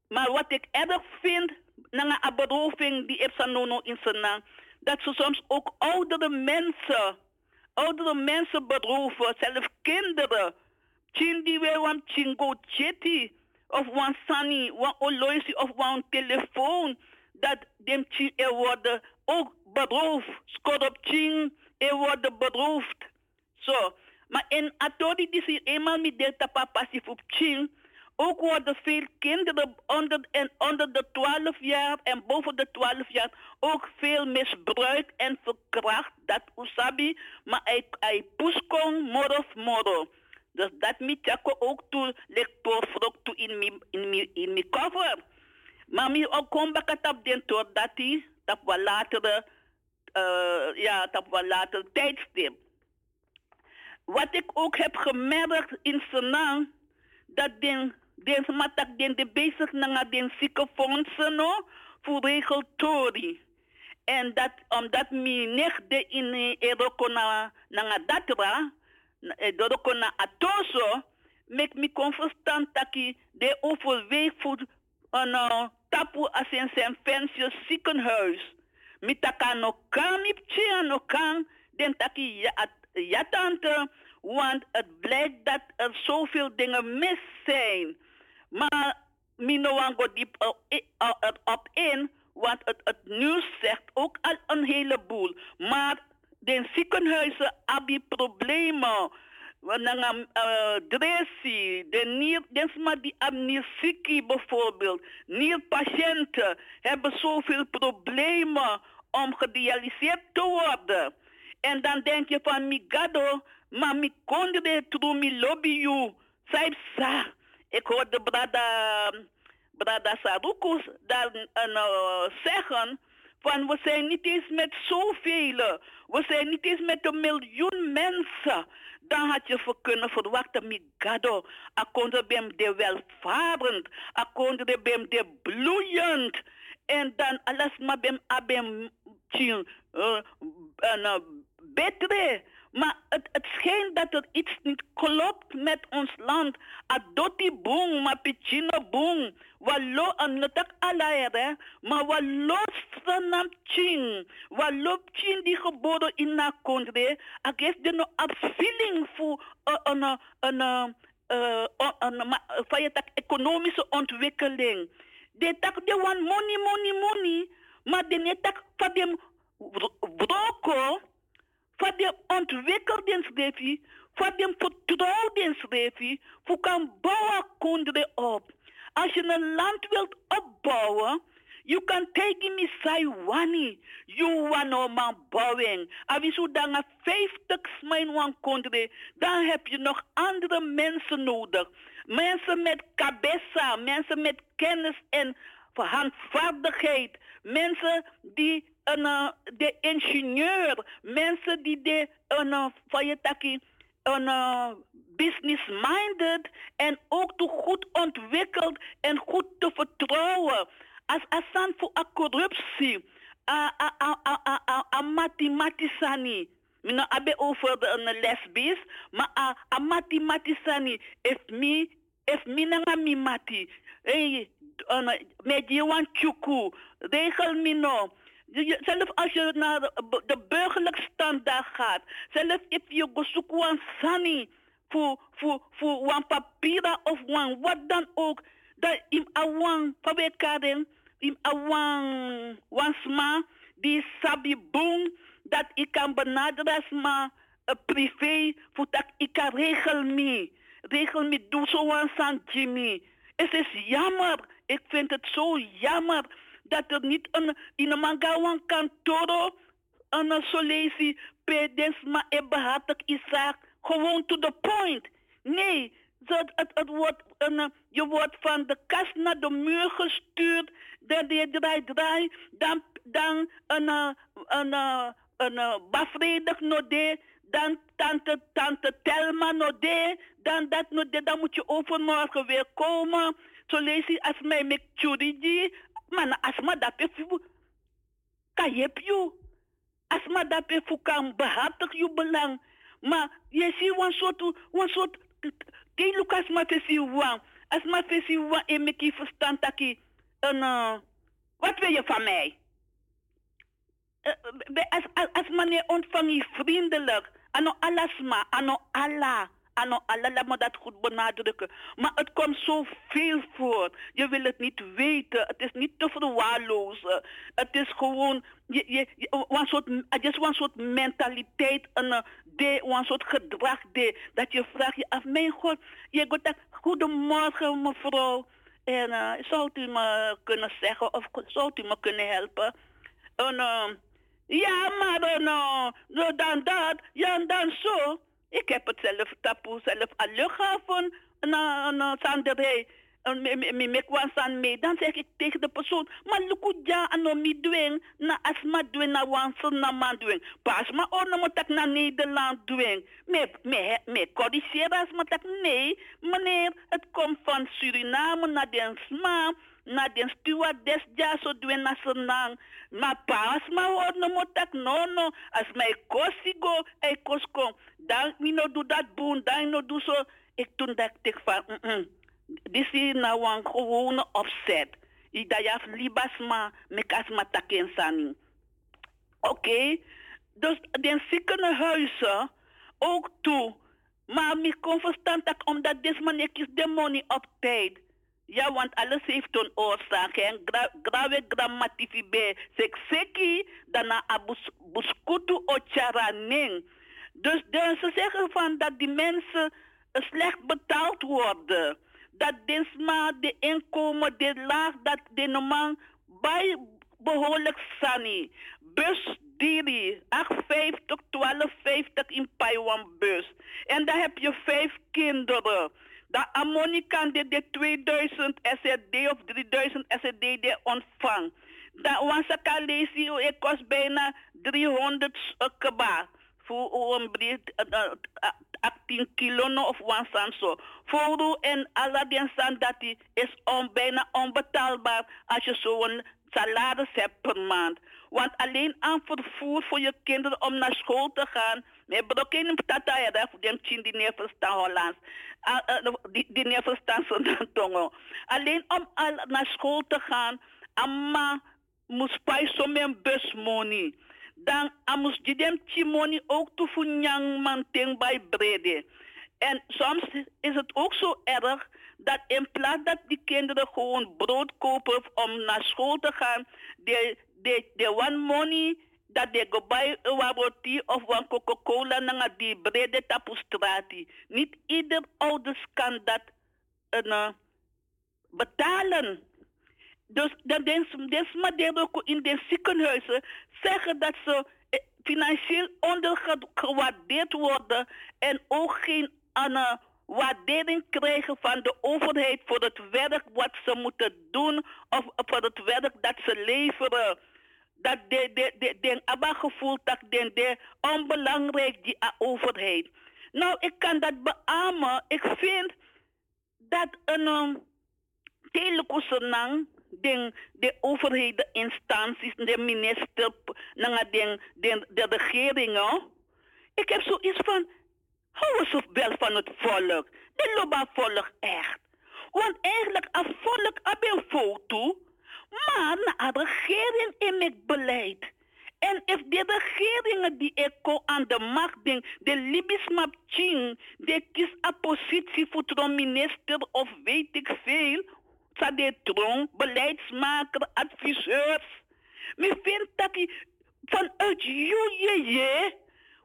Maar wat ik erg vind, na een beroving die heeft sanono in zijn naam, dat ze soms ook oudere mensen, oudere mensen beroven, zelfs kinderen. Chindi we wan chingo cheti of wan sani, wan oloisi of wan telefoon, dat dem chi er worden ook beroofd. Skor op ching, er worden beroofd. Zo. Maar in Atori ze eenmaal met delta passief op Ching. Ook worden veel kinderen onder, en onder de 12 jaar en boven de 12 jaar ook veel misbruikt en verkracht. Dat usabi, maar hij, hij puskong moro moro. Dus dat mi chako ook toe lector vrok toe in mi, in mi, in mi cover. Maar mi ook kom bakatap den toor dat hij, dat we uh, ja, dat we later tijdstip. Wat ik ook heb gemerkt in Senang, dat den, den matak den de bezig naar den ziekenfondsen no, voor regeltori. En dat omdat mi nechde in eroko na na datra, eroko na atoso, mek mi confustan taki de overweeg voor een uh, tapu as in zijn ziekenhuis. Mi taka no kan, mi pchia no kan, den taki ja, ja tante, want het blijkt dat er zoveel dingen mis zijn. Maar Minoan go diep erop in, want het, het nieuws zegt ook al een heleboel. Maar de ziekenhuizen hebben problemen. Wanneer uh, dressie, de nier, desma die amnesiekie bijvoorbeeld, nierpatiënten hebben zoveel problemen om gedialyseerd te worden. En dan denk je van migado, maar mi kondre tru mi lobby you. Zij. Ik hoorde brada, brada Sarukus daar uh, zeggen van we zijn niet eens met zoveel. We zijn niet eens met een miljoen mensen. Dan had je kunnen verwachten, migado. Akonder bem de welvarend. Akonder bem de bloeiend. En dan alles maar bem abem tien. Uh, uh, betere. Maar het, het schijnt dat er iets niet klopt met ons land. Adoti boom, maar pichino boom. Wallo an natak alaere, maar wallo sanam ching. Wallo ching die geboren in na kondre. Agest de no a feeling voor een een een een economische ontwikkeling. De tak de one money money money, maar de net tak van dem broko voor de ontwikkelingsregie, voor de vertrouwensregie, voor kan bouwen op. Als je een land wilt opbouwen, you can take me say wani. You want man bouwing. Als je dan 50 mijn wan dan heb je nog andere mensen nodig. Mensen met cabeza, mensen met kennis en handvaardigheid. Mensen die een, uh, de ingenieur, mensen die de een, uh, je een uh, business-minded en ook te goed ontwikkeld en goed te vertrouwen. Als asan voor a corruptie, a, a, a, a, a, a, a mathematisani. Abe over de lesbisch, maar a, a mathematisani, if me, if me mi mati, hey, met je wan chuku, regel me no. Zelf als je naar de burgerlijk standaard gaat, zelf if je zoekt wan sani, voor, voor, voor wan papiera of wat dan ook, dat im awan, pabekaren, im awan, die sabi boom, dat ik kan benaderen als ma uh, privé, voor dat ik kan regel me. Regel me, doe zo wan san Jimmy. Het is jammer, ik vind het zo jammer dat er niet een, in een mangawan kantoro, een solesi, pedesma e behatak isaak, gewoon to the point. Nee, dat het, het wordt een, je wordt van de kast naar de muur gestuurd, dan je draai, draai, dan, dan een, een, een, een, een bafredig node, dan tante, tante Telma node, dan dat node, dan moet je overmorgen weer komen. Zo lees je als mij met maar me dat even, kan je je. Als me dat even kan behartig je belang. Maar je ziet een soort, een soort, die Lucas ma fesi wan. Als ma fesi wan en me verstand dat ik een, wat wil je van mij? Uh, als, als, als meneer ontvang je vriendelijk, ano alles maar, ano Allah. Ano Allah, me dat goed benadrukken. Maar het komt zoveel voor. Je wil het niet weten. Het is niet te verwaarlozen. Het is gewoon, je, je, je, soort, het is een soort mentaliteit, een, een soort gedrag de, dat je vraagt je af, mijn god, je gaat goedemorgen mevrouw. En uh, zou u me kunnen zeggen of zou u me kunnen helpen? En, uh, ja, maar uh, dan dat, ja, dan zo. Ik heb het zelf tapu, zelf al luchthaven, na, na sanderij. Me san mee, dan zeg ik tegen de persoon, maar lukuja ano mi doen, na asma doen, na wansen na man doen. Pas maar ono mo tak na Nederland doen. Me, corrigeren as maar tak, nee, meneer, het komt van Suriname naar den sma, na den stewardess ja so doen na senang. Ma pas ma ono mo tak, no, no, as mij kosigo, ei kosko, dan mi no doe dat boen, dan no doe zo. Ik toen dacht ik van, mm, -mm. Dit is nou een gewone opzet. Ik dat je libasma mekasma taken sani. Oké, dus de ziekenhuizen ook toe. Maar ik kon verstaan dat omdat deze man ik is de money op tijd. Ja, want alles heeft een oorzaak. En gra, grave grammatifibe. Sekseki, daarna abus, buskutu ocharaning. Dus, dus ze zeggen van dat die mensen slecht betaald worden. Dat desma de inkomen, de laag, dat de normaal bij behoorlijk sani. Bus diri, 850, 1250 in Paiwan bus. En dan heb je vijf kinderen. De Ammonica de, de 2000 SRD of 3000 SRD de ontvangt. Dat was ik lezen, het kost bijna 300 keba. Voor een breed, 18 kilo no of one san zo. Voor en san dat is on, bijna onbetaalbaar als je zo'n salaris hebt per maand. Want alleen aan vervoer voor je kinderen om naar school te gaan. Nee, brokken in tata voor die neer verstaan Hollands. Die, die neer verstaan [LAUGHS] zo'n tongo. Alleen om al naar school te gaan. Amma moest bij zo'n bus money. Dan amus die dem money ook te funyang manteng bij brede. En soms is het ook zo erg dat in plaats dat die kinderen gewoon brood kopen om naar school te gaan, de, de, de one money dat de een roti of een Coca-Cola naar die brede tapustrati. Niet ieder ouders kan dat uh, betalen. Dus dan is ook in de ziekenhuizen zeggen dat ze eh, financieel ondergewaardeerd worden en ook geen waardering krijgen van de overheid voor het werk wat ze moeten doen of voor het werk dat ze leveren. Dat de, de, de, de, de gevoel dat de, de onbelangrijk die overheid. Nou, ik kan dat beamen. Ik vind dat een um, telekoesenang de, de overheid, de instanties, de minister, de, de, de regeringen. Ik heb zoiets van, hou eens wel van het volk. De loba volk echt. Want eigenlijk als volk heb een foto, maar naar de regering in het beleid. En if de regeringen die eco aan de macht ding, de Libisch map ching, de kies een positie voor een minister of weet ik veel, sa de tron, beleidsmaker, adviseurs. Men vindt dat vanuit je,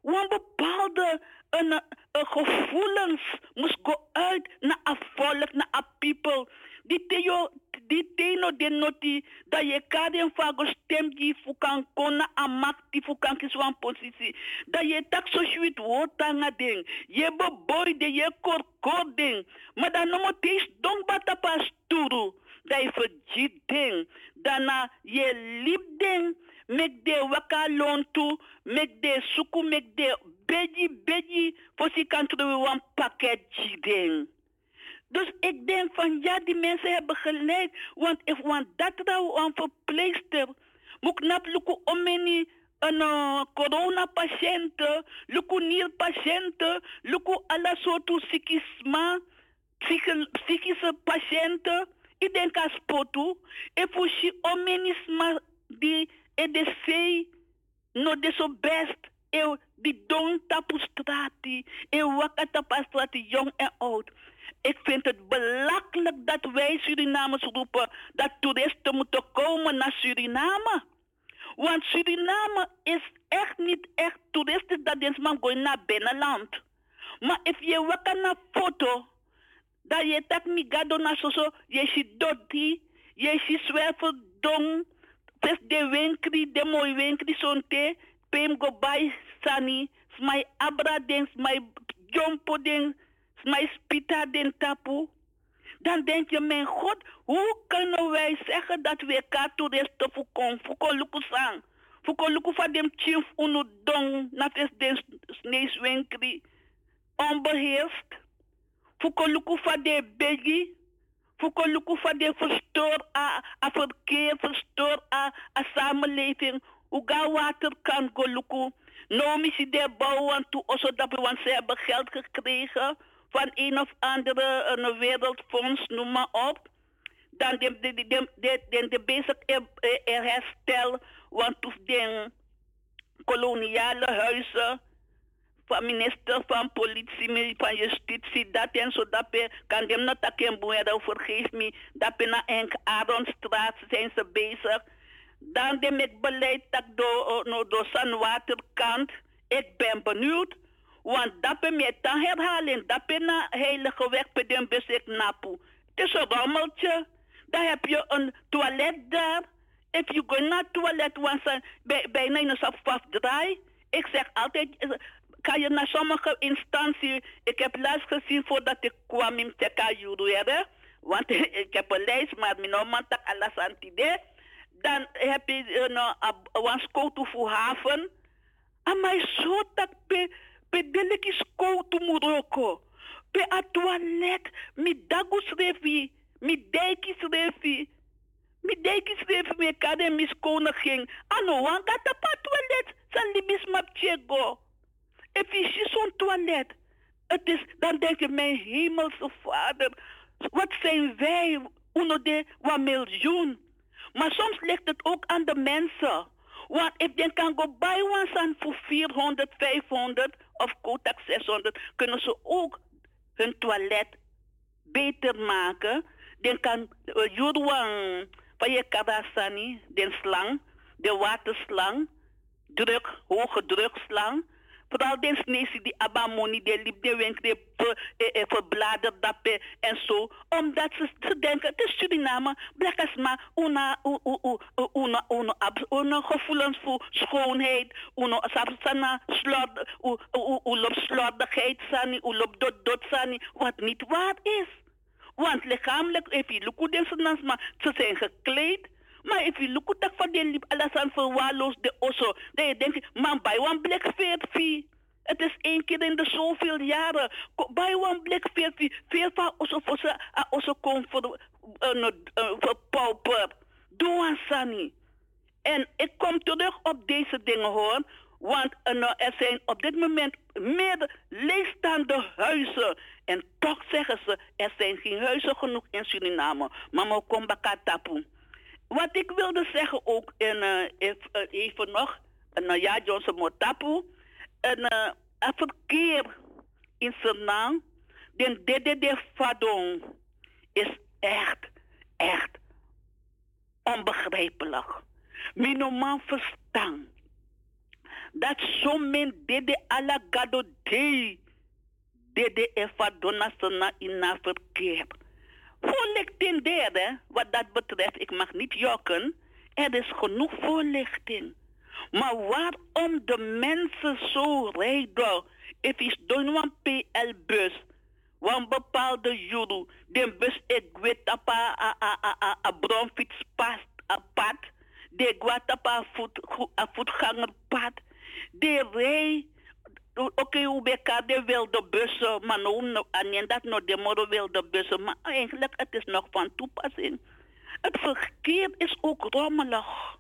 een bepaalde een, een gevoelens moest go uit naar een volk, naar een people. Die teo, die teno de noti, dat je karen vago stem die fukan kona a mak die fukan kiswan positie. Dat je tak so sweet wotanga ding. Je bo boy de je kor kor ding. Maar dan nomo tees dong bata pas turu. Dat je verjit ding. Daarna je liep ding. Mek de waka lontu, mek de suku, mek de beji beji, voor kan een pakket ding. Dus ik denk van ja, die mensen hebben gelijk. Want if want dat nou een verpleegster, moet knap lukken om een uh, coronapatiënten, lukken nierpatiënten, lukken alle soorten psychisme, psychische patiënten. Ik denk aan spotu. En voor je omenisme die EDC no de zo best. E die don tapu strati. E waka tapu strati, jong en oud. Ik vind het belachelijk dat wij Surinamers roepen dat toeristen moeten komen naar Suriname. Want Suriname is echt niet echt toeristisch dat is man gewoon naar binnenland. Maar als je wakker naar foto, dat je tak mi gado na soso, je ziet doti, je ziet zwerverdong, tes de winkri, de mooi winkri zonte, pem go bij sani, smai abra ding, smai jompo ding, maar spita den tapu. Dan denk je, mijn God, hoe kunnen wij zeggen dat we elkaar toeristen voeken? Voeken luku sang. Voeken luku van dem chief unu dong, na fes den sneeswinkri. Onbeheerst. Luku van de begi. Voeken luku van de verstoor a, a verkeer, verstoor a, a samenleving. Hoe ga water kan go luku. Nou, missie de bouwen toe, zodat we, want ze hebben geld gekregen van een of andere wereldfonds, noem maar op. Dan de, de, de, de, de, de er herstel, want toen koloniale huizen van minister van politie, van justitie, dat en zo, dat pe, kan dem not takken boeien, vergeef me, dat pe na enk Aronstraat zijn ze bezig. Dan dem ik beleid dat door, no, door Sanwaterkant, ik ben benieuwd, want dat pe me dan herhalen, dat pe na weg pe dem bus ik napu. Het is een rommeltje, dan heb je een toilet daar, if you go naar toilet, want ze bij, bijna in een draai. Ik zeg altijd, eh, kan je naar sommige instanties, ik heb laatst gezien voordat ik kwam in Teka Juruere, want [LAUGHS] ik heb een lijst, maar mijn naam tak alles aan het idee. Dan heb je een uh, scout voor haven. En mij zo dat pe, pe deleki scout muroko. Pe a toilet, mi dagus refi, mi dijkis refi. Mi dijkis refi me kade mis koningin. Ano, wan gata pa toilet, san libis map chego. Je ziet zo'n toilet, het is, dan denk je, mijn hemelse vader, wat zijn wij, uno de wat miljoen. Maar soms ligt het ook aan de mensen. Want if they kan go buy one voor 400, 500 of Kotak 600, kunnen ze ook hun toilet beter maken. Dan kan uh, juruang van je de slang, de waterslang, druk, hoge drukslang. Vooral de snesi die abamoni, de liep, de wenkre, eh, verbladerd dappen en zo. Omdat ze, ze denken, het is Suriname, blakas maar una, una, una, una gevoelens voor schoonheid, una, sana, slot, ulop slordigheid, sani, ulop dot dot sani, wat niet waar is. Want lichamelijk, lukt deze maar ze zijn gekleed. Maar if you look at van de liep alles aan de osso. Je man, bij one black veertje. Het is één keer in de zoveel jaren. Bij one black veertje. Veel van osso voor ze, osso komt voor, voor pauper. Doe aan Sunny. En ik kom terug op deze dingen hoor. Want uh, er zijn op dit moment meer leegstaande huizen. En toch zeggen ze, er zijn geen huizen genoeg in Suriname. Mama kom tapu. Wat ik wilde zeggen ook, en uh, even nog, uh, ja, Johnson Motapu, en het verkeer in de dede de Fadong, is echt, echt onbegrijpelijk. Mijn normaal verstaan dat zo'n men dede ala gado de, dede e Fadona in na Voorlichting derde, wat dat betreft, ik mag niet jokken. Er is genoeg voorlichting. Maar waarom de mensen zo rijden? Het is door een PL-bus. Want bepaalde juru, de bus ik weet op een bronfietspad, pad. De gaat op een voetgangerpad. De rij Oké, okay, UBK de wilde bussen, maar nou, en dat nog de moro wilde bussen, maar eigenlijk het is nog van toepassing. Het verkeer is ook rommelig.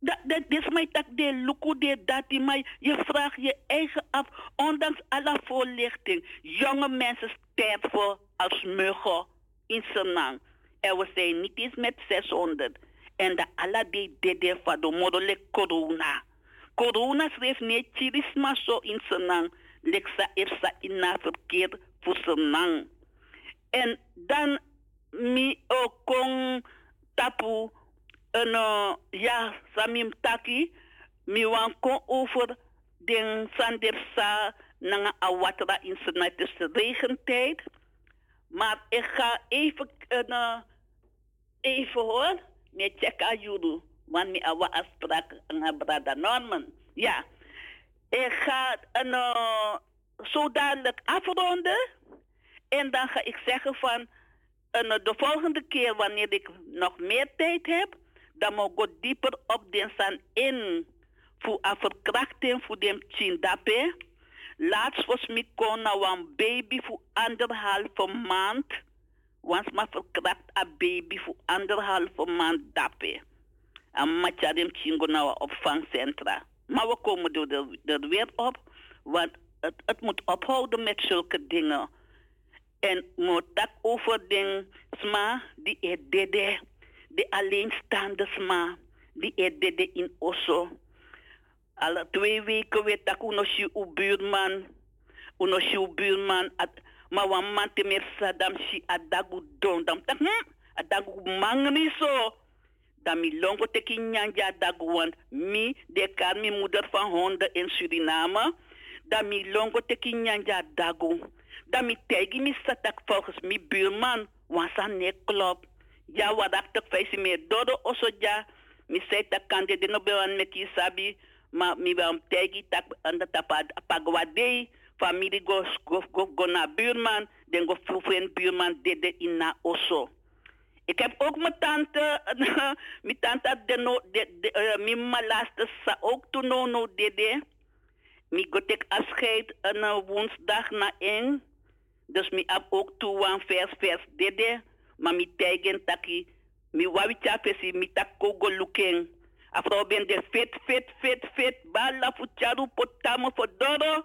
Dat, is mij tak de luku de dati, maar je vraagt je eigen af, ondanks alle voorlichting. Jonge mensen sterven als muggen in Senang. En we zijn niet eens met 600. En de alle die deden van de modele corona. Corona niet chirisma zo in Senang. Leksa ersa na verkeer voor Senang. En dan mi okong tapu en uh, ja samim taki mi wan kon over den sandersa nanga awatra in Senang. Het is regentijd. Maar ik ga even, uh, even hoor, met check aan jullie. Mi awa afspraak brada Norman. Ja. Ik ga een, uh, zo dadelijk afronden. En dan ga ik zeggen van... De volgende keer wanneer ik nog meer tijd heb... dan moet ik dieper op de staan in. Voor een verkrachting voor de chindape. Laatst was ik naar een baby voor anderhalve maand. Want maar verkracht een baby voor anderhalve maand dape en matjarim chingo na opvangcentra. Maar we komen er, er weer op, want het, het moet ophouden met zulke dingen. En moet over den sma die er dede, de alleenstaande sma, die er dede in Osso. Alle twee weken weet ik uno si u buurman. Uno si u buurman. Maar wan man meer sadam si adagu don. Tak hm? Adagu mangri so. Dan mi longo teki nyanja adagu want mi de kar mi moeder van honden in Suriname. Dan mi longo teki nyanja adagu. Dan mi tegi mi satak volgens mi buurman. Want sa ne klop. Ja, wat ik toch feest meer dodo oso ja. Mi zei tak kande de no bewan me ki sabi. Ma mi wel tegi tak anda tapa pagwade. Familie go go go, go naar buurman. Den go vroegen buurman dede ina oso. Ik heb ook mijn tante, [LAUGHS] mijn tante de no, de, de, uh, mijn malaste sa ook toen no no dede. Mi go tek afscheid een uh, woensdag na één. Dus mi heb ook toe een vers vers dede. Maar mi tegen taki, mi wawi chafesi mi tak kogo looking. Afro ben de fit fit fit fit bala fucharu potamo fodoro.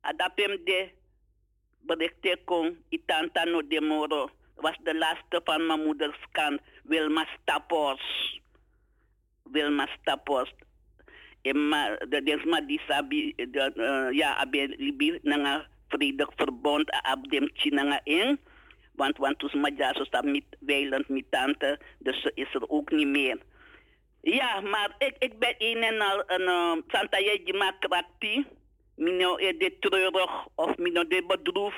Adapem de berichte kon itanta no de moro. Was de laatste van mijn moeders kant, Wilma Stapos. Wilma Stapos. Emma, de desma die sabi, de, uh, ja, abe libi nanga vredig verbond, abdem chinanga in. Want, want toen mijn ja, zo staat met Weiland, met tante, dus ze is er ook niet meer. Ja, maar ik, ik ben een en al een uh, Santa Jejima Krakti. Mino is de treurig of mino de bedroef.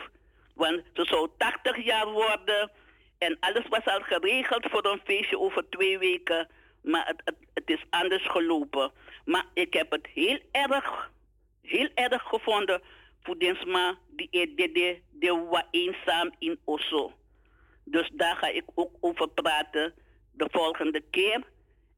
Want ze zou 80 jaar worden. En alles was al geregeld voor een feestje over twee weken. Maar het, het, het is anders gelopen. Maar ik heb het heel erg, heel erg gevonden. Voor die de de wa eenzaam in Osso. Dus daar ga ik ook over praten de volgende keer.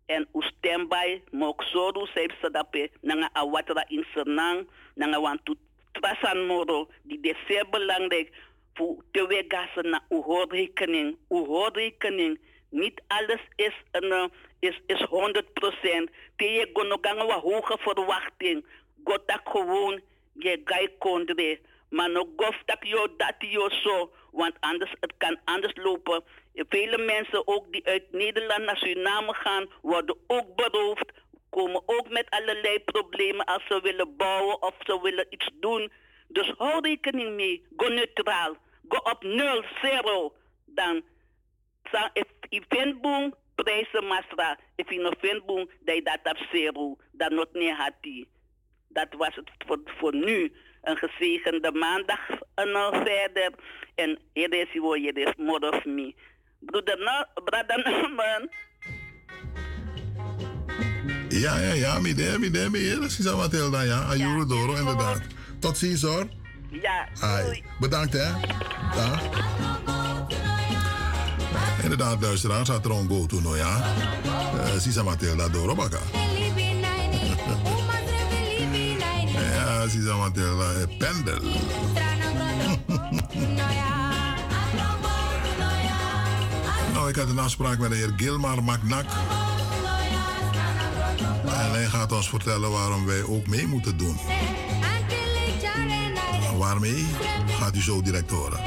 En u standby, mok zoru seip sadape, nanga awatra in Sernang, nanga wantu trasan moro, die de zeer belangrijk voor te wegassen naar uw hoorrekening. Uw hoorrekening, niet alles is, een, uh, is, is 100%. Te je gonogang wa hoge verwachting. Gotak gewoon, je gai. Maar no gof tak yo dat yo zo. Want anders, het kan anders lopen. Vele mensen ook die uit Nederland naar Suriname gaan, worden ook beroofd. Komen ook met allerlei problemen als ze willen bouwen of ze willen iets doen. Dus hou rekening mee. Go neutraal. Go op 0, 0. Dan, if je vindt boom, prijzen masra. If je nog vindt boom, dat je dat op zero. Dan not niet had die. Dat was het voor, voor nu. Een gezegende maandag en verder. En hier is je, hier is more of me. Broeder, brother Norman. Ja, ja, ja, midden, midden, midden. Dat is dan, ja. Ayuro Doro, inderdaad. Tot ziens hoor. Ja, Ai. Bedankt hè. Ja. Inderdaad, luisteraars, had er een go-to, no ja. Uh, Sisa Matilda Doro Baka. Ja, Sisa Matilda eh, Pendel. [LAUGHS] nou, ik had een afspraak met de heer Gilmar Macnak. Hij gaat ons vertellen waarom wij ook mee moeten doen. Waarmee gaat u zo direct horen.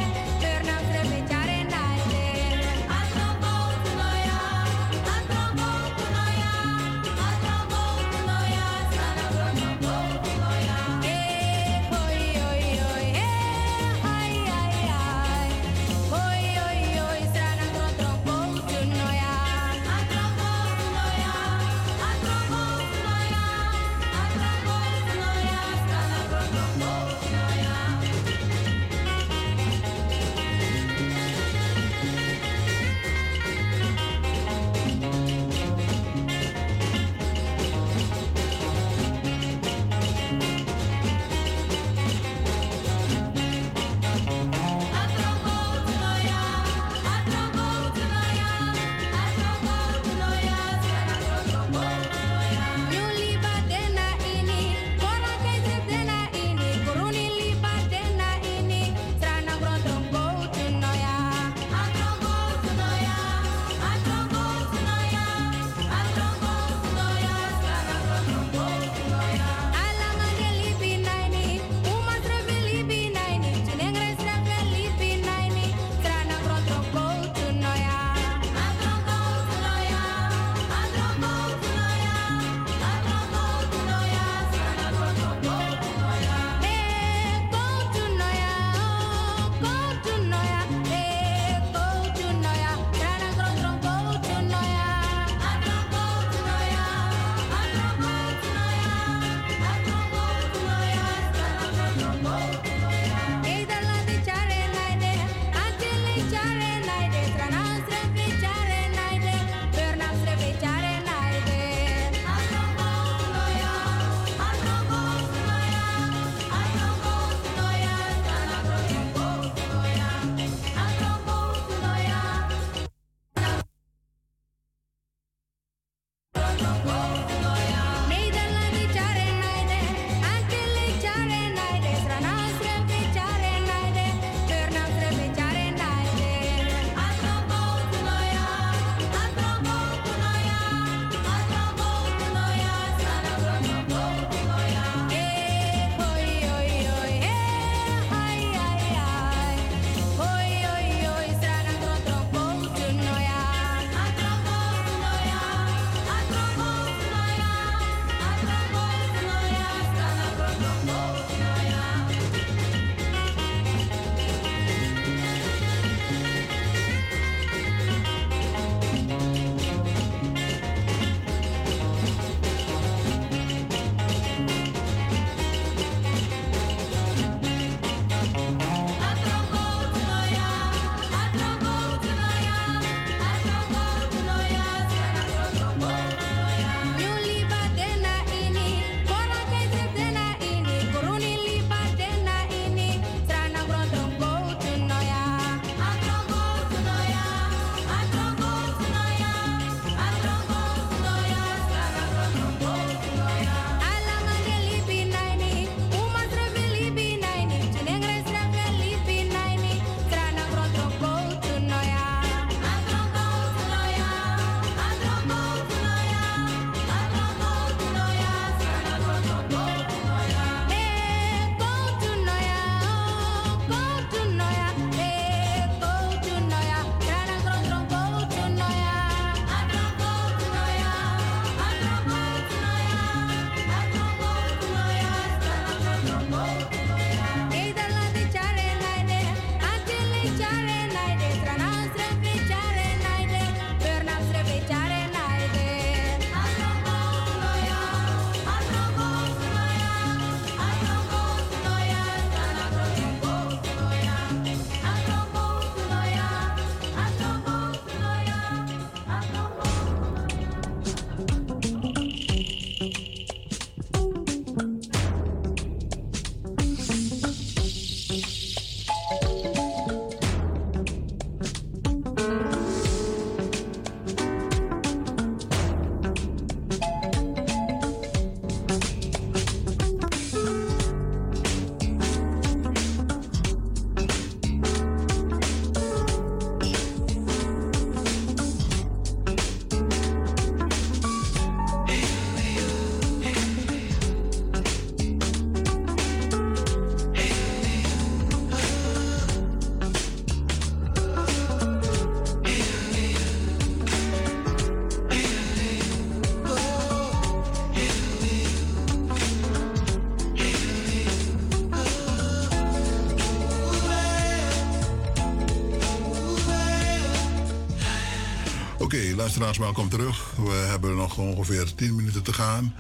Luisteraars, welkom terug. We hebben nog ongeveer 10 minuten te gaan.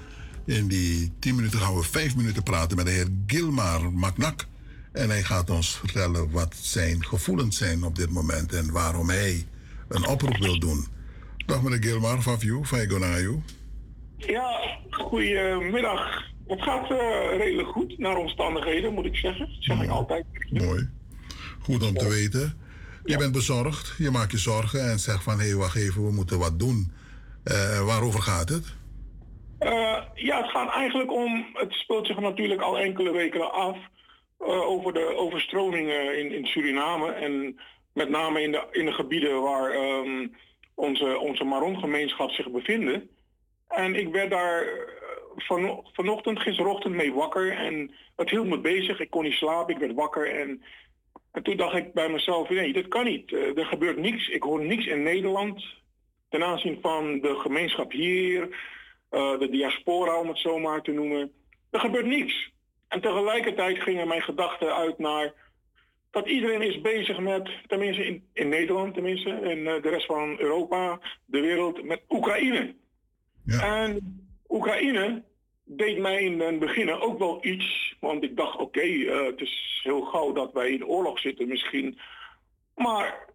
In die 10 minuten gaan we 5 minuten praten met de heer Gilmar Maknak. En hij gaat ons vertellen wat zijn gevoelens zijn op dit moment en waarom hij een oproep wil doen. Dag meneer Gilmar, Faviu, Faigonayu. Ja, goedemiddag. Het gaat eh, redelijk goed naar omstandigheden, moet ik zeggen. Dat zeg ik altijd. Mooi. Goed om te weten. Je bent bezorgd, je maakt je zorgen en zegt van hé, hey, wacht even, we moeten wat doen. Eh, waarover gaat het? Eh, ja, het gaat eigenlijk om, het speelt zich natuurlijk al enkele weken af eh, over de overstromingen in, in Suriname en met name in de, in de gebieden waar ehm, onze, onze Maron-gemeenschap zich bevinden. En ik werd daar van, vanochtend, gisterochtend mee wakker en het hield me bezig. Ik kon niet slapen, ik werd wakker en en toen dacht ik bij mezelf, nee, dat kan niet. Eh, er gebeurt niks. Ik hoor niks in Nederland ten aanzien van de gemeenschap hier, eh, de diaspora om het zo maar te noemen. Er gebeurt niks. En tegelijkertijd gingen mijn gedachten uit naar dat iedereen is bezig met, tenminste in, in Nederland tenminste, en eh, de rest van Europa, de wereld, met Oekraïne. Ja. En Oekraïne deed mij in het begin ook wel iets. Want ik dacht, oké, eh, het is heel gauw dat wij in oorlog zitten misschien. Maar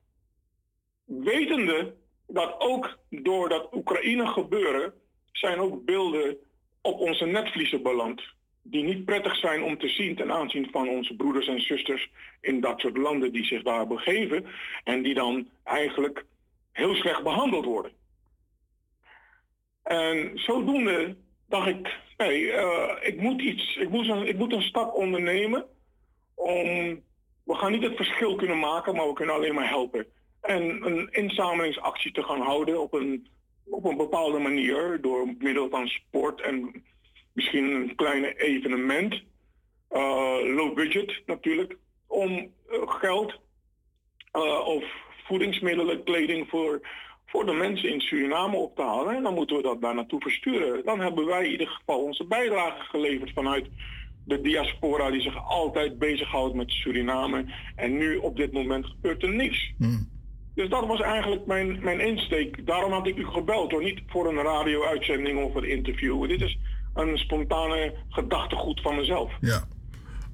wetende dat ook door dat Oekraïne gebeuren... zijn ook beelden op onze netvliezen beland. Die niet prettig zijn om te zien ten aanzien van onze broeders en zusters... in dat soort landen die zich daar begeven. En die dan eigenlijk heel slecht behandeld worden. En zodoende dacht ik, nee, uh, ik moet iets, ik moet, een, ik moet een stap ondernemen om, we gaan niet het verschil kunnen maken, maar we kunnen alleen maar helpen. En een inzamelingsactie te gaan houden op een, op een bepaalde manier, door middel van sport en misschien een kleine evenement, uh, low budget natuurlijk, om uh, geld of voedingsmiddelen, kleding voor voor de mensen in Suriname op te halen. En dan moeten we dat daar naartoe versturen. Dan hebben wij in ieder geval onze bijdrage geleverd vanuit de diaspora die zich altijd bezighoudt met Suriname. En nu op dit moment gebeurt er niks. Hmm. Dus dat was eigenlijk mijn, mijn insteek. Daarom had ik u gebeld hoor. Niet voor een radio-uitzending of een interview. Dit is een spontane gedachtegoed van mezelf. Ja.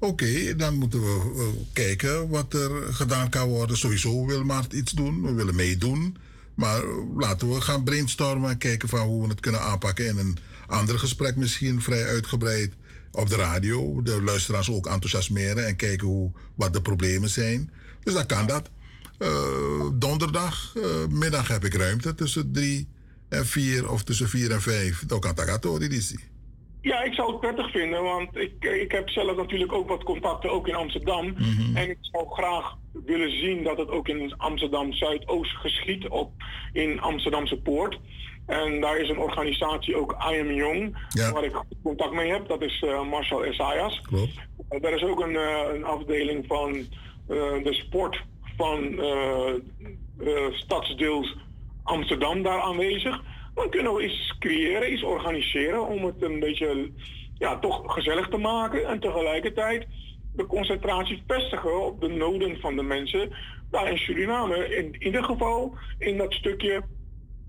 Oké, dan moeten we uh, kijken wat er gedaan kan worden. Sowieso wil Maart iets doen. We willen meedoen. Maar laten we gaan brainstormen en kijken van hoe we het kunnen aanpakken in een ander gesprek misschien vrij uitgebreid op de radio. De luisteraars ook enthousiasmeren en kijken hoe, wat de problemen zijn. Dus dan kan dat. Uh, donderdag uh, middag heb ik ruimte tussen drie en vier of tussen vier en vijf. Dan kan dat die ja, ik zou het prettig vinden, want ik, ik heb zelf natuurlijk ook wat contacten, ook in Amsterdam. Mhm. En ik zou graag willen zien dat het ook in Amsterdam Zuidoost geschiet, op, in Amsterdamse Poort. En daar is een organisatie ook I Am Young, waar ik contact mee heb. Dat is uh, Marcel Esayas. Klopt. Uh, daar is ook een, uh, een afdeling van de sport van stadsdeels Amsterdam daar aanwezig dan kunnen we iets creëren, iets organiseren om het een beetje ja, toch gezellig te maken. En tegelijkertijd de concentratie vestigen op de noden van de mensen daar in Suriname. In ieder geval in dat stukje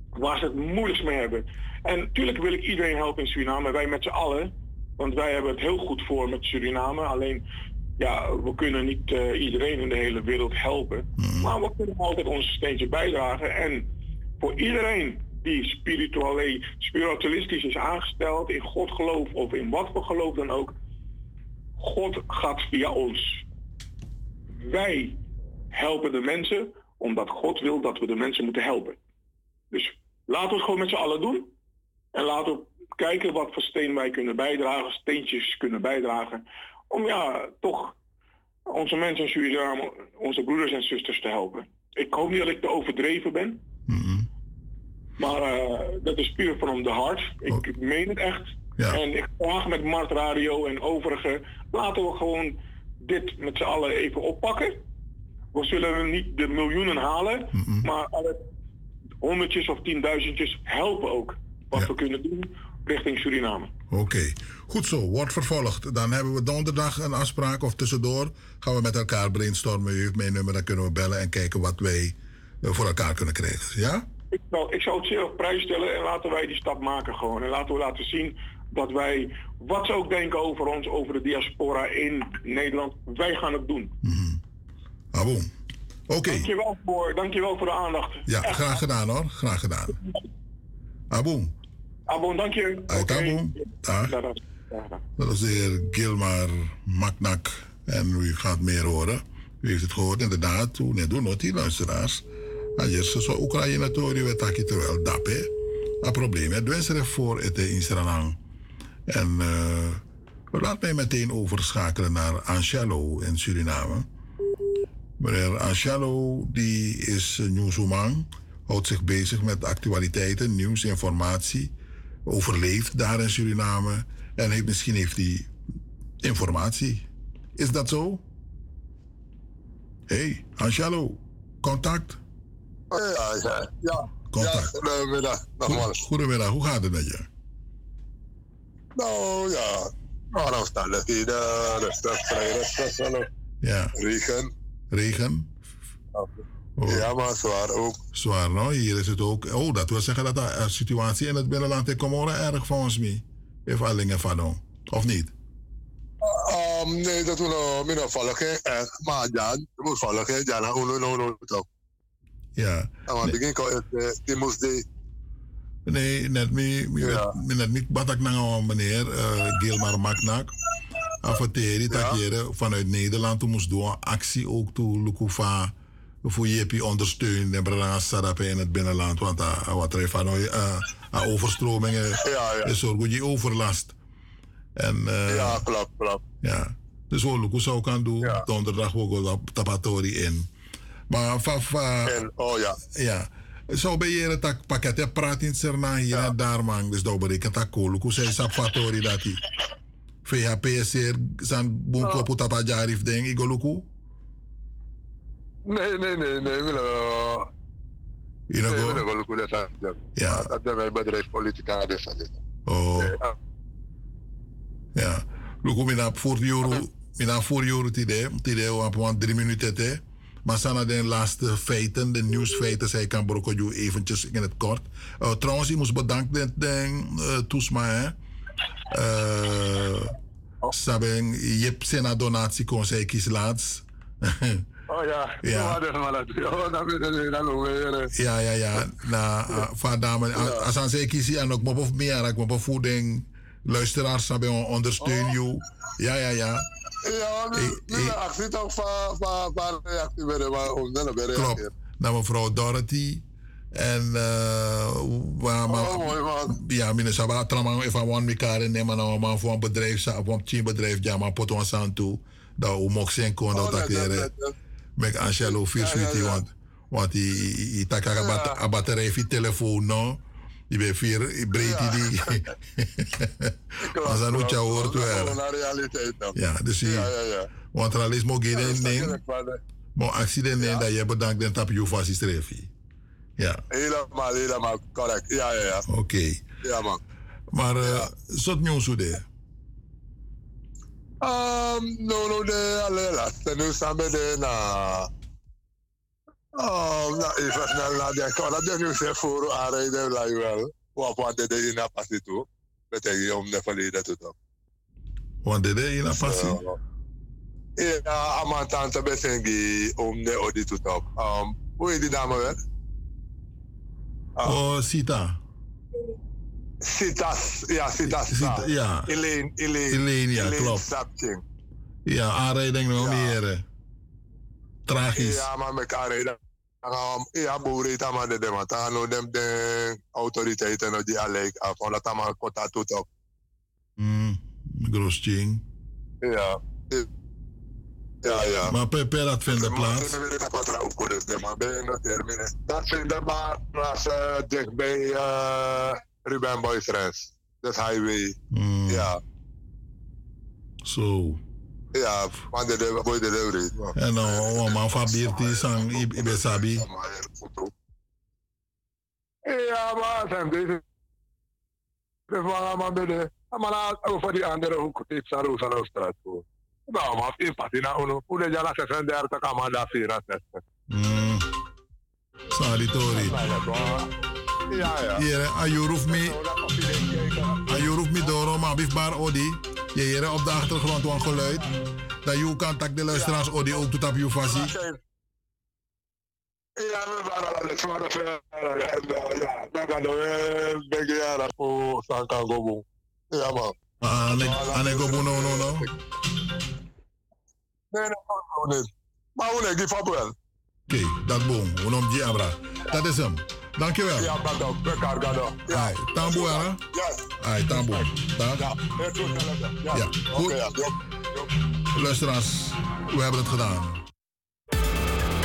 waar ze het moeilijkst mee hebben. En natuurlijk wil ik iedereen helpen in Suriname, wij met z'n allen. Want wij hebben het heel goed voor met Suriname. Alleen, ja, we kunnen niet eh, iedereen in de hele wereld helpen. Maar we kunnen altijd ons steentje bijdragen. En voor iedereen die spirituele, spiritualistisch is aangesteld, in God gelooft of in wat voor geloof dan ook, God gaat via ons. Wij helpen de mensen omdat God wil dat we de mensen moeten helpen. Dus laten we het gewoon met z'n allen doen. En laten we kijken wat voor steen wij kunnen bijdragen, steentjes kunnen bijdragen. Om ja, toch onze mensen in Suriname, onze broeders en zusters te helpen. Ik hoop niet dat ik te overdreven ben. Maar eh, dat is puur from the heart. Ik, ik meen het echt. En ik vraag met Mart Radio en overige, laten we gewoon dit met z'n allen even oppakken. We zullen niet de miljoenen halen, maar alle honderdjes of tienduizendjes helpen ook. Wat we kunnen doen richting Suriname. Oké, goed zo. Wordt vervolgd. Dan hebben we donderdag een afspraak of tussendoor gaan we met elkaar brainstormen. U heeft mijn nummer, dan kunnen we bellen en kijken wat wij eh, voor elkaar kunnen krijgen. Ja? Ik zou, ik zou het zeer op prijs stellen en laten wij die stap maken gewoon. En laten we laten zien dat wij, wat ze ook denken over ons, over de diaspora in Nederland, wij gaan het doen. Ah, boom. Oké. Dankjewel, voor, dankjewel voor de aandacht. Ja, Echt. graag gedaan hoor. Graag gedaan. Aboom. Abon, dank je. Uit Aboom. Dag. Ja, dat- is de heer Gilmar Maknak. En u gaat meer horen. U heeft het gehoord inderdaad. Toen net doen die luisteraars. En je zo Oekraïne tori we taki terwijl dape. Een probleem. Het wensen voor het in. En uh, laat mij meteen overschakelen naar Angelo in Suriname. Meneer Angelo, die is een nieuwsman. Houdt zich bezig met actualiteiten, nieuws, informatie. Overleeft daar in Suriname. En heeft, misschien heeft hij informatie. Is dat zo? hey, Angelo, contact. Ja, ja, ja. Contact. Ja, goedemiddag, nogmaals. Goedemiddag, hoe gaat het met je? Nou ja, nou, omstandigheden, rustig, vrij rustig. hallo. Ja. Regen. Regen? Ja, maar zwaar ook. Zwaar, nou, hier is het ook. Oh, dat wil zeggen dat de eh, situatie in het binnenland in Comoren erg volgens mij. Heeft allingen van. Of niet? Um, nee, dat we nog minder volgen. Maar ja, moet volgen, ja, nou, nou, nou, toch. Ja. Ja, want ik denk al, die moest die. Nee, net me, me, Ja. me net niet batak na meneer uh, Gilmar Maknak. Afateri jere vanuit Nederland toen moest doen actie ook toe Lukufa voor JP ondersteunen en Brana Sarape in het binnenland. Want uh, wat er van uh, uh, overstromingen Ja, ja. is zorg je overlast. En, uh, Ja, klopt, klopt. Ja. Dus wat Luku zou kan doen, donderdag ook wel tapatori in. Maar van, En, oh ja. ja. Zo ben je het pakket praat in Serna hier en daar man. Dus dat dat kool. Hoe zei Sapfatori dat hij? VHPSR zijn boek op het jarif ding. Ik. Nee, nee, nee, nee, know we willen ook dat dat. Ja. Dat is mijn bedrijf politica, dus dat. Oh. Ja. Luku mina voor euro. Mina voor euro tide. Tide op want drie minuten te. Maar sana de laatste feiten, de nieuwsfeiten, zij kan brokken eventjes in het kort. Uh, trouwens, ik moest bedanken den uh, Toesma, hè. Uh, Saben, je hebt zijn donatie kon zij kies laatst. [LAUGHS] Oh ja, Ja. maar. [LAUGHS] Oh, je. Ja, ja, ja. Na, uh, van dame, als aan zij kiezen en ook op meer, ik op voeding, luisteraars hebben ondersteun you. Ja, ja, ja. Ja, nu, nu de actie toch van, van, van reactie maar om dan Klopt. Naar mevrouw Dorothy. En uh, waar maar, Oh, mooi man. ja, meneer Sabah, tramang if I want me karen nemen nou maar voor een bedrijf, voor een team bedrijf, ja, maar pot ons aan toe. Dat we mogen zijn kon dat acteren. Met Angelo vier Ja, ja, sweetie, ja. want want die die tak a batterij voor telefoon no. Die bij vier breed die. Als aan hoe hoort Dat is wel. gewoon een realiteit dan. Ja, dus Ja, ja, ja. want er is mogen Ja, geen ding. Maar accident neemt dat je bedankt en tap je vast. Ja, Helemaal, helemaal correct. Ja, ja, ja. oké. Ja, man. Maar uh, zot nieuws hoe de. Um, no, no, de alle laatste. Staan we de na. Oh, nou, even snel nadenken. Want dat denk ik zeg voor aanrijden, laat je wel. De de in passie toe. Dat denk je om de verleden te doen. Want de de in een passie? Ja, aan mijn tante besengi om de odi te doen. Um, hoe heet die dame wel? Oh, Sita. Sitas, ja, Sitas. Sita, ja. Elaine, Elaine. Elaine, ja, klopt. Ja, aanrijding nog meer. eh. Tragisch. Ja, maar met aanrijden. Um, ja, boeren het allemaal de. Dan no dem de autoriteiten no die alleen af. Omdat allemaal kota tot op. Mm, Grosching. Ja. Ja, ja. Maar per, per dat vindt plaats. Dat vindt maar plaats uh, dichtbij uh, Ruben Boyfriends. Dat highway. Ja. Zo. Ja, maar de de boy de delivery. En dan, man van Birti sang Ibe Sabi. Ja, maar deze. De vangen man bij de. Maar over die andere hoek, ik zou roos aan de straat voor. Nou, Patina, uno. Hoe de jala 36, kan man daar 64. Mm. Sorry, Tori. Ja, ja. Hier, Ayuruf. Ayuruf me door, maar bifbaar Odi. Je hier op de achtergrond een geluid. Dat je kan tak de luisteraars Odi ook tot op je fasie. Ja, we waren al het voor de Ja, dan gaan we een beetje jaren voor Sankangobo. Ja, man. Ah, Ane Gobo, no, no, no. Nee, nee, nee. Maar hoe nee, up wel. Oké, dat boom. We noemen die Abra. Dat is hem. Dankjewel. Ja, we kan gaan Ai, tambo, hè? Ja. Ai, tambo. Ja. Ja, Ja, goed. Luisteraars, we hebben het gedaan.